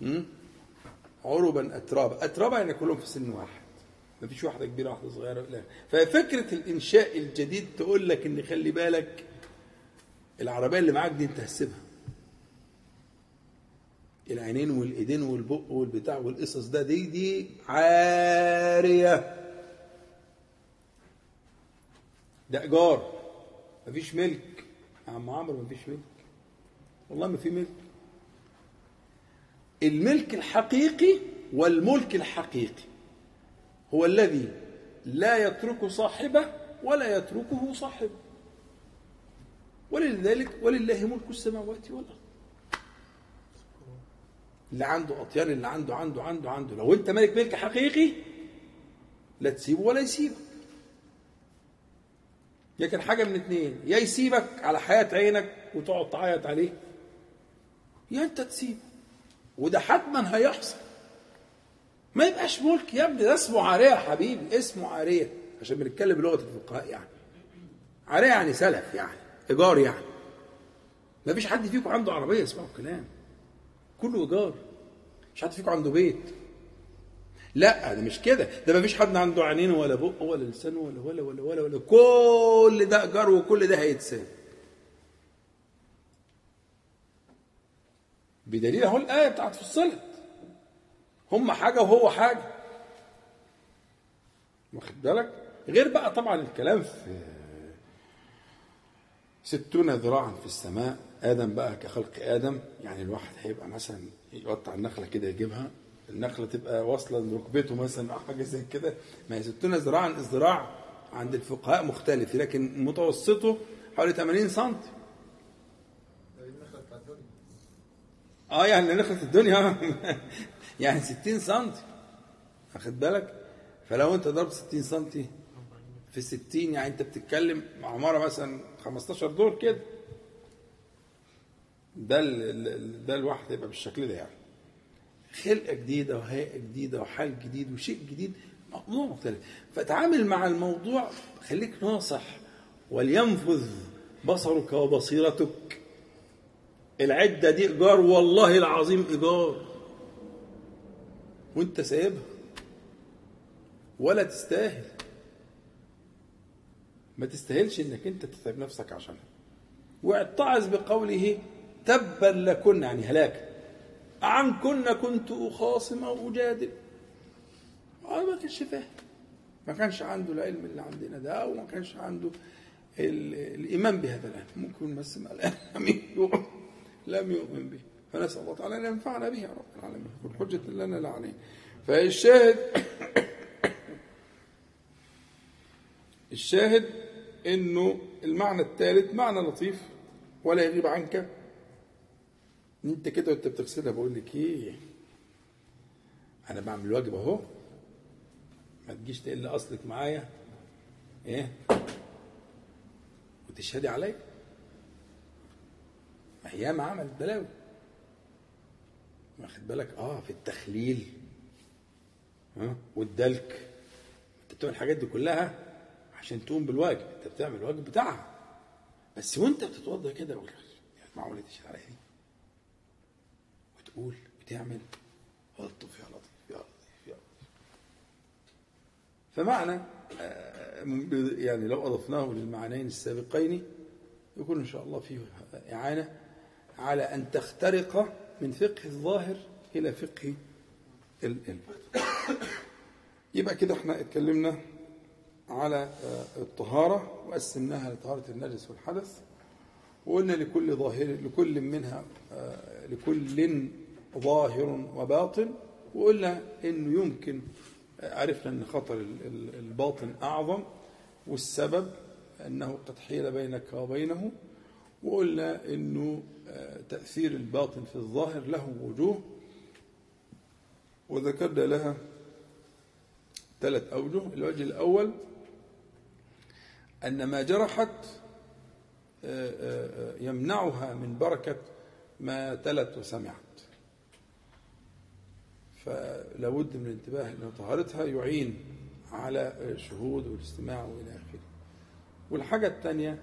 م? عربا اترابا. اترابا يعني كلهم في سن واحد. ما فيش واحدة كبيرة واحدة صغيرة. لا. ففكرة الإنشاء الجديد تقول لك إن خلي بالك العربية اللي معاك دي أنت هتسيبها. العينين والإيدين والبق والبتاع والقصص ده دي دي عارية. ده إيجار. مفيش ملك. يا عم عمرو مفيش ملك. والله ما في ملك. الملك الحقيقي والملك الحقيقي هو الذي لا يترك صاحبه ولا يتركه صاحبه ولذلك ولله ملك السماوات والأرض. اللي عنده اطيان اللي عنده عنده عنده عنده. لو أنت ملك ملك حقيقي لا تسيبه ولا يسيبك. لكن حاجة من اتنين يا يسيبك على حياة عينك وتقعد تعيط عليه يا انت تسيبه. وده حتما هيحصل. ما يبقاش ملك يا ابني ده اسمه عاريه يا حبيبي اسمه عاريه عشان بنتكلم بلغة الفقهاء يعني. عاريه يعني سلف يعني إيجار يعني. ما فيش حد فيكم عنده عربية اسمعوا الكلام. كله إيجار. مش حد فيكم عنده بيت. لا ده مش كده. ده ما فيش حد عنده عينين ولا بق ولا لسان ولا ولا ولا ولا, ولا. كل ده ايجار وكل ده هيتساب. بدليل أهو الآية بتاعت فصلت هم حاجة وهو حاجة. واخد بالك؟ غير بقى طبعا الكلام في ستون ذراعا في السماء. آدم بقى كخلق آدم يعني الواحد هيبقى مثلا يقطع النخلة كده يجيبها. النخلة تبقى واصلة لركبته مثلا أو حاجة زي كده. ما هي 60 ذراعا الذراع عند الفقهاء مختلف لكن متوسطه حوالي 80 سم آه يعني نخلة الدنيا. يعني 60 سم واخد بالك؟ فلو أنت ضربت 60 سم في 60 يعني أنت بتتكلم عمارة مثلا 15 دور كده. ده ده الواحد يبقى بالشكل ده يعني. خلقة جديدة وهيئة جديدة وحال جديد وشيء جديد موضوع مختلف. فتعامل مع الموضوع خليك ناصح. ولينفذ بصرك وبصيرتك. العدة دي إيجار والله العظيم إيجار. وأنت سايبها. ولا تستاهل. ما تستاهلش إنك أنت تتعب نفسك عشانها. واعتعظ بقوله تبا لكن يعني هلاك. عن كنا كنت أخاصم أو أجادل. هذا ما كانش فاهم. ما كانش عنده العلم اللي عندنا ده أو ما كانش عنده ال- الإيمان بهذا العلم. ممكن بس لم يؤمن به. فنسأل الله تعالى أن ينفعنا به يا رب العالمين. كل حجة لنا لا علينا. فالشاهد الشاهد إنه المعنى الثالث معنى لطيف ولا يغيب عنك. انت كده وانت بتغسلها بقول لك إيه؟ أنا بعمل الواجب اهو. ما تجيش تقل اصلك معايا. إيه؟ وتشهدي عليا. ما هي ما عملت بلاوي. واخد بالك؟ آه في التخليل. ها؟ والدلك. انت بتعمل الحاجات دي كلها عشان تقوم بالواجب. انت بتعمل الواجب بتاعها. بس وانت بتتوضا كده قول معقولة تشهد عليا دي؟ وتقول وتعمل الطف يا لطيف يا لطيف يا لطيف فمعنى آه، يعني لو أضفناه للمعنيين السابقين يكون إن شاء الله فيه إعانة على أن تخترق من فقه الظاهر إلى فقه ال- الباطن يبقى كده إحنا اتكلمنا على آه، الطهارة وقسمناها لطهارة النجس والحدث وقلنا لكل ظاهر لكل منها آه، لكل ظاهر وباطن وقلنا إنه يمكن عرفنا إن خطر ال- ال- الباطن أعظم والسبب أنه قد حيل بينك وبينه وقلنا إنه آه، تأثير الباطن في الظاهر له وجوه. وذكرنا لها ثلاث أوجه. الوجه الأول أن ما جرحت آه، آه، يمنعها من بركة ما تلت وسمعت. فلا بد من الانتباه أن طهارتها يعين على الشهود والاستماع وإلى آخره والحاجة الثانية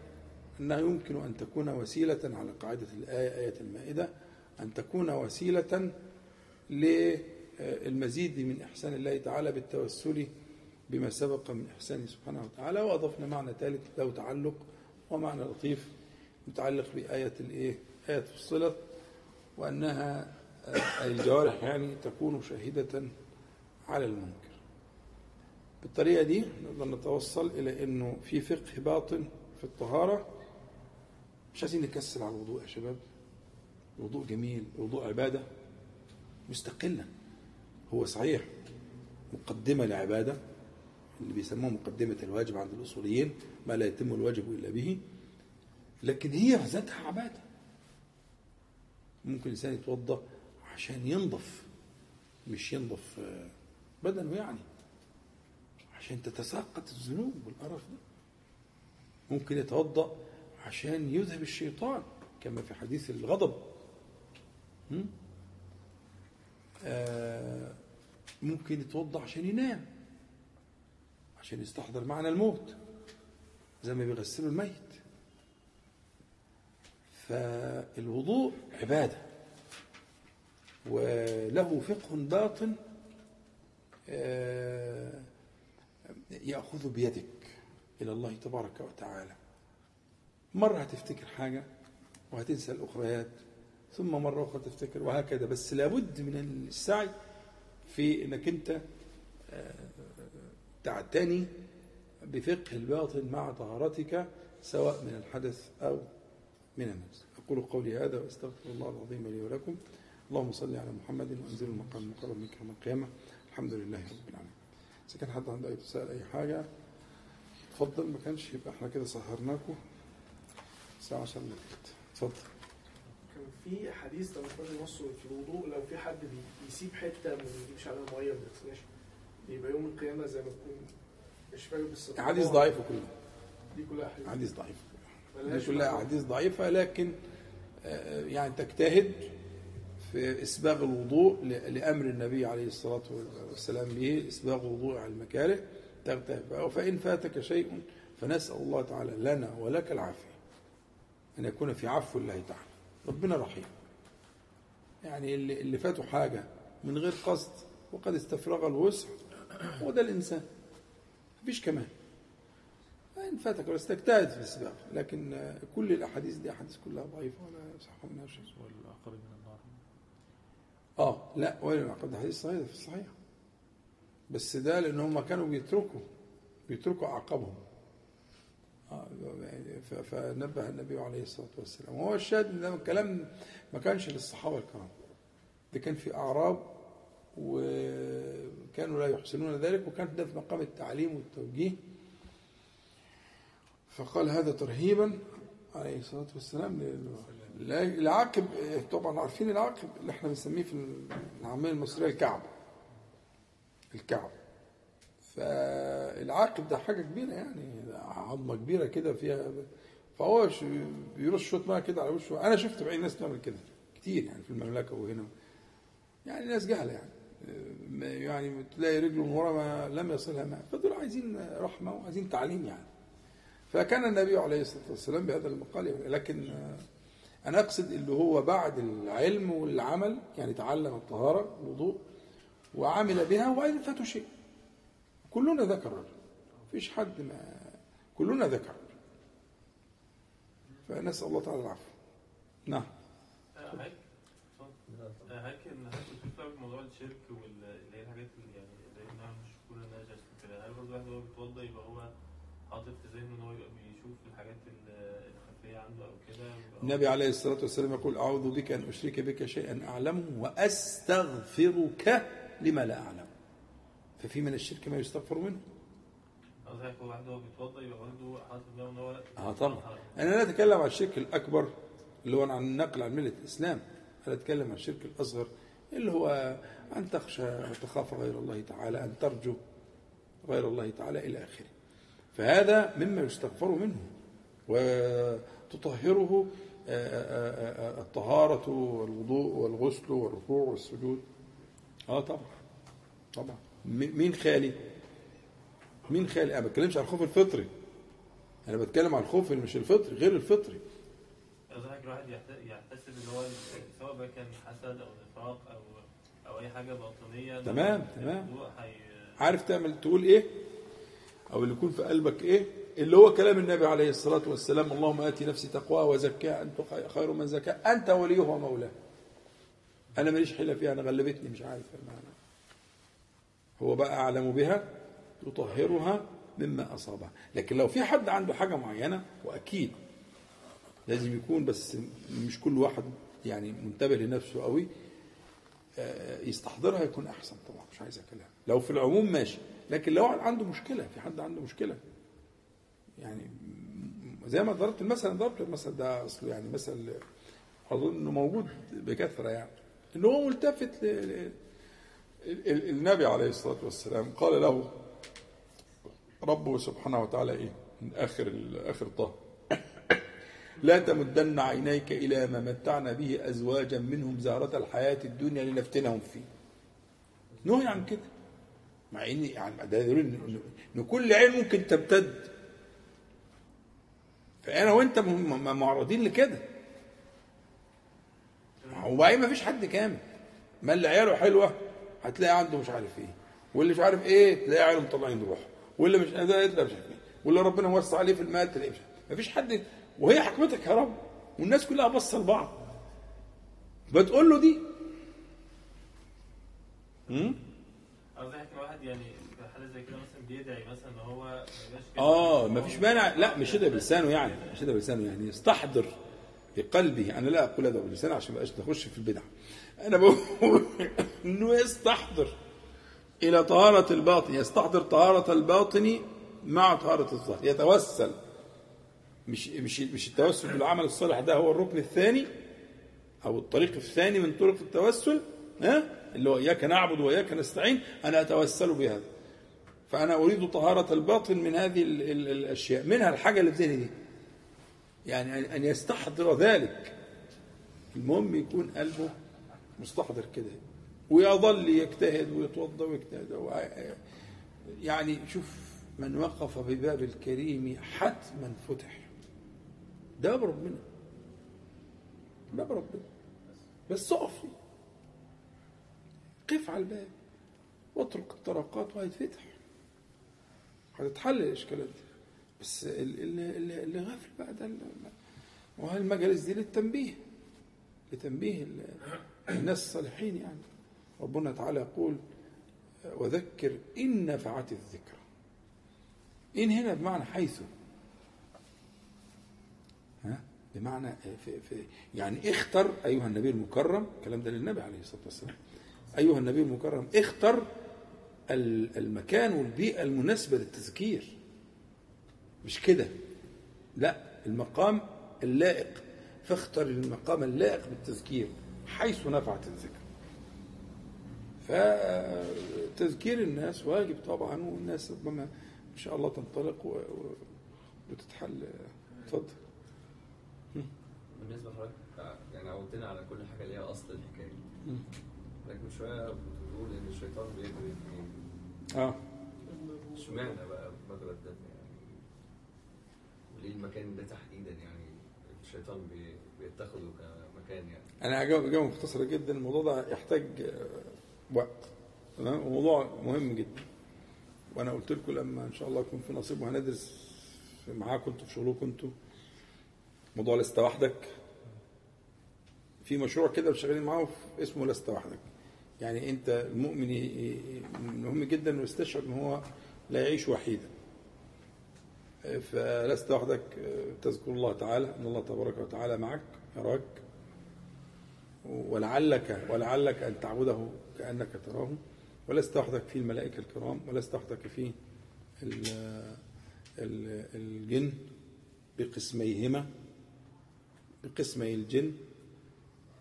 أنها يمكن أن تكون وسيلة على قاعدة الآية آية المائدة أن تكون وسيلة للمزيد من إحسان الله تعالى بالتوسل بما سبق من إحسانه سبحانه وتعالى وأضفنا معنى ثالث له تعلق ومعنى لطيف متعلق بآية الإيه؟ آية فصلت وأنها آه، الجوارح يعني تكون شاهدة على المنكر. بالطريقة دي نقدر نتوصل إلى إنه في فقه باطن في الطهارة مش عايزين نكسل على الوضوء يا شباب. الوضوء جميل، الوضوء عبادة مستقلة. هو صحيح مقدمة لعبادة اللي بيسموها مقدمة الواجب عند الأصوليين ما لا يتم الواجب إلا به لكن هي ذاتها عبادة. ممكن الإنسان يتوضأ عشان ينظف مش ينظف آه، بدنه يعني. عشان تتساقط الذنوب والقرف ده. ممكن يتوضأ عشان يذهب الشيطان كما في حديث الغضب? آه، ممكن يتوضأ عشان ينام عشان يستحضر معنى الموت زي ما بيغسلوا الميت. فالوضوء عبادة. وله فقه باطن آه، يأخذ بيدك إلى الله تبارك وتعالى. مرة هتفتكر حاجة وهتنسى الأخريات ثم مرة أخرى تفتكر وهكذا. بس لابد من السعي في أنك أنت آه، تعتني بفقه الباطن مع طهارتك سواء من الحدث أو من النفس. أقول قولي هذا وأستغفر الله العظيم لي ولكم. اللهم صل على محمد وأنزل المقام المقرب منك يوم القيامة. الحمد لله رب العالمين. إذا كان حد عنده أي تساءل أي حاجة اتفضل. ما كانش يبقى إحنا كده سهرناكم الساعة 10 الا تلت اتفضل. كان في حديث لما كنا نص في الوضوء لو في حد بي- بيسيب حتة ما بيجيبش عليها مية ما بيغسلهاش يبقى يوم القيامة زي ما تكون مش فاكر بس أحاديث ضعيفة كلها. دي كلها حديث أحاديث ضعيفة ملهاش دي كلها معنى. أحاديث ضعيفة لكن آه، يعني تجتهد في إسباغ الوضوء لأمر النبي عليه الصلاة والسلام به إسباغ الوضوء على المكاره تغتاب. فإن فاتك شيء فنسأل الله تعالى لنا ولك العافية. أن يكون في عفو الله تعالى. ربنا رحيم. يعني اللي, اللي فاته حاجة من غير قصد وقد استفرغ الوسع هو ده الإنسان. مفيش كمان. إن فاتك بس تجتهد في السباق لكن كل الأحاديث دي أحاديث كلها ضعيفة ولا يصح منها شيء. والعقاب من آه لا وين العقد حديث صحيح ده في الصحيح. بس ده لأن هم كانوا بيتركوا بيتركوا اعقابهم فنبه النبي عليه الصلاة والسلام. وهو الشاهد إن ده الكلام ما كانش للصحابة الكرام. ده كان في أعراب وكانوا لا يحسنون ذلك وكان ده في مقام التعليم والتوجيه. فقال هذا ترهيبا عليه الصلاة والسلام العاقب طبعا عارفين العاقب اللي إحنا بنسميه في العامية المصرية الكعب. الكعب. فالعاقب ده حاجة كبيرة يعني عظمة كبيرة كده فيها. فهو بيرش شوية مية كده على وشه. أنا شفت بعين ناس بتعمل كده كتير يعني في المملكة وهنا. يعني ناس جهلة يعني. يعني تلاقي رجله من ورا ما لم يصلها ماء. فدول عايزين رحمة وعايزين تعليم يعني. فكان النبي عليه الصلاة والسلام بهذا المقال لكن أنا أقصد اللي هو بعد العلم والعمل يعني تعلم الطهارة الوضوء وعمل بها وبعدين فاته شيء. كلنا ذكر مفيش حد ما كلنا ذكر فنسأل الله تعالى العفو. نعم. هيك؟ هيك إن هيك بتفهم موضوع الشرك واللي هي الحاجات اللي يعني اللي هي نعم مش كل الناس كده هل برضه الواحد وهو بيتوضى يبقى هو حاطط في ذهنه إن هو يبقى بيشوف الحاجات ال- الخفيه عنده أو كده يبقى هو- النبي عليه الصلاة والسلام يقول أعوذ بك أن أشرك بك شيئا أعلمه وأستغفرك لما لا أعلم. ففي من الشرك ما يستغفر منه؟ آه طبعا. أنا لا أتكلم عن الشرك الأكبر اللي هو عن النقل عن ملة الإسلام. أنا أتكلم عن الشرك الأصغر اللي هو أن تخشى وتخاف غير الله تعالى أن ترجو غير الله تعالى إلى آخره. فهذا مما يستغفر منه وتطهره الطهارة والوضوء والغسل والركوع والسجود. آه طبعا طبعا. مين خالي؟ مين خالي؟ أنا ما بتكلمش عن الخوف الفطري. أنا بتكلم عن الخوف اللي مش الفطري غير الفطري. قصدي هيك الواحد يحت- يحتسب إن هو سواء كان حسد أو نفاق أو أو أي حاجة باطنية تمام، تمام. عارف تعمل تقول إيه؟ أو اللي يكون في قلبك إيه؟ اللي هو كلام النبي عليه الصلاة والسلام اللهم آتي نفسي تقواها وزكاها أنت خي- خير من زكاها أنت وليه ومولاه أنا ماليش حيلة فيها أنا غلبتني مش عارف المعنى. هو بقى أعلم بها يطهرها مما أصابها. لكن لو في حد عنده حاجة معينة وأكيد لازم يكون بس مش كل واحد يعني منتبه لنفسه قوي آه، يستحضرها يكون أحسن طبعا مش عايز كلام لو في العموم ماشي لكن لو عنده مشكلة في حد عنده مشكلة يعني زي ما ضربت المثل ضربت المثل ده أصله يعني مثل أظن إنه موجود بكثرة يعني. ان هو ملتفت ل... ل... ال- ال- النبي عليه الصلاة والسلام قال له ربه سبحانه وتعالى إيه؟ من آخر آخر طه. لا تمدن عينيك إلى ما متعنا به أزواجا منهم زهرة الحياة الدنيا لنفتنهم فيه. نهي عن كده. مع إن يعني ده إن كل عين ممكن تمتد. فانا وانت معرضين لكده. وبعدين ما فيش حد كامل. ما اللي عياله حلوة هتلاقي عنده مش عارف إيه. واللي مش عارف إيه تلاقي عياله مطلعين روح. واللي مش ده تلاقي مش عارف إيه. واللي ربنا موسع عليه في المال تلاقي مش عارف ما فيش حد. وهي حكمتك يا رب. والناس كلها باصة لبعض. بتقول له دي. امم قصدي الواحد يعني في حالة زي كده مثلا بيدعي مثلا إن هو. آه ما فيش مانع. لا مش كده بلسانه يعني مش كده بلسانه يعني يستحضر في قلبه. أنا لا أقول هذا بلسانه عشان ما بقاش نخش في البدع. أنا بقول إنه يستحضر إلى طهارة الباطن يستحضر طهارة الباطن مع طهارة الظاهر يتوسل. مش مش مش التوسل بالعمل الصالح ده هو الركن الثاني أو الطريق الثاني من طرق التوسل ها؟ اللي هو إياك نعبد وإياك نستعين. أنا أتوسل بهذا. فأنا أريد طهارة الباطن من هذه ال- ال- الأشياء منها الحاجة اللي في ذهني دي. يعني أن- يستحضر ذلك. المهم يكون قلبه مستحضر كده. ويظل يجتهد ويتوضأ ويجتهد. يعني شوف من وقف بباب الكريم حتما فتح. ده باب ربنا باب ربنا بس اقف قف على الباب. واترك الطرقات وهيتفتح هتتحل الإشكالات دي. بس ال- ال- ال- اللي غافل بقى ده وهي المجالس دي للتنبيه لتنبيه ال- الناس الصالحين يعني. ربنا تعالى يقول وذكر إن نفعت الذكرى. إن هنا بمعنى حيث. ها؟ بمعنى في في يعني اختر أيها النبي المكرم الكلام ده للنبي عليه الصلاة والسلام. أيها النبي المكرم اختر المكان والبيئة المناسبة للتذكير. مش كده؟ لا المقام اللائق. فاختر المقام اللائق بالتذكير حيث نفعت الذكر. فتذكير الناس واجب طبعا والناس ربما إن شاء الله تنطلق وتتحل. اتفضل. بالنسبة لحضرتك يعني عودتنا على كل حاجة ليها أصل الحكاية. لكن شوية بتقول إن الشيطان بيجري. آه. اشمعنى بقى الدم يعني وليه المكان ده تحديدا يعني؟ الشيطان بي- بيتخذه كمكان يعني. أنا هجاوب إجابة مختصرة جدا. الموضوع ده يحتاج آه، وقت تمام؟ وموضوع مهم جدا. وأنا قلت لكم لما إن شاء الله يكون في نصيب وهندرس معاكم أنتوا في شغلكم أنتوا موضوع لست وحدك. في مشروع كده شغالين معاه اسمه لست وحدك. يعني انت المؤمن مهم جدا انه يستشعر ان هو لا يعيش وحيدا. فلست وحدك تذكر الله تعالى إن الله تبارك وتعالى معك يراك. ولعلك ولعلك أن تعبده كأنك تراه. ولست وحدك في الملائكة الكرام ولست وحدك في ال- ال- الجن بقسميهما بقسمي الجن.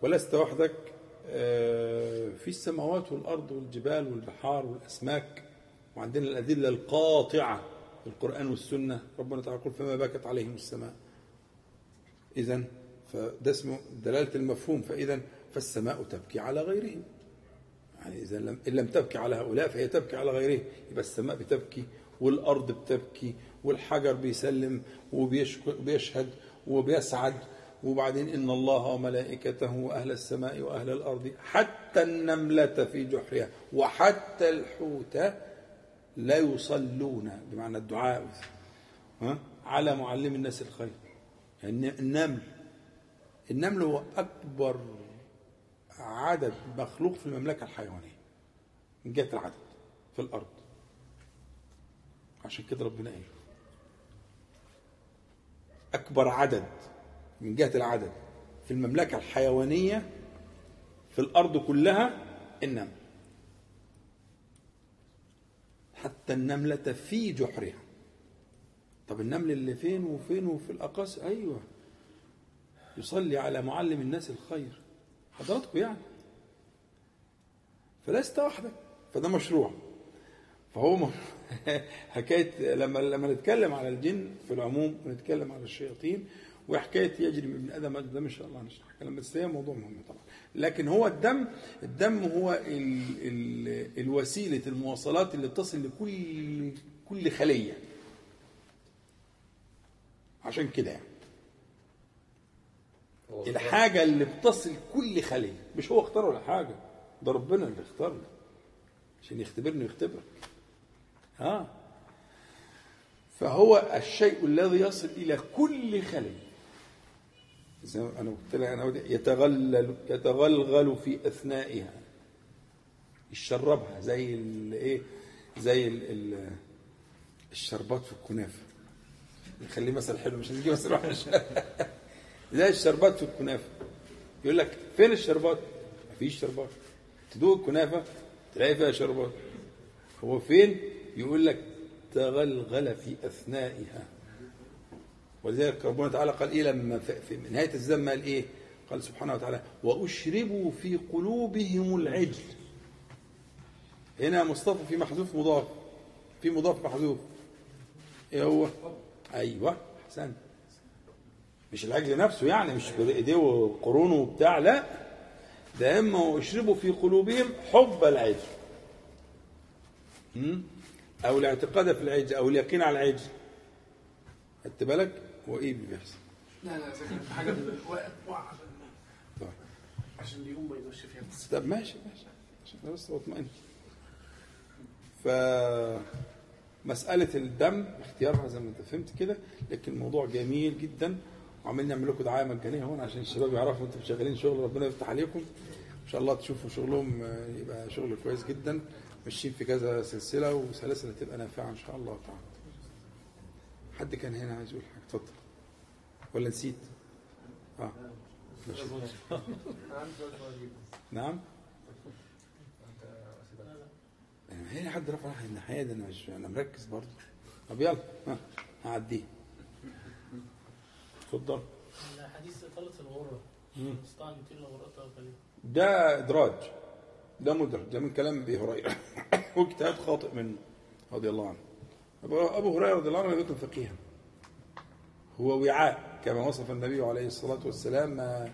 ولست وحدك في السماوات والأرض والجبال والبحار والأسماك وعندنا الأدلة القاطعة في القران والسنة. ربنا تعالى يقول فما بكت عليهم السماء. اذا فده اسمه دلالة المفهوم. فاذا فالسماء تبكي على غيرهم. يعني إذا لم إن لم تبكي على هؤلاء فهي تبكي على غيرهم. يبقى السماء بتبكي والأرض بتبكي والحجر بيسلم وبيشهد وبيسعد وبعدين إن الله وملائكته وأهل السماء وأهل الأرض حتى النملة في جحرها وحتى الحوت لا يصلون بمعنى الدعاء ها؟ على معلم الناس الخير. يعني النمل النمل هو أكبر عدد مخلوق في المملكة الحيوانية من جهة العدد في الأرض. عشان كده ربنا قال أكبر عدد من جهة العدد. في المملكة الحيوانية في الأرض كلها النمل. حتى النملة في جحرها. طب النمل اللي فين وفين وفي الاقاصي أيوه. يصلي على معلم الناس الخير. حضراتكم يعني. فلست وحدك. فده مشروع. فهو حكاية لما لما نتكلم على الجن في العموم ونتكلم على الشياطين وحكاية يجري من ابن آدم ده إن شاء الله هنشرح كلام بس هي موضوع مهم طبعا. لكن هو الدم الدم هو ال ال الوسيلة المواصلات اللي بتصل لكل كل خلية. عشان كده يعني. هو الحاجة اللي بتصل كل خلية مش هو اختار ولا حاجة ده ربنا اللي اختار له عشان يختبرني ويختبرك. ها؟ فهو الشيء الذي يصل إلى كل ما أنا قلت لك أنا يتغلل يتغلغل في أثنائها يشربها زي الايه زي ال ال الشربات في الكنافة. نخليه مثل حلو مش هنجيب مثل وحش. زي الشربات في الكنافة. يقول لك فين الشربات؟ مفيش شربات. تدوق الكنافة تلاقي فيها شربات. هو فين؟ يقول لك تغلغل في أثنائها. ولذلك ربنا تعالى قال إيه لما في نهاية الزمه قال إيه؟ قال سبحانه وتعالى وأشربوا في قلوبهم العجل. هنا مصطفى في محذوف مضاف. في مضاف محذوف. إيه هو؟ أيوه احسنت مش العجل نفسه يعني مش بايديه وقرونه وبتاع لا. ده إما يشربوا في قلوبهم حب العجل? أو الاعتقاد في العجل أو اليقين على العجل. خدت بالك؟ وايه اللي بيحصل؟ لا لا في حاجة وقع. طيب. عشان اليوم ما يدوش فيها. طب ماشي ماشي. عشان بس اطمئن ف مسألة الدم اختيارها زي ما أنت فهمت كده لكن الموضوع جميل جدا. وعمالين نعمل لكم دعاية مجانية هون عشان الشباب يعرفوا أنتم شغالين شغل ربنا يفتح عليكم. إن شاء الله تشوفوا شغلهم آه، يبقى شغل كويس جدا. ماشيين في كذا سلسلة وسلاسل هتبقى نافعة إن شاء الله. تعالى حد كان هنا عايز يقول حاجة؟ اتفضل. ولا نسيت؟ آه. نعم؟ أنا هنا حد رفع ناحيه الناحيه دي أنا مش أنا مركز برضه. طب يلا ها هعديه. اتفضل. الحديث إطالة الغرة. مم. استطاع أن يطيل غرته قليلا ده إدراج. ده مدرج. ده من كلام أبي هريرة. واجتهاد خاطئ منه رضي الله عنه. ابو هريرة رضي الله عنه لم يكن فقيها هو وعاء كما وصف النبي عليه الصلاة والسلام ما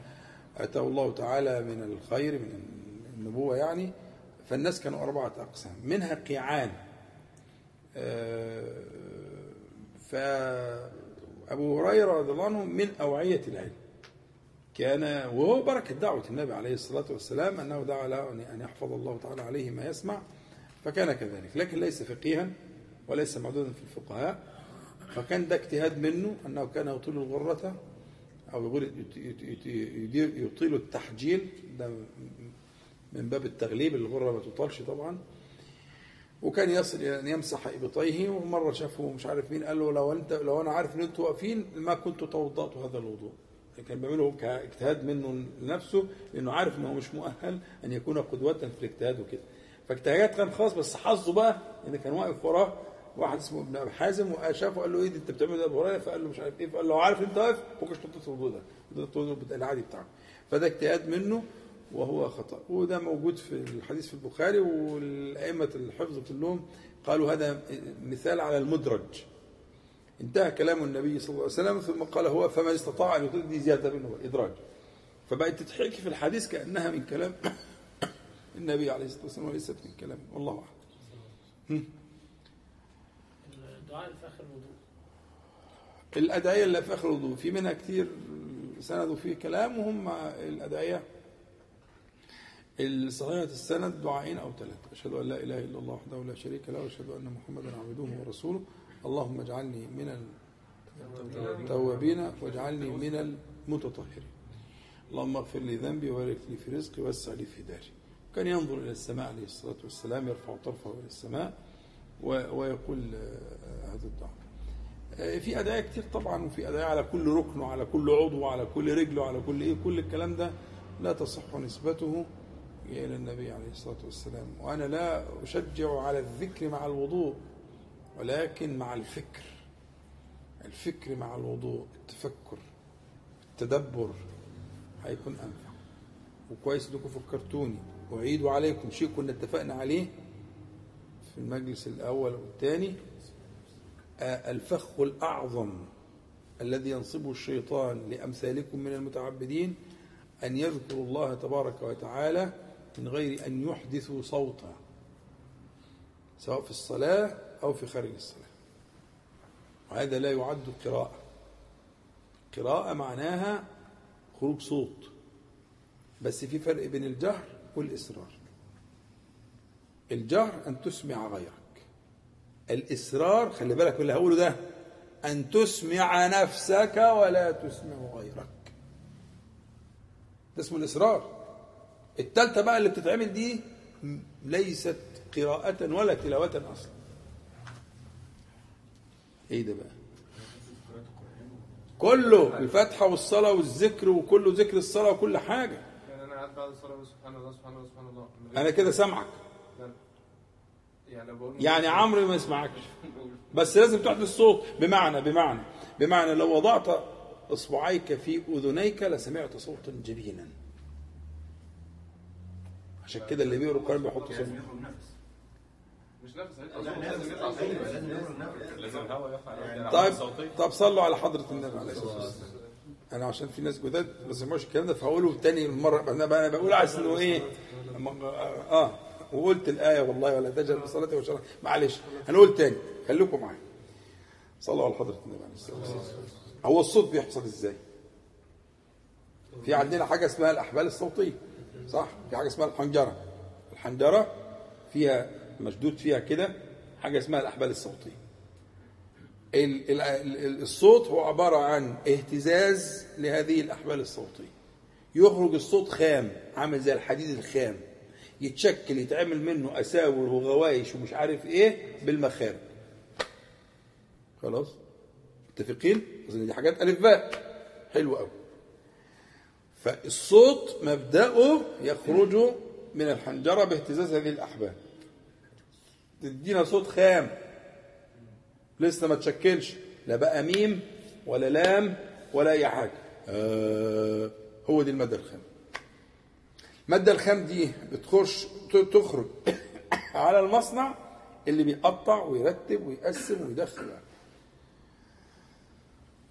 أتاه الله تعالى من الخير من النبوة يعني. فالناس كانوا أربعة أقسام منها قيعان. آه، فأبو هريرة رضي الله عنه من أوعية العلم. كان وهو بركة دعوة النبي عليه الصلاة والسلام أنه دعا له أن يحفظ الله تعالى عليه ما يسمع فكان كذلك. لكن ليس فقيها وليس معدودا في الفقهاء. فكان ده اجتهاد منه أنه كان يطيل الغرة أو يطيل التحجيل. ده من باب التغليب الغرة ما تطالش طبعا. وكان يصل إلى أن يمسح إبطيه ومرة شافه مش عارف مين قال له لو انت لو أنا عارف إن أنتوا واقفين ما كنت توضأت هذا الوضوء. كان بيعمله كاجتهاد منه لنفسه لأنه عارف ان هو مش مؤهل أن يكون قدوة في الاجتهاد وكده. فاجتهاد كان خاص بس حظه بقى إن كان واقف وراه واحد اسمه ابن أبي حازم وشافه قال له إيه أنت بتعمل ده أبو هريرة؟ فقال له مش عارف إيه فقال له عارف أنت واقف؟ كنتش تطلب الوضوء ده. الوضوء العادي بتاعه. فده اجتهاد منه وهو خطأ. وده موجود في الحديث في البخاري والأئمة الحفظ كلهم قالوا هذا مثال على المدرج. انتهى كلام النبي صلى الله عليه وسلم ثم قال هو فمن استطاع أن يطيل دي زيادة منه إدراج. فبقت تتحكي في الحديث كأنها من كلام النبي عليه الصلاة والسلام وليست من كلام. والله أعلم. الدعاء في اخر الوضوء. الأدعية اللي في آخر الوضوء في منها كتير سندوا فيه كلام وهم الأدعية الصحيحة السند دعائين أو ثلاثة. أشهد أن لا إله إلا الله وحده لا شريك له وأشهد أن محمدا عبده ورسوله. اللهم اجعلني من التوابين واجعلني من المتطهرين. اللهم اغفر لي ذنبي وبارك لي في رزقي وسع لي في داري. كان ينظر إلى السماء عليه الصلاة والسلام يرفع طرفه إلى السماء ويقول هذا الدعاء آه، في أدعية كتير طبعا وفي أدعية على كل ركن وعلى كل عضو وعلى كل رجل وعلى كل إيه كل الكلام ده لا تصح نسبته إلى النبي عليه الصلاة والسلام. وأنا لا أشجع على الذكر مع الوضوء ولكن مع الفكر. الفكر مع الوضوء التفكر التدبر هيكون أنفع. وكويس إنكم فكرتوني. أعيد عليكم شيء كنا اتفقنا عليه في المجلس الأول والثاني. الفخ الأعظم الذي ينصبه الشيطان لأمثالكم من المتعبدين أن يذكروا الله تبارك وتعالى من غير أن يحدثوا صوتا سواء في الصلاة أو في خارج الصلاة. وهذا لا يعد قراءة قراءة معناها خروج صوت بس في فرق بين الجهر والإسرار الجهر أن تسمع غيرك. الإسرار خلي بالك من اللي هقوله ده أن تسمع نفسك ولا تسمع غيرك. ده اسمه الإصرار. التالتة بقى اللي بتتعمل دي ليست قراءة ولا تلاوة أصلا. إيه ده بقى؟ كله الفتحة والصلاة والذكر وكله ذكر الصلاة وكل حاجة. يعني أنا قاعد بعد الصلاة بقول سبحان الله سبحان الله سبحان الله. أنا كده سامعك. يعني يعني عمرو ما يسمعكش. بس لازم تحدث صوت بمعنى بمعنى بمعنى لو وضعت إصبعيك في أذنيك لسمعت صوتا جبينا. عشان كده اللي بيقروا القرآن بيحطوا صوت. مش نفس. يقع طيب طب صلوا على حضرة النبي عليه الصلاة والسلام. أنا عشان في ناس جداد ما بيسمعوش الكلام ده فهقوله تاني مرة. أنا بقول عايز إنه إيه؟ آه. وقلت الآية والله ولا تجهل بصلاتي وشرع معلش هنقول تاني. خليكم معايا. صلوا على حضرة النبي عليه الصلاة والسلام. هو الصوت بيحصل إزاي؟ في عندنا حاجة اسمها الأحبال الصوتية صح؟ في حاجة اسمها الحنجرة. الحنجرة فيها مشدود فيها كده حاجة اسمها الأحبال الصوتية. ال- ال- ال- الصوت هو عبارة عن اهتزاز لهذه الأحبال الصوتية. يخرج الصوت خام عامل زي الحديد الخام. يتشكل يتعمل منه أساور وغوايش ومش عارف إيه بالمخارج. خلاص؟ متفقين؟ أظن دي حاجات ألف باء. حلو قوي فالصوت مبدأه يخرج من الحنجرة باهتزاز هذه الأحبال. تدينا صوت خام. لسه ما تشكلش. لا بقى ميم ولا لام ولا أي حاجة. آه هو دي المادة الخام. الماده الخام دي بتخش تخرج على المصنع اللي بيقطع ويرتب ويقسم ويدخل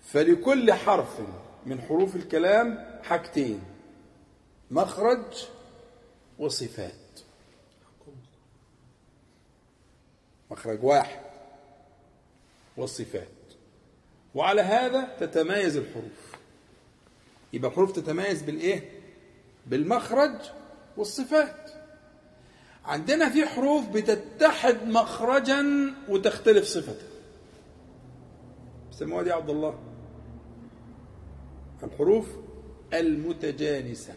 فلكل حرف من حروف الكلام حاجتين مخرج وصفات. مخرج واحد والصفات وعلى هذا تتمايز الحروف. يبقى الحروف تتميز بالإيه؟ بالمخرج والصفات. عندنا في حروف بتتحد مخرجا وتختلف صفة. بيسموها دي عبد الله. الحروف المتجانسة.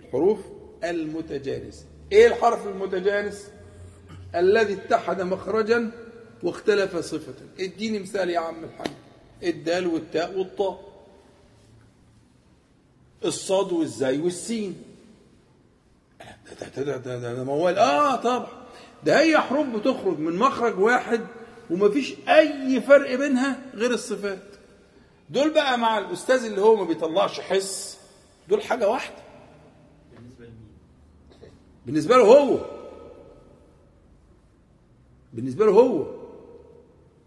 الحروف المتجانسة. إيه الحرف المتجانس؟ الذي اتحد مخرجا واختلف صفة. اديني مثال يا عم الحاج. الدال والتاء والطاء. الصاد والزاي والسين. ده ده ده ده, ده, ده موال. آه طبعا. ده هي حروف بتخرج من مخرج واحد ومفيش أي فرق بينها غير الصفات. دول بقى مع الأستاذ اللي هو ما بيطلعش حس دول حاجة واحدة. بالنسبة له هو. بالنسبة له هو.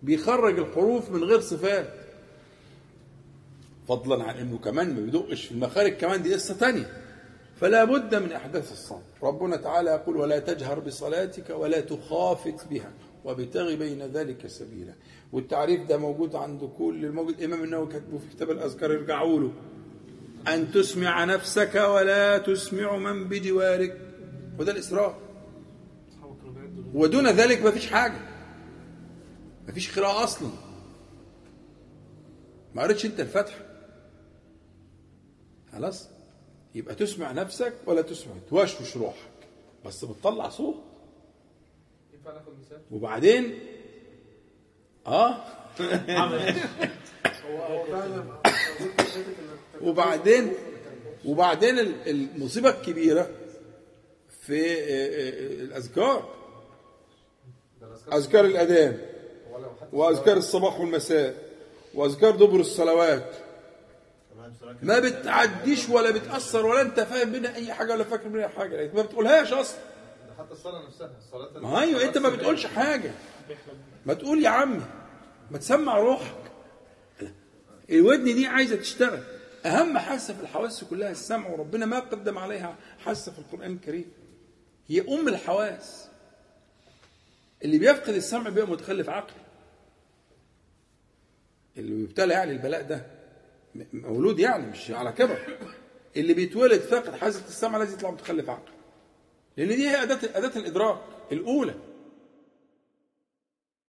بيخرج الحروف من غير صفات. فضلا عن إنه كمان ما بيدقش في المخارج كمان دي قصة تانية. فلا بد من أحداث الصمت. ربنا تعالى يقول ولا تجهر بصلاتك ولا تخافت بها وابتغي بين ذلك سبيلا. والتعريف ده موجود عند كل الموجود. الإمام النووي كاتبه في كتاب الأذكار ارجعوا له أن تسمع نفسك ولا تسمع من بجوارك. وده الإسراء. ودون ذلك ما فيش حاجة. ما فيش قراءة أصلا. ما قريتش أنت الفتح. خلاص؟ يبقى تسمع نفسك ولا تسمع؟ توشوش روحك. بس بتطلع صوت. ينفع ناخد مثال؟ وبعدين؟ آه. وبعدين؟ وبعدين ال- المصيبة الكبيرة في آه، آه، الأذكار. أذكار الأذان. وأذكار الصباح والمساء. وأذكار دبر الصلوات. ما بتعديش ولا بتأثر ولا انت فاهم منها أي حاجة ولا فاكر منها حاجة لأنك ما بتقولهاش أصلا. ده حتى الصلاة نفسها الصلاة ما أيوه أنت ما بتقولش حاجة. ما تقول يا عمي ما تسمع روحك. الودن دي عايزة تشتغل. أهم حاسة في الحواس كلها السمع وربنا ما قدم عليها حاسة في القرآن الكريم. هي أم الحواس. اللي بيفقد السمع بيبقى متخلف عقلي. اللي بيبتلى يعني البلاء ده. مولود يعني مش على كبر. اللي بيتولد فاقد حاسه السمع لازم يطلع متخلف عقلي لأن دي هي اداه أداة الإدراك الأولى.